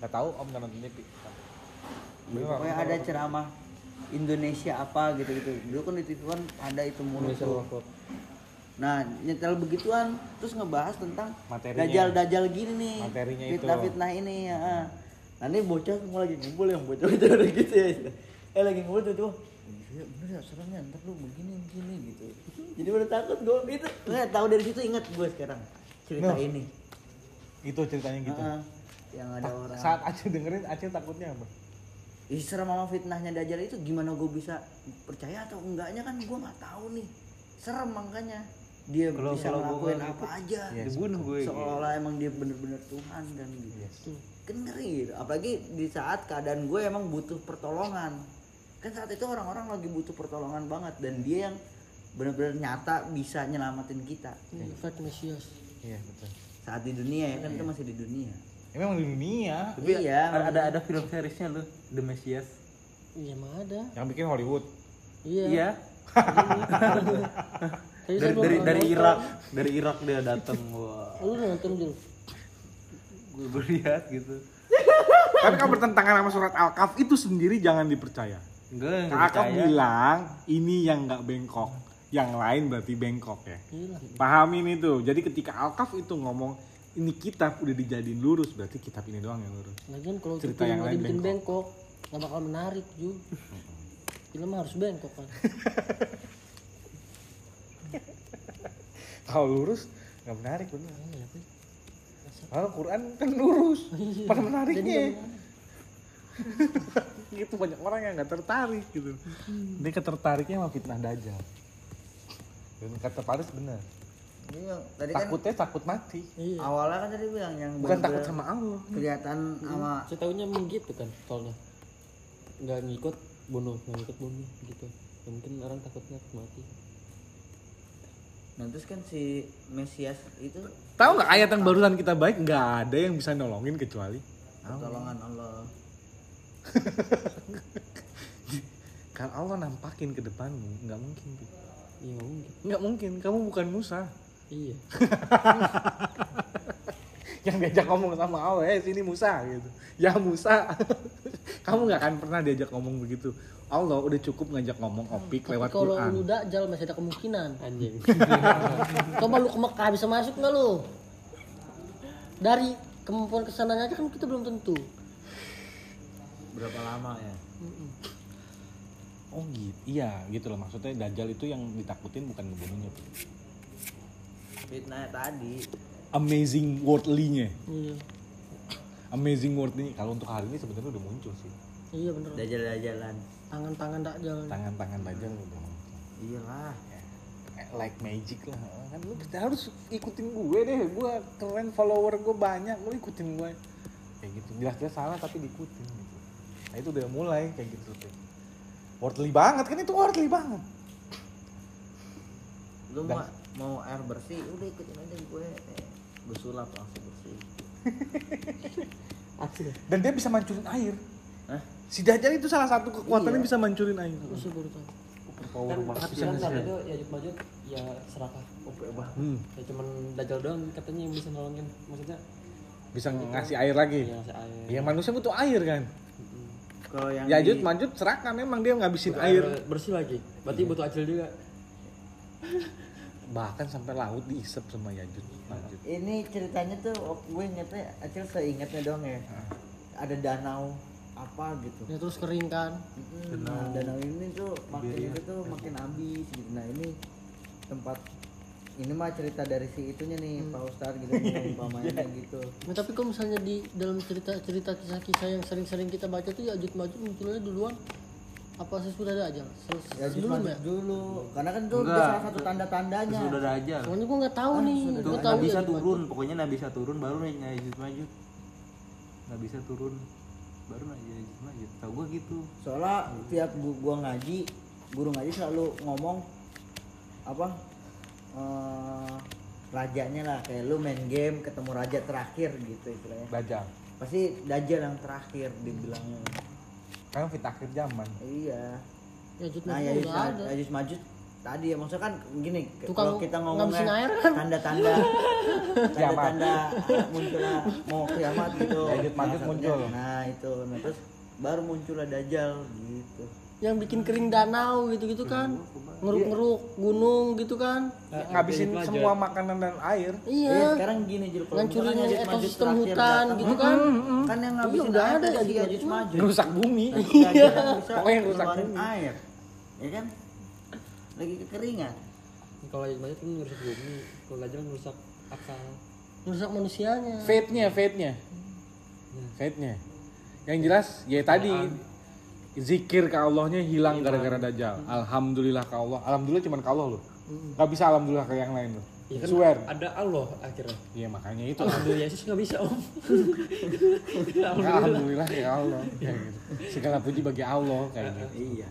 Gak tahu Om kan nonton TV. Ya, pokoknya ada ceramah Indonesia apa gitu-gitu. Dulu kan di TV One ada itu mulu tuh. Nah nyetel begituan terus ngebahas tentang Materinya. dajal-dajal gini nih. Materinya itu. fitnah-fitnah ini ya. Nah ini bocah semua lagi ngumpul yang bocah-bocah udah gitu ya. Eh lagi ngumpul tuh tuh. Iya bener ya seremnya ntar lu begini begini gitu. Jadi udah takut gue itu nggak tahu dari situ ingat gue sekarang cerita ini. Itu ceritanya gitu. Heeh. yang ada orang. Saat Acil dengerin, Acil takutnya apa? Ih, serem sama fitnahnya Dajjal itu gimana gue bisa percaya atau enggaknya kan gue nggak tahu nih. Serem makanya. Dia Kalau- bisa kalau gua ngelakuin gitu, apa aja. dibunuh gue seolah-olah emang dia bener-bener Tuhan kan gitu. Kan ngeri. Gitu. apalagi di saat keadaan gue emang butuh pertolongan. Kan saat itu orang-orang lagi butuh pertolongan banget dan dia yang benar-benar nyata bisa nyelamatin kita. Efek Mesias. Iya betul. saat di dunia ya kan kita masih di dunia Ya, memang di dunia Tapi Iya, ada ada, ada film seriesnya lu The Messias. Iya mah ada. yang bikin Hollywood. Iya. Iya. Dari dari dari. Irak, dari Irak dia datang wah. Lu nonton Jul? Gue gue lihat gitu. Kan kalau bertentangan sama surat Al-Kahf itu sendiri jangan dipercaya. Enggak, percaya. bilang ini yang nggak bengkok, yang lain berarti bengkok ya. Iya lah. Pahamin itu. Jadi ketika Al-Kahf itu ngomong ini kitab udah dijadiin lurus, berarti kitab ini doang yang lurus. Lagian kalau Cerita yang mau lain dibikin bengkok. bengkok, nggak bakal menarik Jul. Film harus bengkok kan. Kalau lurus nggak menarik bener. Iya, Pi. Kalau Quran kan lurus, Iya. mana Jadi menariknya? gitu banyak orang yang nggak tertarik gitu. Ini ketertariknya sama fitnah dajjal. Dan kata Paris benar. Yang tadi kan Takutnya takut mati, Iya. awalnya kan tadi bilang yang bukan takut sama Allah. kelihatan sama Saya tahunya emang gitu kan soalnya. Nggak ngikut bunuh, nggak ngikut bunuh gitu. Ya, mungkin orang takutnya mati. nah terus kan si Mesias itu Tahu nggak ayat yang barusan kita baik nggak ada yang bisa nolongin kecuali pertolongan Allah kalau Allah nampakin ke depanmu nggak mungkin. Iya nggak mungkin. nggak mungkin kamu bukan Musa Iya. yang diajak ngomong sama Allah eh sini Musa gitu ya Musa kamu nggak akan pernah diajak ngomong begitu Allah udah cukup ngajak ngomong opik Tapi lewat kalau Quran lu dajal masih ada kemungkinan. Anjing. Coba lu ke Mekah bisa masuk nggak lu? Dari kemampuan ke sananya aja kan kita belum tentu. berapa lama ya oh gitu iya gitu loh maksudnya Dajjal itu yang ditakutin bukan ngebunuhnya. Fitnah tadi. Amazing worldly-nya. Iya. amazing worldly kalau untuk hari ini sebenarnya udah muncul sih. Iya bener. dajal-dajalan. Tangan-tangan dajal. tangan-tangan Dajjal udah muncul. Iyalah. Eh, like magic lah. Kan lu harus ikutin gue deh. Gue keren follower gue banyak. Lu ikutin gue kayak gitu. Jelas-jelas salah tapi diikutin gitu. Nah itu udah mulai kayak gitu tuh. Worldly banget kan? Itu worldly banget lu mau mau air bersih udah ikutin aja gue eh, gue sulap langsung bersih Asli. dan dia bisa mancurin air Hah? si Dajjal itu salah satu kekuatannya Iya. bisa mancurin air Masih baru tahu. power banget bisa Kan itu ya Majud ya serakah. Oke bah. hmm, Ya cuman dajal doang katanya yang bisa nolongin. Maksudnya bisa ngasih air lagi ya air. ya manusia butuh air kan kalau yang Yajud di- Majud serakah memang dia ngabisin Butuh air bersih lagi. Berarti butuh acil juga. Bahkan sampai laut diisep sama Yajud Majud ini ceritanya tuh oh, gue ingetnya acil seingatnya dong ya. Ada danau apa gitu. Ya terus kering kan. Mm, nah, danau ini tuh makin itu tuh makin habis gitu. Nah ini tempat ini mah cerita dari si itunya nih Pak Ustadz gitu umpamanya gitu. Nah, tapi kalau misalnya di dalam cerita-cerita kisah-kisah yang sering-sering kita baca tuh ya Majud munculnya duluan apa sesudah dajal? Se- ya sebelumnya. masuk dulu karena kan itu udah salah satu tanda-tandanya Sudah ada aja. Soalnya gua nggak tahu nih. Tuh, Gua tahu nggak bisa Majud. turun, pokoknya nggak bisa turun baru nih Yajud Majud. Nggak bisa turun, baru nih Yajud Majud. Tahu gua gitu. soalnya tiap gu- gua ngaji guru ngaji selalu ngomong apa eh, rajanya lah kayak lu main game ketemu raja terakhir gitu istilahnya Dajjal pasti dajjal yang terakhir dibilangnya kan fit akhir zaman iya Yajud nah Majud ya udah ada. Yajud Majud tadi ya maksudnya kan gini Tukang kalau kita ngomongnya air kan? tanda-tanda tanda-tanda munculnya mau kiamat gitu Yajud Majud muncul. nah itu nah terus baru muncullah dajjal gitu Yang bikin kering danau gitu-gitu kan. Ngeruk-ngeruk gunung gitu kan. ngabisin semua makanan dan air Iya, Iya. sekarang gini kalau Ngancurin ekosistem hutan datang, gitu kan. Kan yang ngabisin Iya, udah air ada Yajud Yajud Majud. rusak bumi yang bisa Pokoknya yang rusak bumi. air. Ya kan? Lagi kekeringan. Kalau Yajud Majud kan ngerusak bumi. Kalau dajal ngerusak akal. Ngerusak manusianya. fate-nya fate-nya fate-nya yang jelas ya tadi zikir ke Allahnya hilang gara-gara dajjal alhamdulillah ke Allah alhamdulillah cuman ke Allah loh nggak bisa alhamdulillah ke yang lain loh Ya kan Swear. ada Allah akhirnya. Iya makanya itu. Alhamdulillah Yesus nggak bisa om. Ya, Alhamdulillah ya Allah kayak gitu. Segala puji bagi Allah kayak gitu. Iya.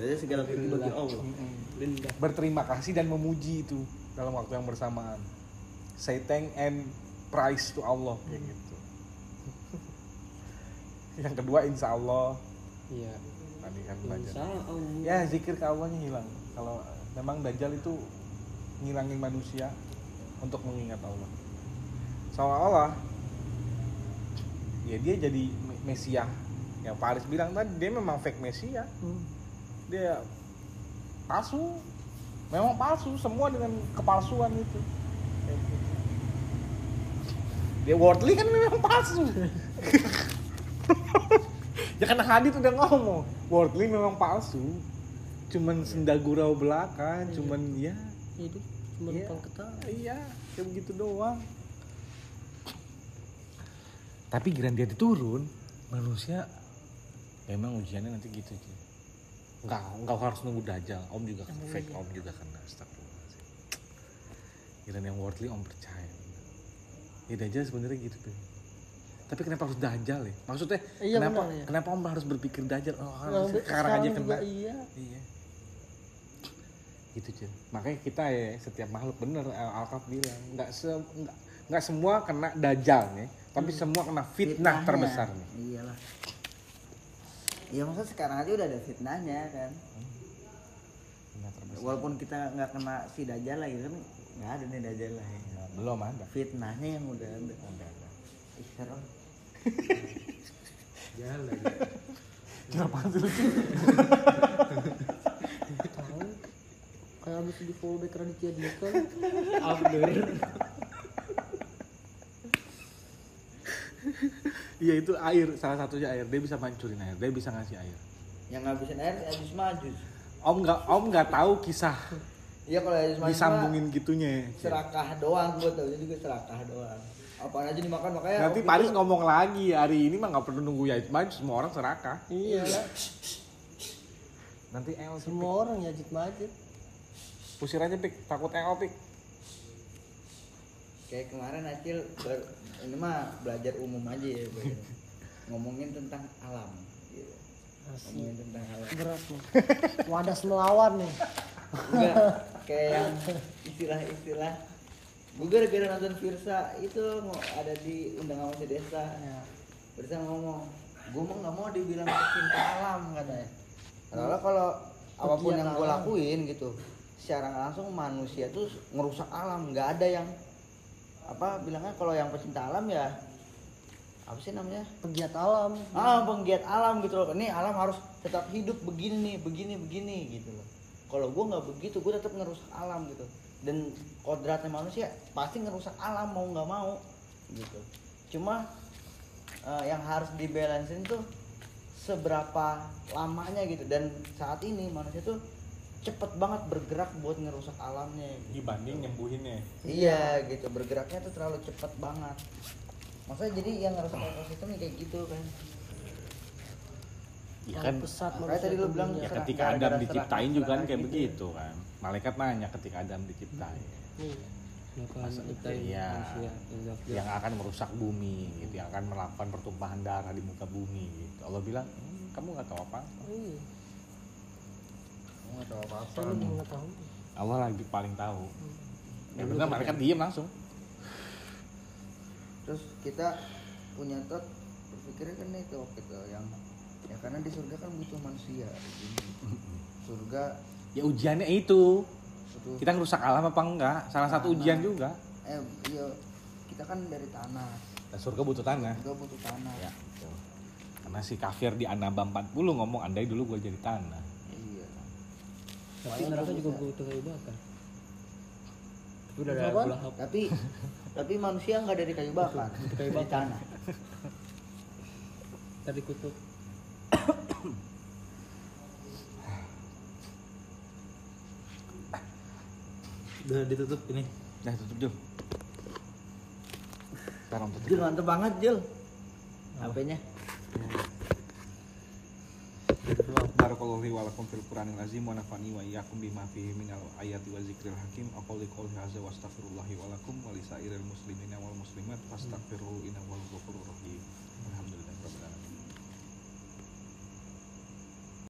Jadi segala puji bagi Allah. Berterima kasih dan memuji itu dalam waktu yang bersamaan. Say thank and praise to Allah kayak gitu. yang kedua insya Allah Iya. tadi kan belajar. Ya zikir ke Allahnya hilang. Kalau memang Dajjal itu ngilangin manusia untuk mengingat Allah. Seolah-olah ya dia jadi me- Mesia. Yang Paris bilang tadi dia memang fake Mesia. Hmm. Dia palsu. Memang palsu semua dengan kepalsuan itu. Dia worldly kan memang palsu. ya karena Hadid udah ngomong, worldly memang palsu. Cuman senda gurau belaka, cuman ya Itu cuma Iya. numpang ketawa. Iya, kayak begitu doang. Tapi giran dia diturun, manusia memang ujiannya nanti gitu sih. Enggak, enggak harus nunggu dajal. Om juga kena fake, om juga kena astagfirullahaladzim. Giran yang worldly om percaya. Ya dajal sebenarnya gitu tuh. Tapi kenapa harus dajal ya? Maksudnya Iya, kenapa benar, ya. kenapa om harus berpikir dajal? Oh, harus sekarang aja kena. Iya. Iya. Gitu Cil. Makanya kita ya setiap makhluk bener Al- Alkaf bilang nggak se nggak nggak semua kena dajal nih, tapi semua kena fitnah Fitnahnya. terbesar nih. Iyalah. Iya maksudnya sekarang aja udah ada fitnahnya kan. Fitnah terbesar. Walaupun kita nggak kena si dajjal lagi kan nggak ada nih dajjal lagi. Nah, belum ada. Fitnahnya yang udah ada. Udah ada. Ih, serem. Jalan. Kenapa sih lu? Tahu. Kayak abis di follow back Raditya Dika. Abdur. Iya itu air, salah satunya air. Dia bisa mancurin air, dia bisa ngasih air. Yang ngabisin air si Ajus Majus. Om nggak om nggak tahu kisah Iya kalau Majus mah disambungin gitunya. Serakah doang gue tau juga serakah doang. Apaan aja dimakan makanya Nanti Paris itu- ngomong lagi hari ini mah nggak perlu nunggu ya maju semua orang serakah. Iya. Nanti El Semua orang ya jit majid. Pik. Pusir aja pik, takut El pik. kayak kemarin Acil ber- ini mah belajar umum aja ya ngomongin tentang alam gitu. ngomongin tentang alam Berat nih. Wadas melawan nih. enggak kayak yang istilah-istilah gue gara-gara nonton Virsa itu ngo- ada di undangan masih desa. Ya. Virsa ngomong gue mah nggak mau dibilang pecinta alam katanya. Karena kalau apa pun yang gue lakuin gitu secara langsung manusia tuh ngerusak alam. Nggak ada yang apa bilangnya kalau yang pecinta alam ya apa sih namanya? Pegiat alam. ah penggiat alam gitu loh. Ini alam harus tetap hidup begini begini begini gitu loh. Kalau gue nggak begitu gue tetap ngerusak alam gitu dan kodratnya manusia pasti ngerusak alam mau nggak mau gitu cuma eh, yang harus dibalancein tuh seberapa lamanya gitu dan saat ini manusia tuh cepet banget bergerak buat ngerusak alamnya gitu. Dibanding nyembuhinnya. Iya gitu bergeraknya tuh terlalu cepet banget. Maksudnya jadi yang ngerusak ekosistem ya kayak gitu kan. Ya kan pesat Makanya tadi lu bilang ya ketika Adam diciptain juga kan kayak gitu. begitu kan. Malaikat nanya ketika Adam diciptain. Masa- iya. manusia yang yang akan merusak bumi gitu, yang akan melakukan pertumpahan darah di muka bumi gitu. Allah bilang, "Hmm, kamu nggak tahu apa. Iya. Gua nggak tahu apa-apa. Saya lebih mengetahui. Allah lagi paling tahu. Ya benar malaikat diem langsung. Terus kita punya tot berpikirnya kan itu waktu itu yang ya karena di surga kan butuh manusia. Surga Ya ujiannya itu. butuh Kita ngerusak alam apa enggak? Salah satu Tanah. ujian juga. eh iya kita kan dari tanah. Dan surga butuh tanah. Surga butuh tanah. Ya, betul. Karena si kafir di Anaba 40 ngomong andai dulu gue jadi tanah. Iya. Tapi neraka juga butuh kayu bakar. Tapi udah ada. Tapi tapi manusia nggak dari kayu bakar, Butuh kayu dari bakar. tanah. Tadi kutub. Udah ditutup ini. Nah tutup dulu. Sekarang tutup. Jul mantep banget Jul. HP-nya. Baru barakallahu li wa lakum fil Qur'anil azim wa nafani wa iyyakum bima fihi minal ayati wa zikril hakim aqulu qouli hadza wa astaghfirullahi wa lakum wa lisairil muslimina wal muslimat fastaghfiruhu innahu huwal ghafurur rahim alhamdulillah rabbil alamin